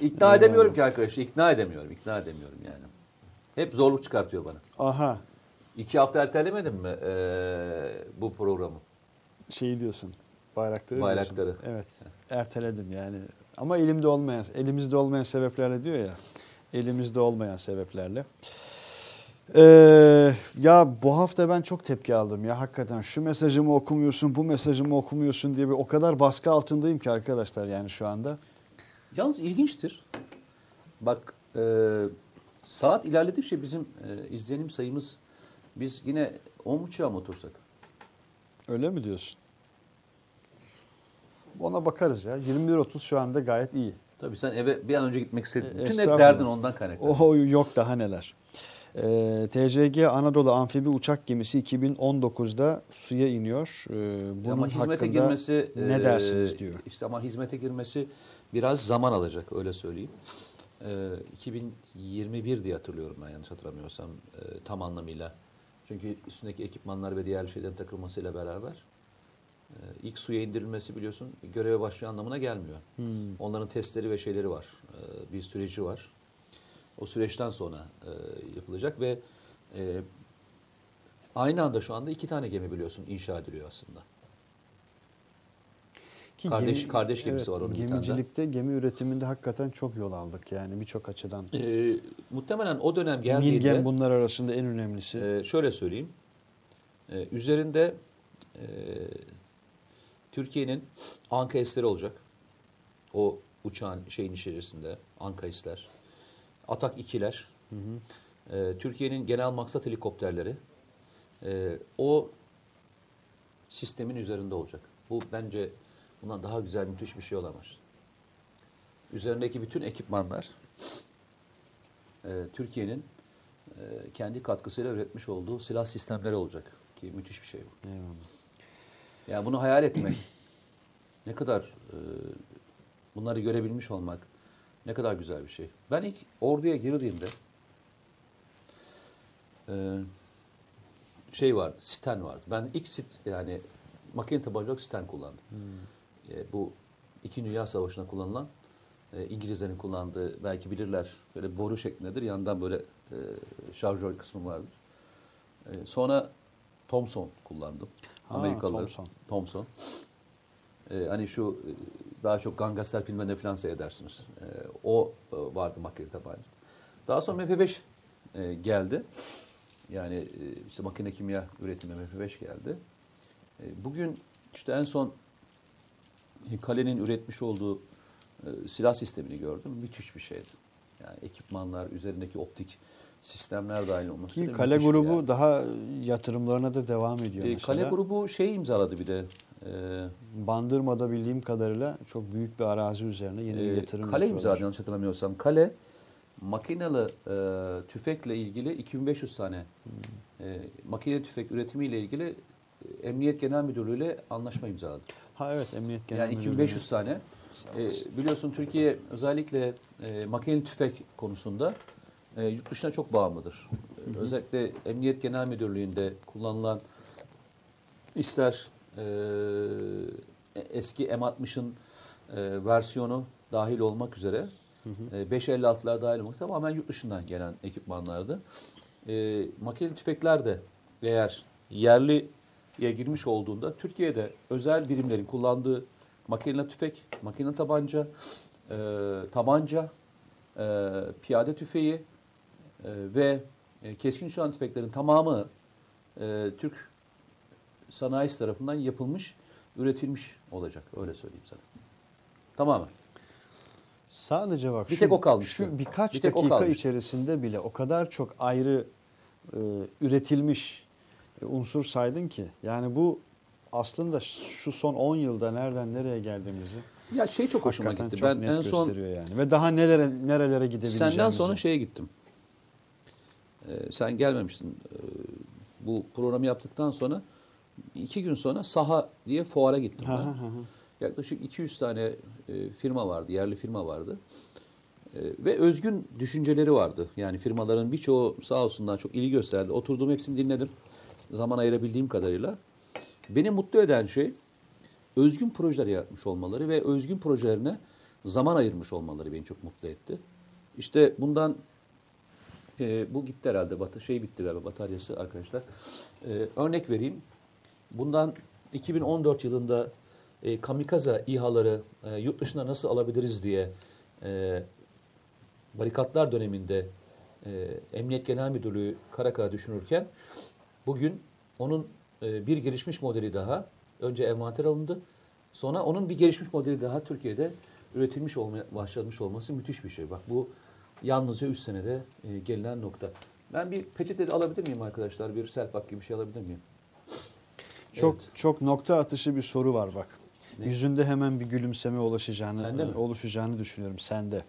İkna edemiyorum ki arkadaşı. İkna edemiyorum. ikna edemiyorum yani. Hep zorluk çıkartıyor bana. Aha İki hafta ertelemedim mi eee, bu programı? şeyi diyorsun. Bayrakları. Bayrakları. diyorsun. Evet. Erteledim yani. Ama elimde olmayan, elimizde olmayan sebeplerle diyor ya. Elimizde olmayan sebeplerle. Ee, ya bu hafta ben çok tepki aldım ya hakikaten şu mesajımı okumuyorsun bu mesajımı okumuyorsun diye bir o kadar baskı altındayım ki arkadaşlar yani şu anda. Yalnız ilginçtir. Bak eee, saat ilerledikçe bizim eee, izlenim sayımız biz yine 10.30'a mı otursak? Öyle mi diyorsun? Ona bakarız ya. 21.30 şu anda gayet iyi. Tabii sen eve bir an önce gitmek istedin. E, Bütün hep derdin ondan kaynaklı. O yok daha neler. Ee, TCG Anadolu Amfibi Uçak Gemisi 2019'da suya iniyor. Ee, bunun ama hizmete girmesi ne eee, dersiniz diyor. İşte ama hizmete girmesi biraz zaman alacak öyle söyleyeyim. Eee 2021 diye hatırlıyorum ben yanlış hatırlamıyorsam eee, tam anlamıyla. Çünkü üstündeki ekipmanlar ve diğer şeylerin takılmasıyla beraber eee, ilk suya indirilmesi biliyorsun göreve başlıyor anlamına gelmiyor. Hmm. Onların testleri ve şeyleri var. Eee, bir süreci var. O süreçten sonra eee, yapılacak ve eee, aynı anda şu anda iki tane gemi biliyorsun inşa ediliyor aslında. Ki Kardeş- kardeş gemisi var onun bir. Gemicilikte, gemi üretiminde hakikaten çok yol aldık yani birçok açıdan. Ee, muhtemelen o dönem geldiğinde Milgem bunlar arasında en önemlisi. e, şöyle söyleyeyim. E, üzerinde e, Türkiye'nin Anka esleri olacak. O uçağın şeyin içerisinde Anka esler. Atak 2'ler. E, Türkiye'nin genel maksat helikopterleri. E, o sistemin üzerinde olacak. Bu bence bundan daha güzel müthiş bir şey olamaz. Üzerindeki bütün ekipmanlar e, Türkiye'nin e, kendi katkısıyla üretmiş olduğu silah sistemleri olacak. Ki müthiş bir şey bu. Eyvallah. Yani bunu hayal etmek, ne kadar e, bunları görebilmiş olmak ne kadar güzel bir şey. Ben ilk orduya girdiğimde e, şey vardı, Sten vardı. Ben ilk sit yani makine tabancalı Sten kullandım. E, bu İki Dünya Savaşı'nda kullanılan e, İngilizlerin kullandığı belki bilirler böyle boru şeklindedir. Yandan böyle e, şarjör kısmı vardır. E, sonra Thompson kullandım. Ha, Amerikalı Thompson. Thompson. E, hani şu e, daha çok gangster filmlerinde falan seyredersiniz. E, o e, vardı makine tabanca. Daha sonra MP5 e, geldi. Yani e, işte makine kimya üretimi MP5 geldi. E, bugün işte en son Kale'nin üretmiş olduğu e, silah sistemini gördüm. Müthiş bir şeydi. Yani ekipmanlar, üzerindeki optik sistemler dahil olması. Ki Kale grubu yer. daha yatırımlarına da devam ediyor E, mesela. Kale grubu şey imzaladı bir de. E, Bandırma'da bildiğim kadarıyla çok büyük bir arazi üzerine yeni bir e, yatırım Kale imzaladı yanlış hatırlamıyorsam. Kale makinalı e, tüfekle ilgili 2500 tane e, makine tüfek üretimiyle ilgili e, Emniyet Genel Müdürlüğü ile anlaşma imzaladı. Ha evet Emniyet Genel Yani Müdürlüğü. 2500 tane. E, biliyorsun Türkiye özellikle e, makineli tüfek konusunda e, yurt dışına çok bağımlıdır. E, Özellikle Emniyet Genel Müdürlüğü'nde kullanılan ister e, eski M60'ın e, versiyonu dahil olmak üzere e, 556'lar dahil olmak tamamen yurt dışından gelen ekipmanlardı. E, makineli tüfekler de eğer yerliye girmiş olduğunda Türkiye'de özel birimlerin kullandığı makineli tüfek, makine tabanca, e, tabanca, e, piyade tüfeği e, ve e, keskin nişan tüfeklerin tamamı e, Türk sanayisi tarafından yapılmış, üretilmiş olacak. Öyle söyleyeyim sana. Tamamen. Sadece bak Bir şu, tek o kalmıştı. şu birkaç Bir tek o dakika kalmıştı. içerisinde bile o kadar çok ayrı e, üretilmiş e, unsur saydın ki. Yani bu aslında şu son 10 yılda nereden nereye geldiğimizi Ya şey çok hoşuma gitti. çok Ben en son yani. Ve daha nelere nerelere gidebileceğimizi. Senden sonra şeye gittim. Ee, sen gelmemiştin. Ee, bu programı yaptıktan sonra iki gün sonra Saha diye fuara gittim ben. Yaklaşık 200 tane e, firma vardı, yerli firma vardı. E, ve özgün düşünceleri vardı. Yani firmaların birçoğu sağ olsunlar çok ilgi gösterdi. Oturdum hepsini dinledim. Zaman ayırabildiğim kadarıyla. Beni mutlu eden şey özgün projeler yaratmış olmaları ve özgün projelerine zaman ayırmış olmaları beni çok mutlu etti. İşte bundan e, bu gitti herhalde batı şey bitti galiba bataryası arkadaşlar. E, örnek vereyim. Bundan 2014 yılında e, kamikaze İHA'ları e, yurt dışına nasıl alabiliriz diye e, barikatlar döneminde e, Emniyet Genel Müdürlüğü kara düşünürken bugün onun e, bir gelişmiş modeli daha önce envanter alındı. Sonra onun bir gelişmiş modeli daha Türkiye'de üretilmiş olmaya başlamış olması müthiş bir şey. Bak bu yalnızca 3 senede e, gelinen nokta. Ben bir peçete alabilir miyim arkadaşlar? Bir selpak gibi bir şey alabilir miyim? Çok Evet. çok nokta atışı bir soru var bak. Ne? Yüzünde hemen bir gülümseme ulaşacağını, Sende mi? oluşacağını düşünüyorum sende.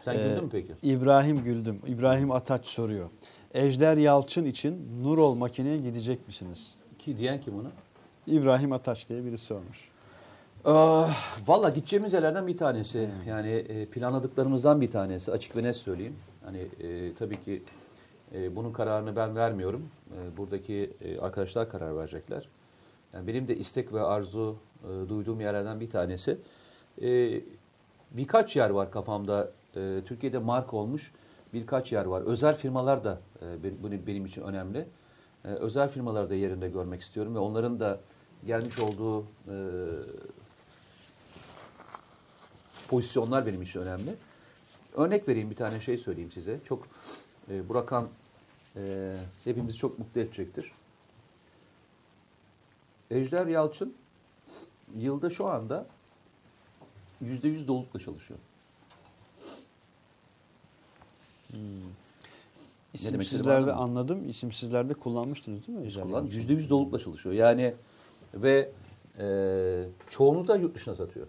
Sen Ee, güldün mü peki? İbrahim Güldüm. İbrahim Ataç soruyor. Ejder Yalçın için Nurol makineye gidecek misiniz? Ki diyen kim ona? İbrahim Ataç diye birisi sormuş. Ah, Valla gideceğimiz yerlerden bir tanesi. Yani e, planladıklarımızdan bir tanesi. Açık ve net söyleyeyim. Hani e, tabii ki e, bunun kararını ben vermiyorum. E, buradaki e, arkadaşlar karar verecekler. Yani benim de istek ve arzu e, duyduğum yerlerden bir tanesi. E, birkaç yer var kafamda. E, Türkiye'de marka olmuş birkaç yer var. Özel firmalar da e, benim- benim için önemli. E, özel firmaları da yerinde görmek istiyorum ve onların da gelmiş olduğu e, pozisyonlar benim için önemli. Örnek vereyim bir tane şey söyleyeyim size. Çok e, bu rakam e, hepimizi çok mutlu edecektir. Ejder Yalçın yılda şu anda yüzde yüz dolulukla çalışıyor. istediğimi İsimsizlerde anladım. İsimsizlerde kullanmıştınız değil mi? Ejder Kullan yüzde yüz dolulukla çalışıyor. Yani ve e, çoğunu da yurt dışına satıyor.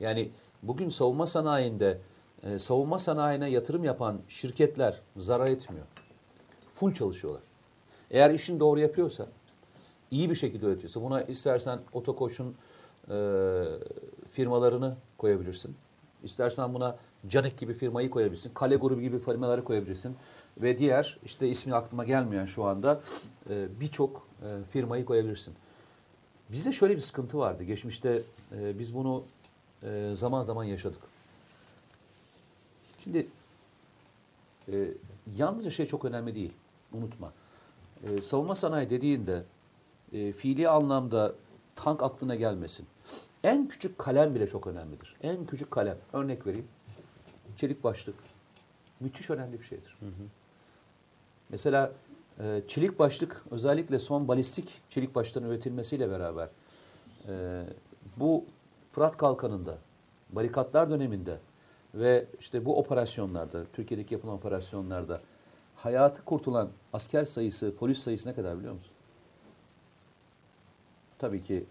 Yani bugün savunma sanayinde e, savunma sanayine yatırım yapan şirketler zarar etmiyor. Full çalışıyorlar. Eğer işini doğru yapıyorsa, iyi bir şekilde üretiyorsa, buna istersen Otokoç'un e, firmalarını koyabilirsin. İstersen buna Canik gibi firmayı koyabilirsin. Kale grubu gibi firmaları koyabilirsin. Ve diğer işte ismi aklıma gelmeyen şu anda e, birçok e, firmayı koyabilirsin. Bizde şöyle bir sıkıntı vardı. Geçmişte e, biz bunu e, zaman zaman yaşadık. Şimdi e, yalnızca şey çok önemli değil. Unutma. E, savunma sanayi dediğinde e, fiili anlamda tank aklına gelmesin. En küçük kalem bile çok önemlidir. En küçük kalem. Örnek vereyim. Çelik başlık. Müthiş önemli bir şeydir. Mesela e, çelik başlık özellikle son balistik çelik başların üretilmesiyle beraber e, bu Fırat Kalkanı'nda, barikatlar döneminde ve işte bu operasyonlarda, Türkiye'deki yapılan operasyonlarda hayatı kurtulan asker sayısı, polis sayısı ne kadar biliyor musun? Tabii ki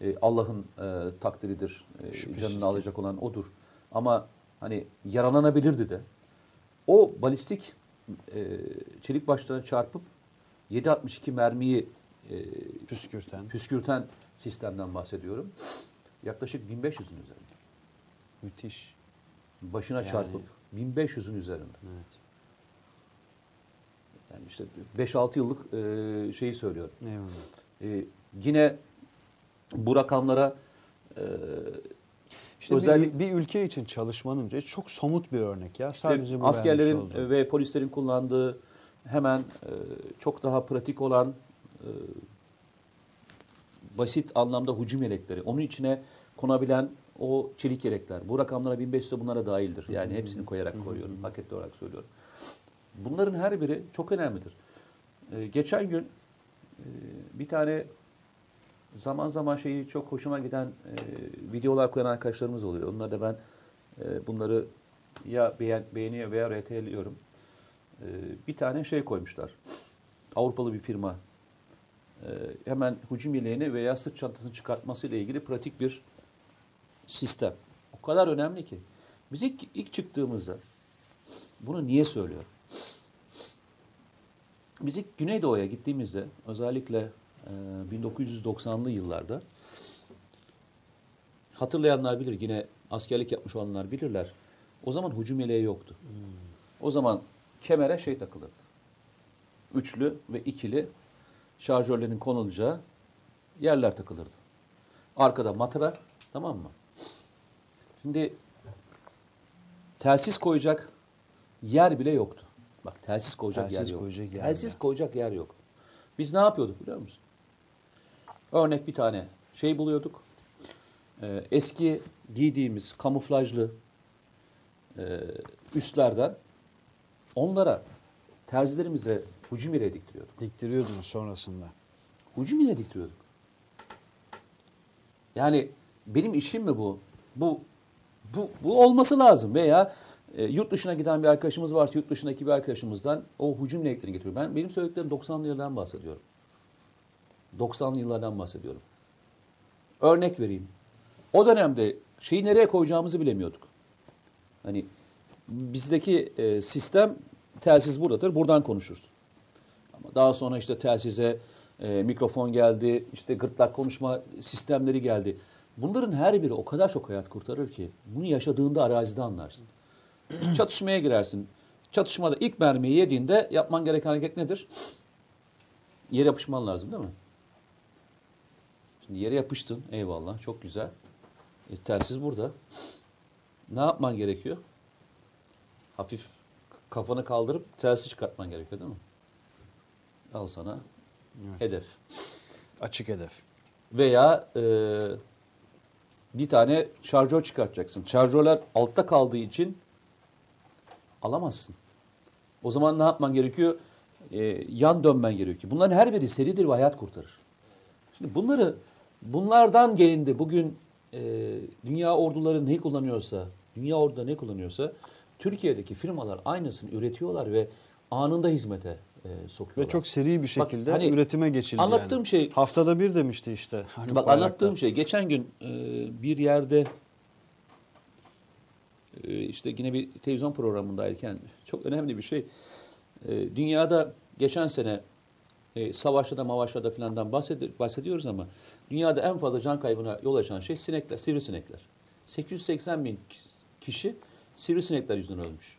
e, Allah'ın e, takdiridir. E, Şüphesiz canını ki. alacak olan odur. Ama hani yaralanabilirdi de. O balistik e, çelik başlarına çarpıp 7.62 mermiyi e, Püskürten. püskürten sistemden bahsediyorum. Yaklaşık 1500'ün üzerinde. Müthiş. Başına Yani- çarpıp 1500'ün üzerinde. Evet. Yani işte 5-6 yıllık e, şeyi söylüyorum. Eyvallah. E, yine bu rakamlara e, İşte Özellik- bir, bir ülke için çalışmanın çok somut bir örnek ya. işte Sadece bu askerlerin ve polislerin kullandığı hemen e, çok daha pratik olan e, basit anlamda hücum yelekleri. Onun içine konabilen o çelik yelekler. Bu rakamlara 1500 de bunlara dahildir. Yani hepsini koyarak koyuyorum. Paketli olarak söylüyorum. Bunların her biri çok önemlidir. E, geçen gün e, bir tane zaman zaman şeyi çok hoşuma giden e, videolar koyan arkadaşlarımız oluyor. Onlar da ben e, bunları ya beğen, beğeniyor veya RT'liyorum. E, bir tane şey koymuşlar. Avrupalı bir firma. E, hemen hücum yeleğini veya sırt çantasını çıkartmasıyla ilgili pratik bir sistem. O kadar önemli ki. Biz ilk, ilk çıktığımızda bunu niye söylüyorum? Biz ilk Güneydoğu'ya gittiğimizde özellikle 1990'lı yıllarda hatırlayanlar bilir yine askerlik yapmış olanlar bilirler. O zaman hücum yeleği yoktu. O zaman kemere şey takılırdı. Üçlü ve ikili şarjörlerin konulacağı yerler takılırdı. Arkada matara tamam mı? Şimdi telsiz koyacak yer bile yoktu. Bak telsiz koyacak Telsiz yer yok. koyacak yer telsiz bile. koyacak yer yok. Biz ne yapıyorduk biliyor musun? Örnek bir tane şey buluyorduk. Ee, eski giydiğimiz kamuflajlı e, üstlerden onlara terzilerimize hücum ile diktiriyorduk. Diktiriyordunuz sonrasında. Hücum ile diktiriyorduk. Yani benim işim mi bu? Bu bu, bu olması lazım veya e, yurt dışına giden bir arkadaşımız varsa yurt dışındaki bir arkadaşımızdan o hücum leklerini getiriyor. Ben benim söylediklerim 90'lı yıllardan bahsediyorum. 90'lı yıllardan bahsediyorum. Örnek vereyim. O dönemde şeyi nereye koyacağımızı bilemiyorduk. Hani bizdeki e, sistem telsiz buradadır. Buradan konuşuruz. Ama daha sonra işte telsize e, mikrofon geldi, işte gırtlak konuşma sistemleri geldi. Bunların her biri o kadar çok hayat kurtarır ki bunu yaşadığında arazide anlarsın. Çatışmaya girersin. Çatışmada ilk mermiyi yediğinde yapman gereken hareket nedir? Yere yapışman lazım değil mi? Şimdi yere yapıştın. Eyvallah. Çok güzel. E, telsiz burada. Ne yapman gerekiyor? Hafif kafanı kaldırıp telsiz çıkartman gerekiyor değil mi? Al sana Evet. hedef. Açık hedef. Veya e, bir tane şarjör çıkartacaksın. Şarjörler altta kaldığı için alamazsın. O zaman ne yapman gerekiyor? E, yan dönmen gerekiyor. Bunların her biri seridir ve hayat kurtarır. Şimdi bunları bunlardan gelindi. Bugün e, dünya orduları ne kullanıyorsa, dünya orduları ne kullanıyorsa Türkiye'deki firmalar aynısını üretiyorlar ve anında hizmete e, sokuyorlar. Ve çok seri bir şekilde hani üretime geçildi anlattığım yani. şey- Haftada bir demişti işte. Haluk Bak anlattığım şey geçen gün e, bir yerde e, işte yine bir televizyon programındayken çok önemli bir şey. E, dünyada geçen sene e, savaşlarda mavaşlarda filandan bahsedi- bahsediyoruz ama dünyada en fazla can kaybına yol açan şey sinekler, sivrisinekler. 880 bin kişi sivrisinekler yüzünden ölmüş.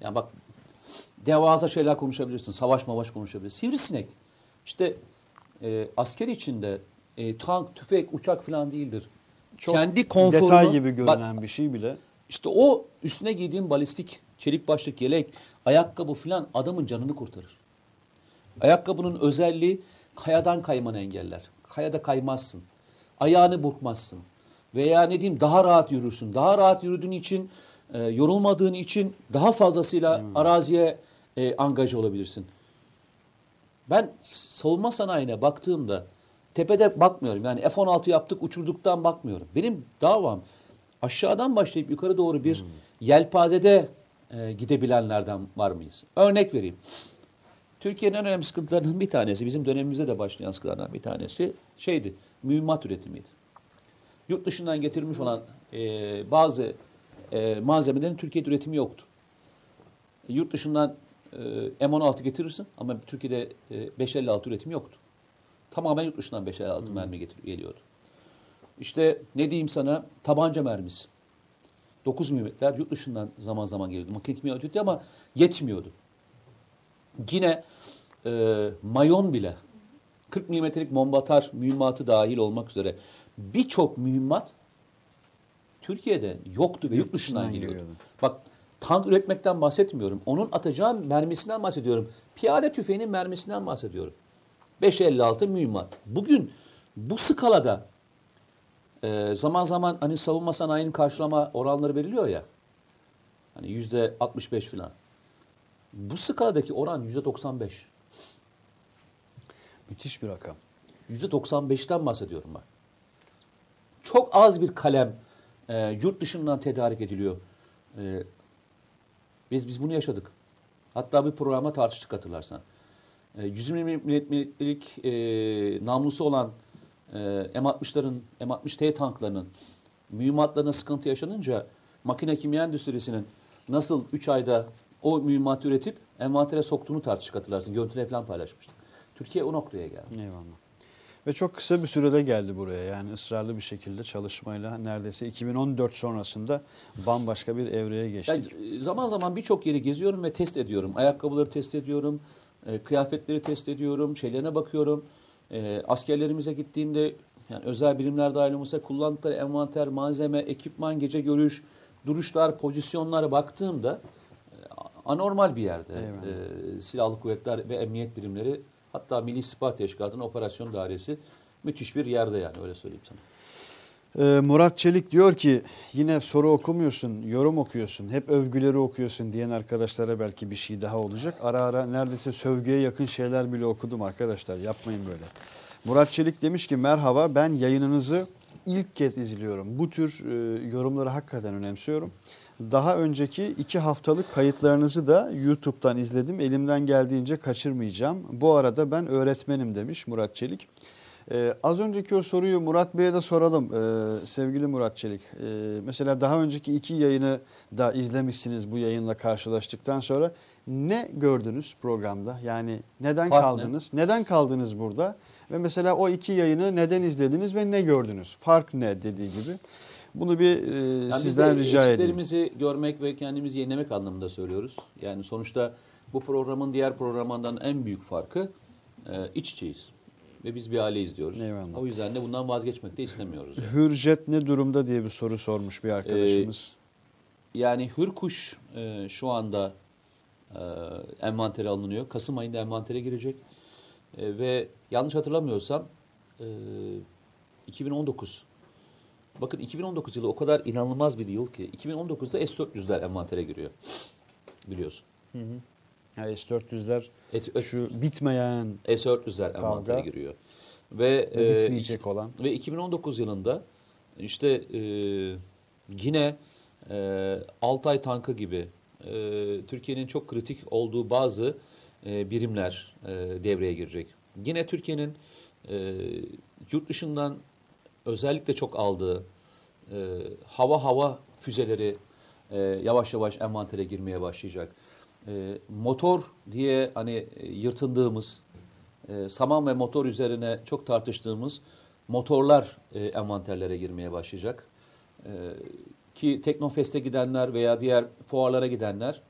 Yani bak devasa şeyler konuşabilirsin. Savaş mavaş konuşabilirsin. Sivrisinek. İşte e, asker içinde e, tank, tüfek, uçak falan değildir. Çok Kendi konforunu... detay gibi Bak, görünen bir şey bile. işte o üstüne giydiğin balistik, çelik başlık, yelek, ayakkabı falan adamın canını kurtarır. Ayakkabının özelliği kayadan kaymanı engeller. Kayada kaymazsın. Ayağını burkmazsın. Veya ne diyeyim daha rahat yürürsün. Daha rahat yürüdüğün için, e, yorulmadığın için daha fazlasıyla araziye e, angaje olabilirsin. Ben savunma sanayine baktığımda tepede bakmıyorum. Yani F-16 yaptık uçurduktan bakmıyorum. Benim davam aşağıdan başlayıp yukarı doğru bir yelpazede e, gidebilenlerden var mıyız? Örnek vereyim. Türkiye'nin en önemli sıkıntılarından bir tanesi, bizim dönemimizde de başlayan sıkıntılardan bir tanesi şeydi, mühimmat üretimiydi. Yurt dışından getirilmiş olan e, bazı e, malzemelerin Türkiye'de üretimi yoktu. Yurt dışından e, M16 getirirsin ama Türkiye'de e, 556 üretimi yoktu. Tamamen yurt dışından 556 mermi getir, geliyordu. İşte ne diyeyim sana tabanca mermisi. 9 milimetreler yurt dışından zaman zaman geliyordu. Makine kimya ama yetmiyordu. Yine e, mayon bile 40 milimetrelik bomba atar mühimmatı dahil olmak üzere birçok mühimmat Türkiye'de yoktu ve yurt dışından geliyordu. geliyordu. Bak tank üretmekten bahsetmiyorum. Onun atacağı mermisinden bahsediyorum. Piyade tüfeğinin mermisinden bahsediyorum. 5.56 mühimmat. Bugün bu skalada e, zaman zaman hani savunma sanayinin karşılama oranları veriliyor ya. Hani yüzde 65 falan. Bu skaladaki oran yüzde 95. Müthiş bir rakam. Yüzde 95'ten bahsediyorum ben. Çok az bir kalem e, yurt dışından tedarik ediliyor. E, biz biz bunu yaşadık. Hatta bir programa tartıştık hatırlarsan. E, 120 milimetrelik e, namlusu olan e, M60'ların, M60T tanklarının mühimmatlarına sıkıntı yaşanınca makine kimya endüstrisinin nasıl 3 ayda o mühimmatı üretip envantere soktuğunu tartıştık hatırlarsın. Görüntüleri falan paylaşmıştık. Türkiye o noktaya geldi. Eyvallah. Ve çok kısa bir sürede geldi buraya. Yani ısrarlı bir şekilde çalışmayla neredeyse 2014 sonrasında bambaşka bir evreye geçtik. Yani zaman zaman birçok yeri geziyorum ve test ediyorum. Ayakkabıları test ediyorum, e, kıyafetleri test ediyorum, şeylerine bakıyorum. E, askerlerimize gittiğimde yani özel birimler dahil olmasa kullandıkları envanter, malzeme, ekipman, gece görüş, duruşlar, pozisyonlara baktığımda e, anormal bir yerde. E, silahlı kuvvetler ve emniyet birimleri hatta Milli İstihbarat Teşkilatı'nın operasyon dairesi müthiş bir yerde yani öyle söyleyeyim sana. Ee, Murat Çelik diyor ki yine soru okumuyorsun, yorum okuyorsun, hep övgüleri okuyorsun diyen arkadaşlara belki bir şey daha olacak. Ara ara neredeyse sövgüye yakın şeyler bile okudum arkadaşlar yapmayın böyle. Murat Çelik demiş ki merhaba ben yayınınızı ilk kez izliyorum. Bu tür e, yorumları hakikaten önemsiyorum. Daha önceki iki haftalık kayıtlarınızı da YouTube'dan izledim. Elimden geldiğince kaçırmayacağım. Bu arada ben öğretmenim demiş Murat Çelik. Ee, az önceki o soruyu Murat Bey'e de soralım ee, sevgili Murat Çelik. Ee, mesela daha önceki iki yayını da izlemişsiniz bu yayınla karşılaştıktan sonra. Ne gördünüz programda? Yani neden Fark ne? kaldınız? Neden kaldınız burada? Ve mesela o iki yayını neden izlediniz ve ne gördünüz? Fark ne dediği gibi. Bunu bir e, Yani sizden de rica edeyim. eksiklerimizi görmek ve kendimizi yenilemek anlamında söylüyoruz. Yani sonuçta bu programın diğer programlardan en büyük farkı e, iç içeyiz. Ve biz bir aileyiz diyoruz. Eyvallah. O yüzden de bundan vazgeçmek de istemiyoruz. Yani, Hürjet ne durumda diye bir soru sormuş bir arkadaşımız. yani Hürkuş e, şu anda e, envantere alınıyor. Kasım ayında envantere girecek. E, ve yanlış hatırlamıyorsam e, 2019 Bakın 2019 yılı o kadar inanılmaz bir yıl ki 2019'da S-400'ler envantere giriyor. Biliyorsun. Yani S-400'ler Et- şu bitmeyen S-400'ler envantere giriyor. Ve, ve e, bitmeyecek olan. Ve 2019 yılında işte e, yine e, Altay tankı gibi e, Türkiye'nin çok kritik olduğu bazı e, birimler e, devreye girecek. Yine Türkiye'nin e, yurt dışından özellikle çok aldığı e, hava hava füzeleri e, yavaş yavaş envantere girmeye başlayacak. E, motor diye hani e, yırtındığımız e, saman ve motor üzerine çok tartıştığımız motorlar e, envanterlere girmeye başlayacak. E, ki Teknofest'e gidenler veya diğer fuarlara gidenler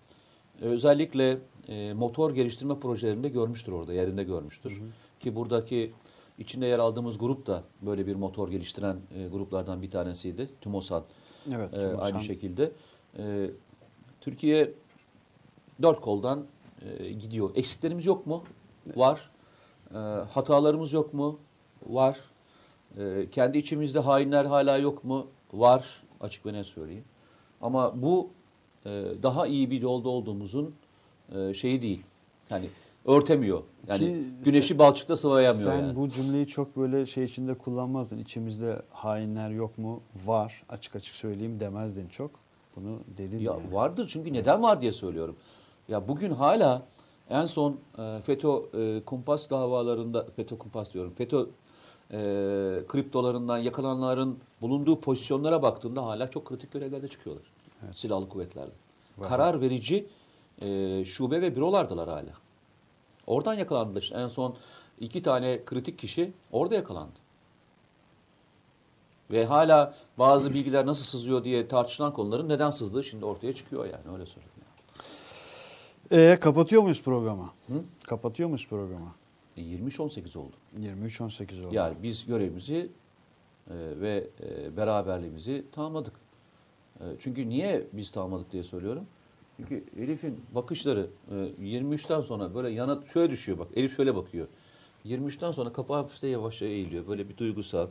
e, özellikle e, motor geliştirme projelerinde görmüştür orada, yerinde görmüştür. Ki buradaki içinde yer aldığımız grup da böyle bir motor geliştiren e, gruplardan bir tanesiydi. TÜMOSAN Evet, e, aynı şekilde. E, Türkiye dört koldan e, gidiyor. Eksiklerimiz yok mu? Var. E, hatalarımız yok mu? Var. E, kendi içimizde hainler hala yok mu? Var. Açık ve net söyleyeyim. Ama bu e, daha iyi bir yolda olduğumuzun e, şeyi değil. Yani örtemiyor. Yani Ki güneşi balçıkta sıvayamıyor Sen yani. bu cümleyi çok böyle şey içinde kullanmazdın. İçimizde hainler yok mu? Var. Açık açık söyleyeyim demezdin çok. Bunu dedin Ya yani. vardır çünkü neden var diye söylüyorum. Ya bugün hala en son e, FETÖ e, kumpas davalarında FETÖ kumpas diyorum. FETÖ e, kriptolarından yakalananların bulunduğu pozisyonlara baktığında hala çok kritik görevlerde çıkıyorlar. Silahlı kuvvetlerde. Var. Karar verici e, şube ve bürolardılar hala. Oradan yakalandılar. İşte en son iki tane kritik kişi orada yakalandı. Ve hala bazı bilgiler nasıl sızıyor diye tartışılan konuların neden sızdığı şimdi ortaya çıkıyor yani öyle söyleyeyim. Ee, kapatıyor muyuz programı? Hı? Kapatıyor muyuz programı? E, 23-18 oldu. 23-18 oldu. Yani biz görevimizi e, ve e, beraberliğimizi tamamladık. E, çünkü niye biz tamamladık diye söylüyorum. Çünkü Elif'in bakışları e, 23'ten sonra böyle yana şöyle düşüyor bak. Elif şöyle bakıyor. 23'ten sonra kafa hafifte yavaşça eğiliyor. Böyle bir duygusal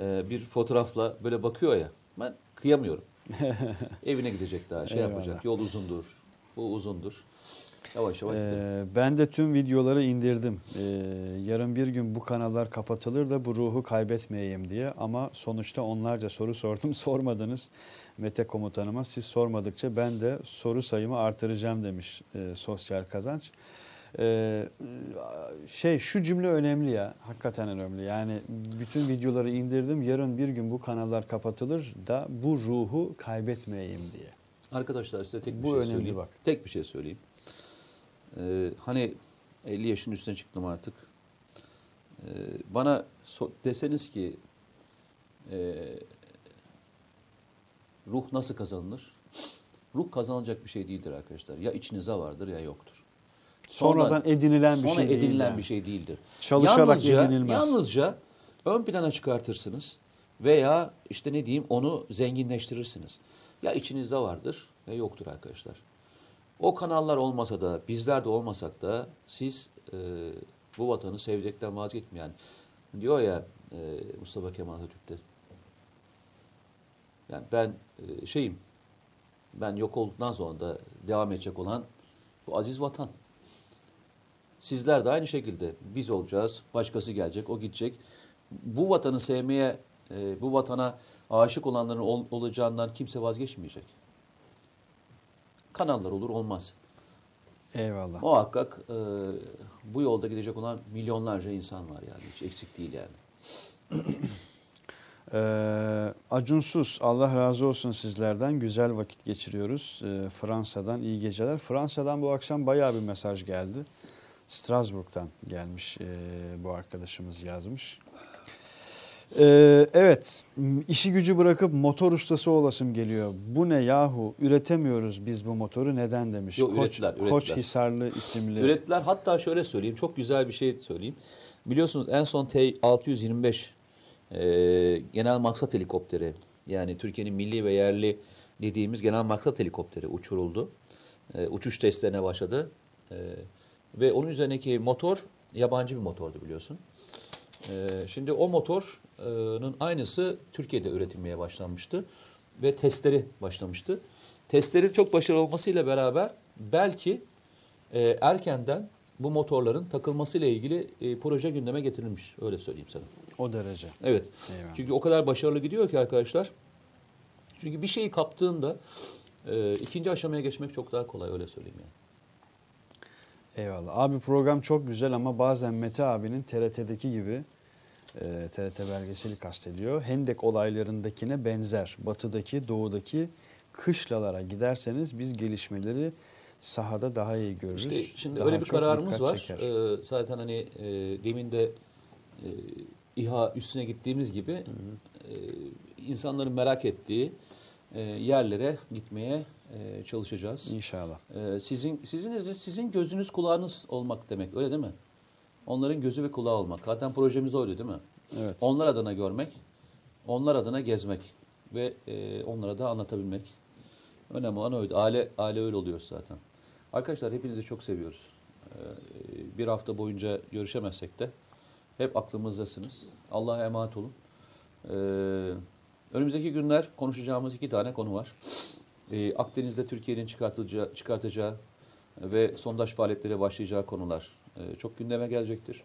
e, bir fotoğrafla böyle bakıyor ya. Ben kıyamıyorum. Evine gidecek daha şey Eyvallah. yapacak. Yol uzundur. Bu uzundur. Yavaş yavaş. Ee, ben de tüm videoları indirdim. Ee, yarın bir gün bu kanallar kapatılır da bu ruhu kaybetmeyeyim diye. Ama sonuçta onlarca soru sordum. Sormadınız Mete komutanıma. Siz sormadıkça ben de soru sayımı artıracağım demiş e, sosyal kazanç. Ee, şey şu cümle önemli ya. Hakikaten önemli. Yani bütün videoları indirdim. Yarın bir gün bu kanallar kapatılır da bu ruhu kaybetmeyeyim diye. Arkadaşlar size tek bir Bu şey önemli söyleyeyim. bak. Tek bir şey söyleyeyim. Ee, hani 50 yaşın üstüne çıktım artık. Ee, bana so- deseniz ki e, ruh nasıl kazanılır? Ruh kazanılacak bir şey değildir arkadaşlar. Ya içinizde vardır ya yoktur. Sonradan edinilen bir sonra şey edinilen yani. bir şey değildir. Çalışarak yalnızca, edinilmez. Yalnızca ön plana çıkartırsınız veya işte ne diyeyim onu zenginleştirirsiniz. Ya içinizde vardır ya yoktur arkadaşlar. O kanallar olmasa da bizler de olmasak da siz e, bu vatanı sevecekten vazgeçmeyen diyor ya e, Mustafa Kemal Atatürk'te yani ben e, şeyim ben yok olduktan sonra da devam edecek olan bu aziz vatan. Sizler de aynı şekilde biz olacağız, başkası gelecek, o gidecek. Bu vatanı sevmeye, e, bu vatana aşık olanların ol- olacağından kimse vazgeçmeyecek. Kanallar olur olmaz. Eyvallah. Muhakkak e, bu yolda gidecek olan milyonlarca insan var yani. Hiç eksik değil yani. Ee, acunsuz Allah razı olsun sizlerden güzel vakit geçiriyoruz. Ee, Fransa'dan iyi geceler. Fransa'dan bu akşam bayağı bir mesaj geldi. Strasbourg'dan gelmiş ee, bu arkadaşımız yazmış. Ee, evet işi gücü bırakıp motor ustası olasım geliyor. Bu ne yahu üretemiyoruz biz bu motoru neden demiş. Yok, Koç, ürettiler, ürettiler. Koç Hisarlı isimli. Ürettiler. Hatta şöyle söyleyeyim. Çok güzel bir şey söyleyeyim. Biliyorsunuz en son T-625 e, genel maksat helikopteri yani Türkiye'nin milli ve yerli dediğimiz genel maksat helikopteri uçuruldu. E, uçuş testlerine başladı. E, ve onun üzerindeki motor yabancı bir motordu biliyorsun. E, şimdi o motorun aynısı Türkiye'de üretilmeye başlanmıştı ve testleri başlamıştı. Testlerin çok başarılı olmasıyla beraber belki e, erkenden bu motorların takılmasıyla ilgili e, proje gündeme getirilmiş. Öyle söyleyeyim sana. O derece. Evet. Eyvallah. Çünkü o kadar başarılı gidiyor ki arkadaşlar. Çünkü bir şeyi kaptığında e, ikinci aşamaya geçmek çok daha kolay öyle söyleyeyim yani. Eyvallah. Abi program çok güzel ama bazen Mete abinin TRT'deki gibi e, TRT belgeseli kastediyor. Hendek olaylarındakine benzer. Batıdaki, doğudaki kışlalara giderseniz biz gelişmeleri sahada daha iyi görürüz. İşte şimdi Daha öyle bir kararımız var. çeker. Ee, zaten hani e, demin de e, İHA üstüne gittiğimiz gibi e, insanların merak ettiği e, yerlere gitmeye e, çalışacağız. İnşallah. Ee, sizin sizin sizin gözünüz kulağınız olmak demek öyle değil mi? Onların gözü ve kulağı olmak. Zaten projemiz oydu değil mi? Evet. Onlar adına görmek, onlar adına gezmek ve e, onlara da anlatabilmek. Önemli olan oydu. Aile, aile öyle oluyor zaten. Arkadaşlar hepinizi çok seviyoruz. Ee, bir hafta boyunca görüşemezsek de hep aklımızdasınız. Allah'a emanet olun. Ee, önümüzdeki günler konuşacağımız iki tane konu var. Ee, Akdeniz'de Türkiye'nin çıkartacağı, çıkartacağı ve sondaj faaliyetlere başlayacağı konular e, çok gündeme gelecektir.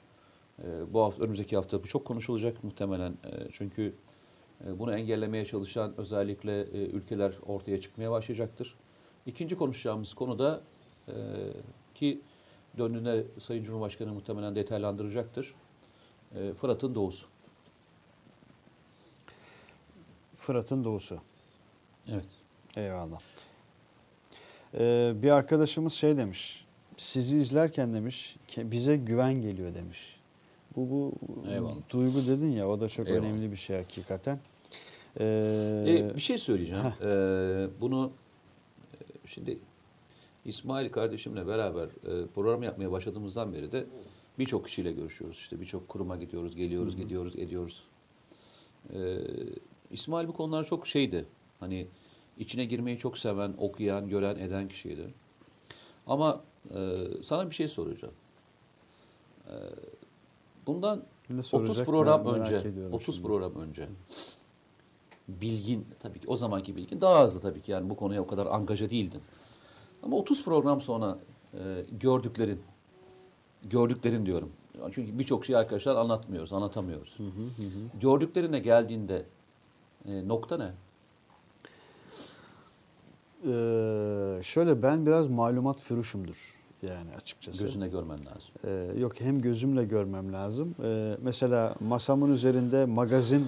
E, bu hafta, önümüzdeki hafta bu çok konuşulacak muhtemelen. E, çünkü e, bunu engellemeye çalışan özellikle e, ülkeler ortaya çıkmaya başlayacaktır. İkinci konuşacağımız konu da e, ki döndüğünde Sayın Cumhurbaşkanı muhtemelen detaylandıracaktır. E, Fırat'ın doğusu. Fırat'ın doğusu. Evet. Eyvallah. Ee, bir arkadaşımız şey demiş. Sizi izlerken demiş bize güven geliyor demiş. Bu bu Eyvallah. duygu dedin ya o da çok Eyvallah. önemli bir şey hakikaten. Ee, E, bir şey söyleyeceğim. E, bunu e, şimdi İsmail kardeşimle beraber e, program yapmaya başladığımızdan beri de birçok kişiyle görüşüyoruz. İşte birçok kuruma gidiyoruz, geliyoruz, gidiyoruz, ediyoruz. E, İsmail bu konular çok şeydi. Hani içine girmeyi çok seven, okuyan, gören, eden kişiydi. Ama e, sana bir şey soracağım. E, bundan Ne 30 soracak program merak önce, ediyorum 30 şimdi. program önce bilgin tabii ki o zamanki bilgin daha azdı tabii ki yani bu konuya o kadar angaja değildin. Ama 30 program sonra e, gördüklerin gördüklerin diyorum. Çünkü birçok şey arkadaşlar anlatmıyoruz, anlatamıyoruz. Gördüklerine geldiğinde e, nokta ne? Ee, şöyle ben biraz malumat fürüşümdür yani açıkçası. Gözüne görmen lazım. Ee, yok hem gözümle görmem lazım. Ee, mesela masamın üzerinde magazin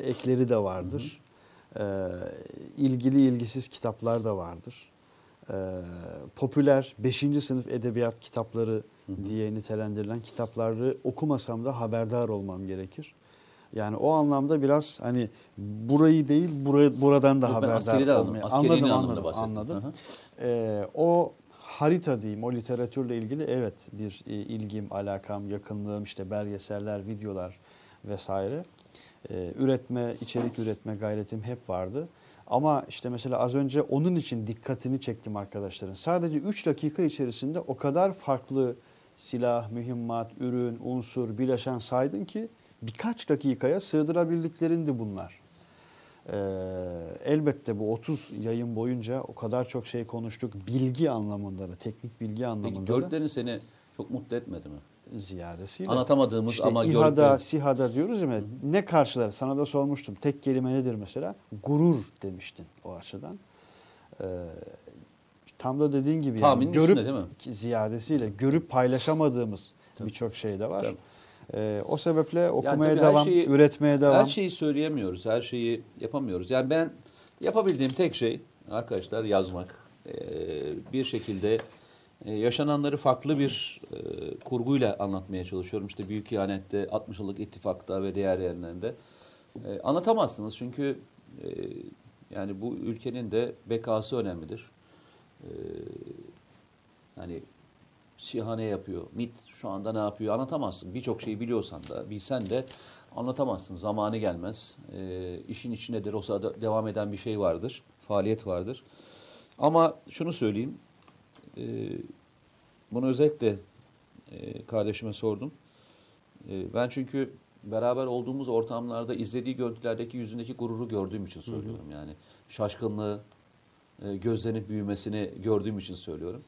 ekleri de vardır. Ee, ilgili ilgisiz kitaplar da vardır. Ee, popüler 5. sınıf edebiyat kitapları diye nitelendirilen kitapları okumasam da haberdar olmam gerekir. Yani o anlamda biraz hani burayı değil burayı, buradan da Yok, haberdar anladım. olmaya- anladım anladım, anladım. Hı hı. Ee, o harita diyeyim, o literatürle ilgili evet bir e, ilgim, alakam, yakınlığım, işte belgeseller, videolar vesaire. Ee, üretme, içerik üretme gayretim hep vardı. Ama işte mesela az önce onun için dikkatini çektim arkadaşların. Sadece 3 dakika içerisinde o kadar farklı silah, mühimmat, ürün, unsur, bileşen saydın ki birkaç dakikaya sığdırabildiklerindi bunlar. Ee, elbette bu 30 yayın boyunca o kadar çok şey konuştuk. Bilgi anlamında da, teknik bilgi Peki anlamında da gördüklerin seni çok mutlu etmedi mi? ziyadesiyle. Anlatamadığımız İşte ama İHA'da, gördüklerin. SİHA'da diyoruz ya ne karşılar? Sana da sormuştum. Tek kelime nedir mesela? Gurur demiştin o açıdan. Ee, tam da dediğin gibi yani Tahminin görüp üstünde değil mi? ziyadesiyle görüp paylaşamadığımız birçok şey de var. Tabii. Ee, o sebeple okumaya her devam, şeyi- üretmeye devam. Her şeyi söyleyemiyoruz, her şeyi yapamıyoruz. Yani ben yapabildiğim tek şey arkadaşlar yazmak. Ee, bir şekilde e, yaşananları farklı bir e, kurguyla anlatmaya çalışıyorum. İşte Büyük İhanet'te, 60 yıllık ittifakta ve diğer yerlerinde. E, anlatamazsınız çünkü e, yani bu ülkenin de bekası önemlidir. E, yani SİHA ne yapıyor, MIT şu anda ne yapıyor anlatamazsın. Birçok şeyi biliyorsan da bilsen de anlatamazsın. Zamanı gelmez. E, işin içindedir. O sırada devam eden bir şey vardır. Faaliyet vardır. Ama şunu söyleyeyim. E, bunu özellikle e, kardeşime sordum. E, ben çünkü beraber olduğumuz ortamlarda izlediği görüntülerdeki yüzündeki gururu gördüğüm için söylüyorum. Yani şaşkınlığı, e, gözlerinin büyümesini gördüğüm için söylüyorum.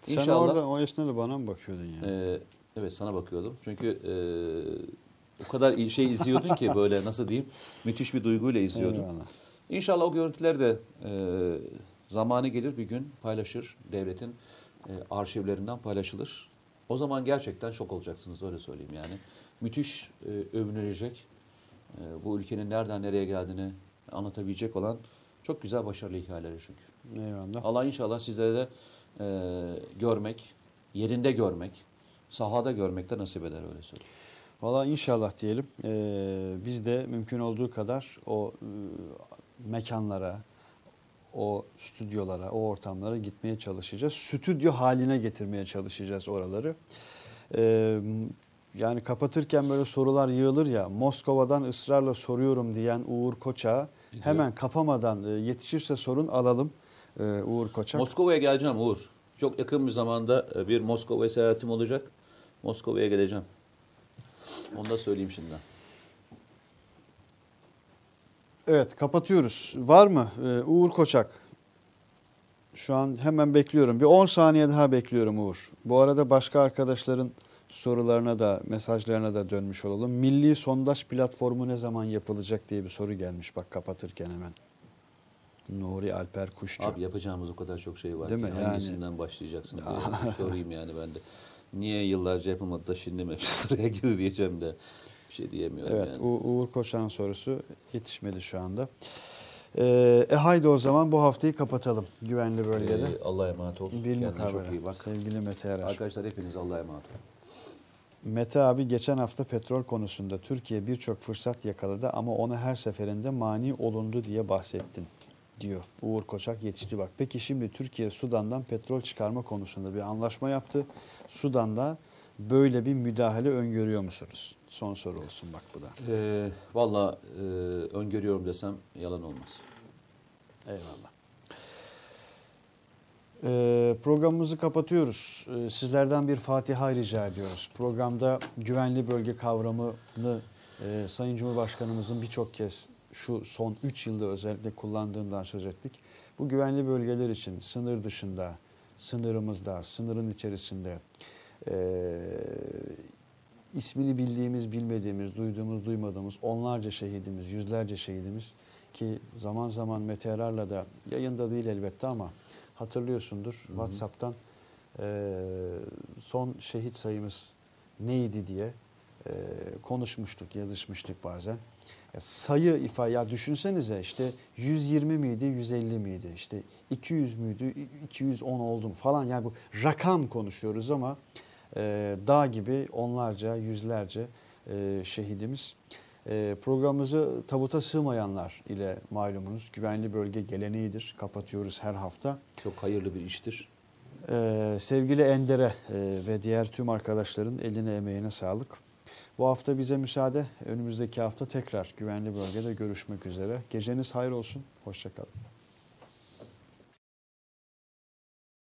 Sen orada o esnada bana mı bakıyordun yani? Ee, evet sana bakıyordum. Çünkü e, o kadar şey izliyordun ki böyle nasıl diyeyim müthiş bir duyguyla izliyordun. Eyvallah. İnşallah o görüntüler de e, zamanı gelir bir gün paylaşır devletin e, arşivlerinden paylaşılır. O zaman gerçekten şok olacaksınız öyle söyleyeyim yani. Müthiş e, övünülecek e, bu ülkenin nereden nereye geldiğini anlatabilecek olan çok güzel başarılı hikayeleri çünkü. Eyvallah. Allah inşallah sizlere de e, görmek, yerinde görmek, sahada görmek de nasip eder öyle söyleyeyim. Valla inşallah diyelim. Ee, biz de mümkün olduğu kadar o e, mekanlara, o stüdyolara, o ortamlara gitmeye çalışacağız. Stüdyo haline getirmeye çalışacağız oraları. Ee, yani kapatırken böyle sorular yığılır ya. Moskova'dan ısrarla soruyorum diyen Uğur Koç'a hemen kapamadan e, yetişirse sorun alalım e, Uğur Koç'a. Moskova'ya geleceğim Uğur. Çok yakın bir zamanda e, bir Moskova seyahatim olacak. Moskova'ya geleceğim. Onu da söyleyeyim şimdi. Evet kapatıyoruz. Var mı Ee, Uğur Koçak? Şu an hemen bekliyorum. Bir 10 saniye daha bekliyorum Uğur. Bu arada başka arkadaşların sorularına da mesajlarına da dönmüş olalım. Milli sondaj platformu ne zaman yapılacak diye bir soru gelmiş bak kapatırken hemen. Nuri Alper Kuşçu. Abi yapacağımız o kadar çok şey var Değil ki mi? Yani- hangisinden başlayacaksın diye sorayım yani ben de. Niye yıllarca yapılmadı da şimdi mi sıraya girdi diyeceğim de bir şey diyemiyorum Evet yani. U- Uğur Koçak'ın sorusu yetişmedi şu anda. Ee, e haydi o zaman bu haftayı kapatalım güvenli bölgede. Ee, Allah'a emanet ol. bir Kendine mukabele. çok iyi bak. Sevgili Mete Erer. Arkadaşlar hepiniz Allah'a emanet olun. Mete abi geçen hafta petrol konusunda Türkiye birçok fırsat yakaladı ama ona her seferinde mani olundu diye bahsettin diyor. Uğur Koçak yetişti bak. Peki şimdi Türkiye Sudan'dan petrol çıkarma konusunda bir anlaşma yaptı. Sudan'da böyle bir müdahale öngörüyor musunuz? Son soru olsun bak bu da. Ee, Valla e, öngörüyorum desem yalan olmaz. Eyvallah. Ee, programımızı kapatıyoruz. Ee, sizlerden bir Fatiha rica ediyoruz. Programda güvenli bölge kavramını e, Sayın Cumhurbaşkanımızın birçok kez şu son 3 yılda özellikle kullandığından söz ettik. Bu güvenli bölgeler için sınır dışında, sınırımızda, sınırın içerisinde e, ismini bildiğimiz, bilmediğimiz, duyduğumuz, duymadığımız onlarca şehidimiz, yüzlerce şehidimiz ki zaman zaman Meteorar'la da yayında değil elbette ama hatırlıyorsundur WhatsApp'tan e, son şehit sayımız neydi diye e, konuşmuştuk, yazışmıştık bazen. Ya sayı ifade ya düşünsenize işte 120 miydi, 150 miydi? İşte 200 müydü, 210 oldum falan. Yani bu rakam konuşuyoruz ama e, dağ gibi onlarca, yüzlerce e, şehidimiz. E, programımızı tabuta sığmayanlar ile malumunuz güvenli bölge geleneğidir. Kapatıyoruz her hafta. Çok hayırlı bir iştir. Ee, sevgili Ender'e e, ve diğer tüm arkadaşların eline emeğine sağlık. Bu hafta bize müsaade. Önümüzdeki hafta tekrar güvenli bölgede görüşmek üzere. Geceniz hayır olsun. Hoşçakalın.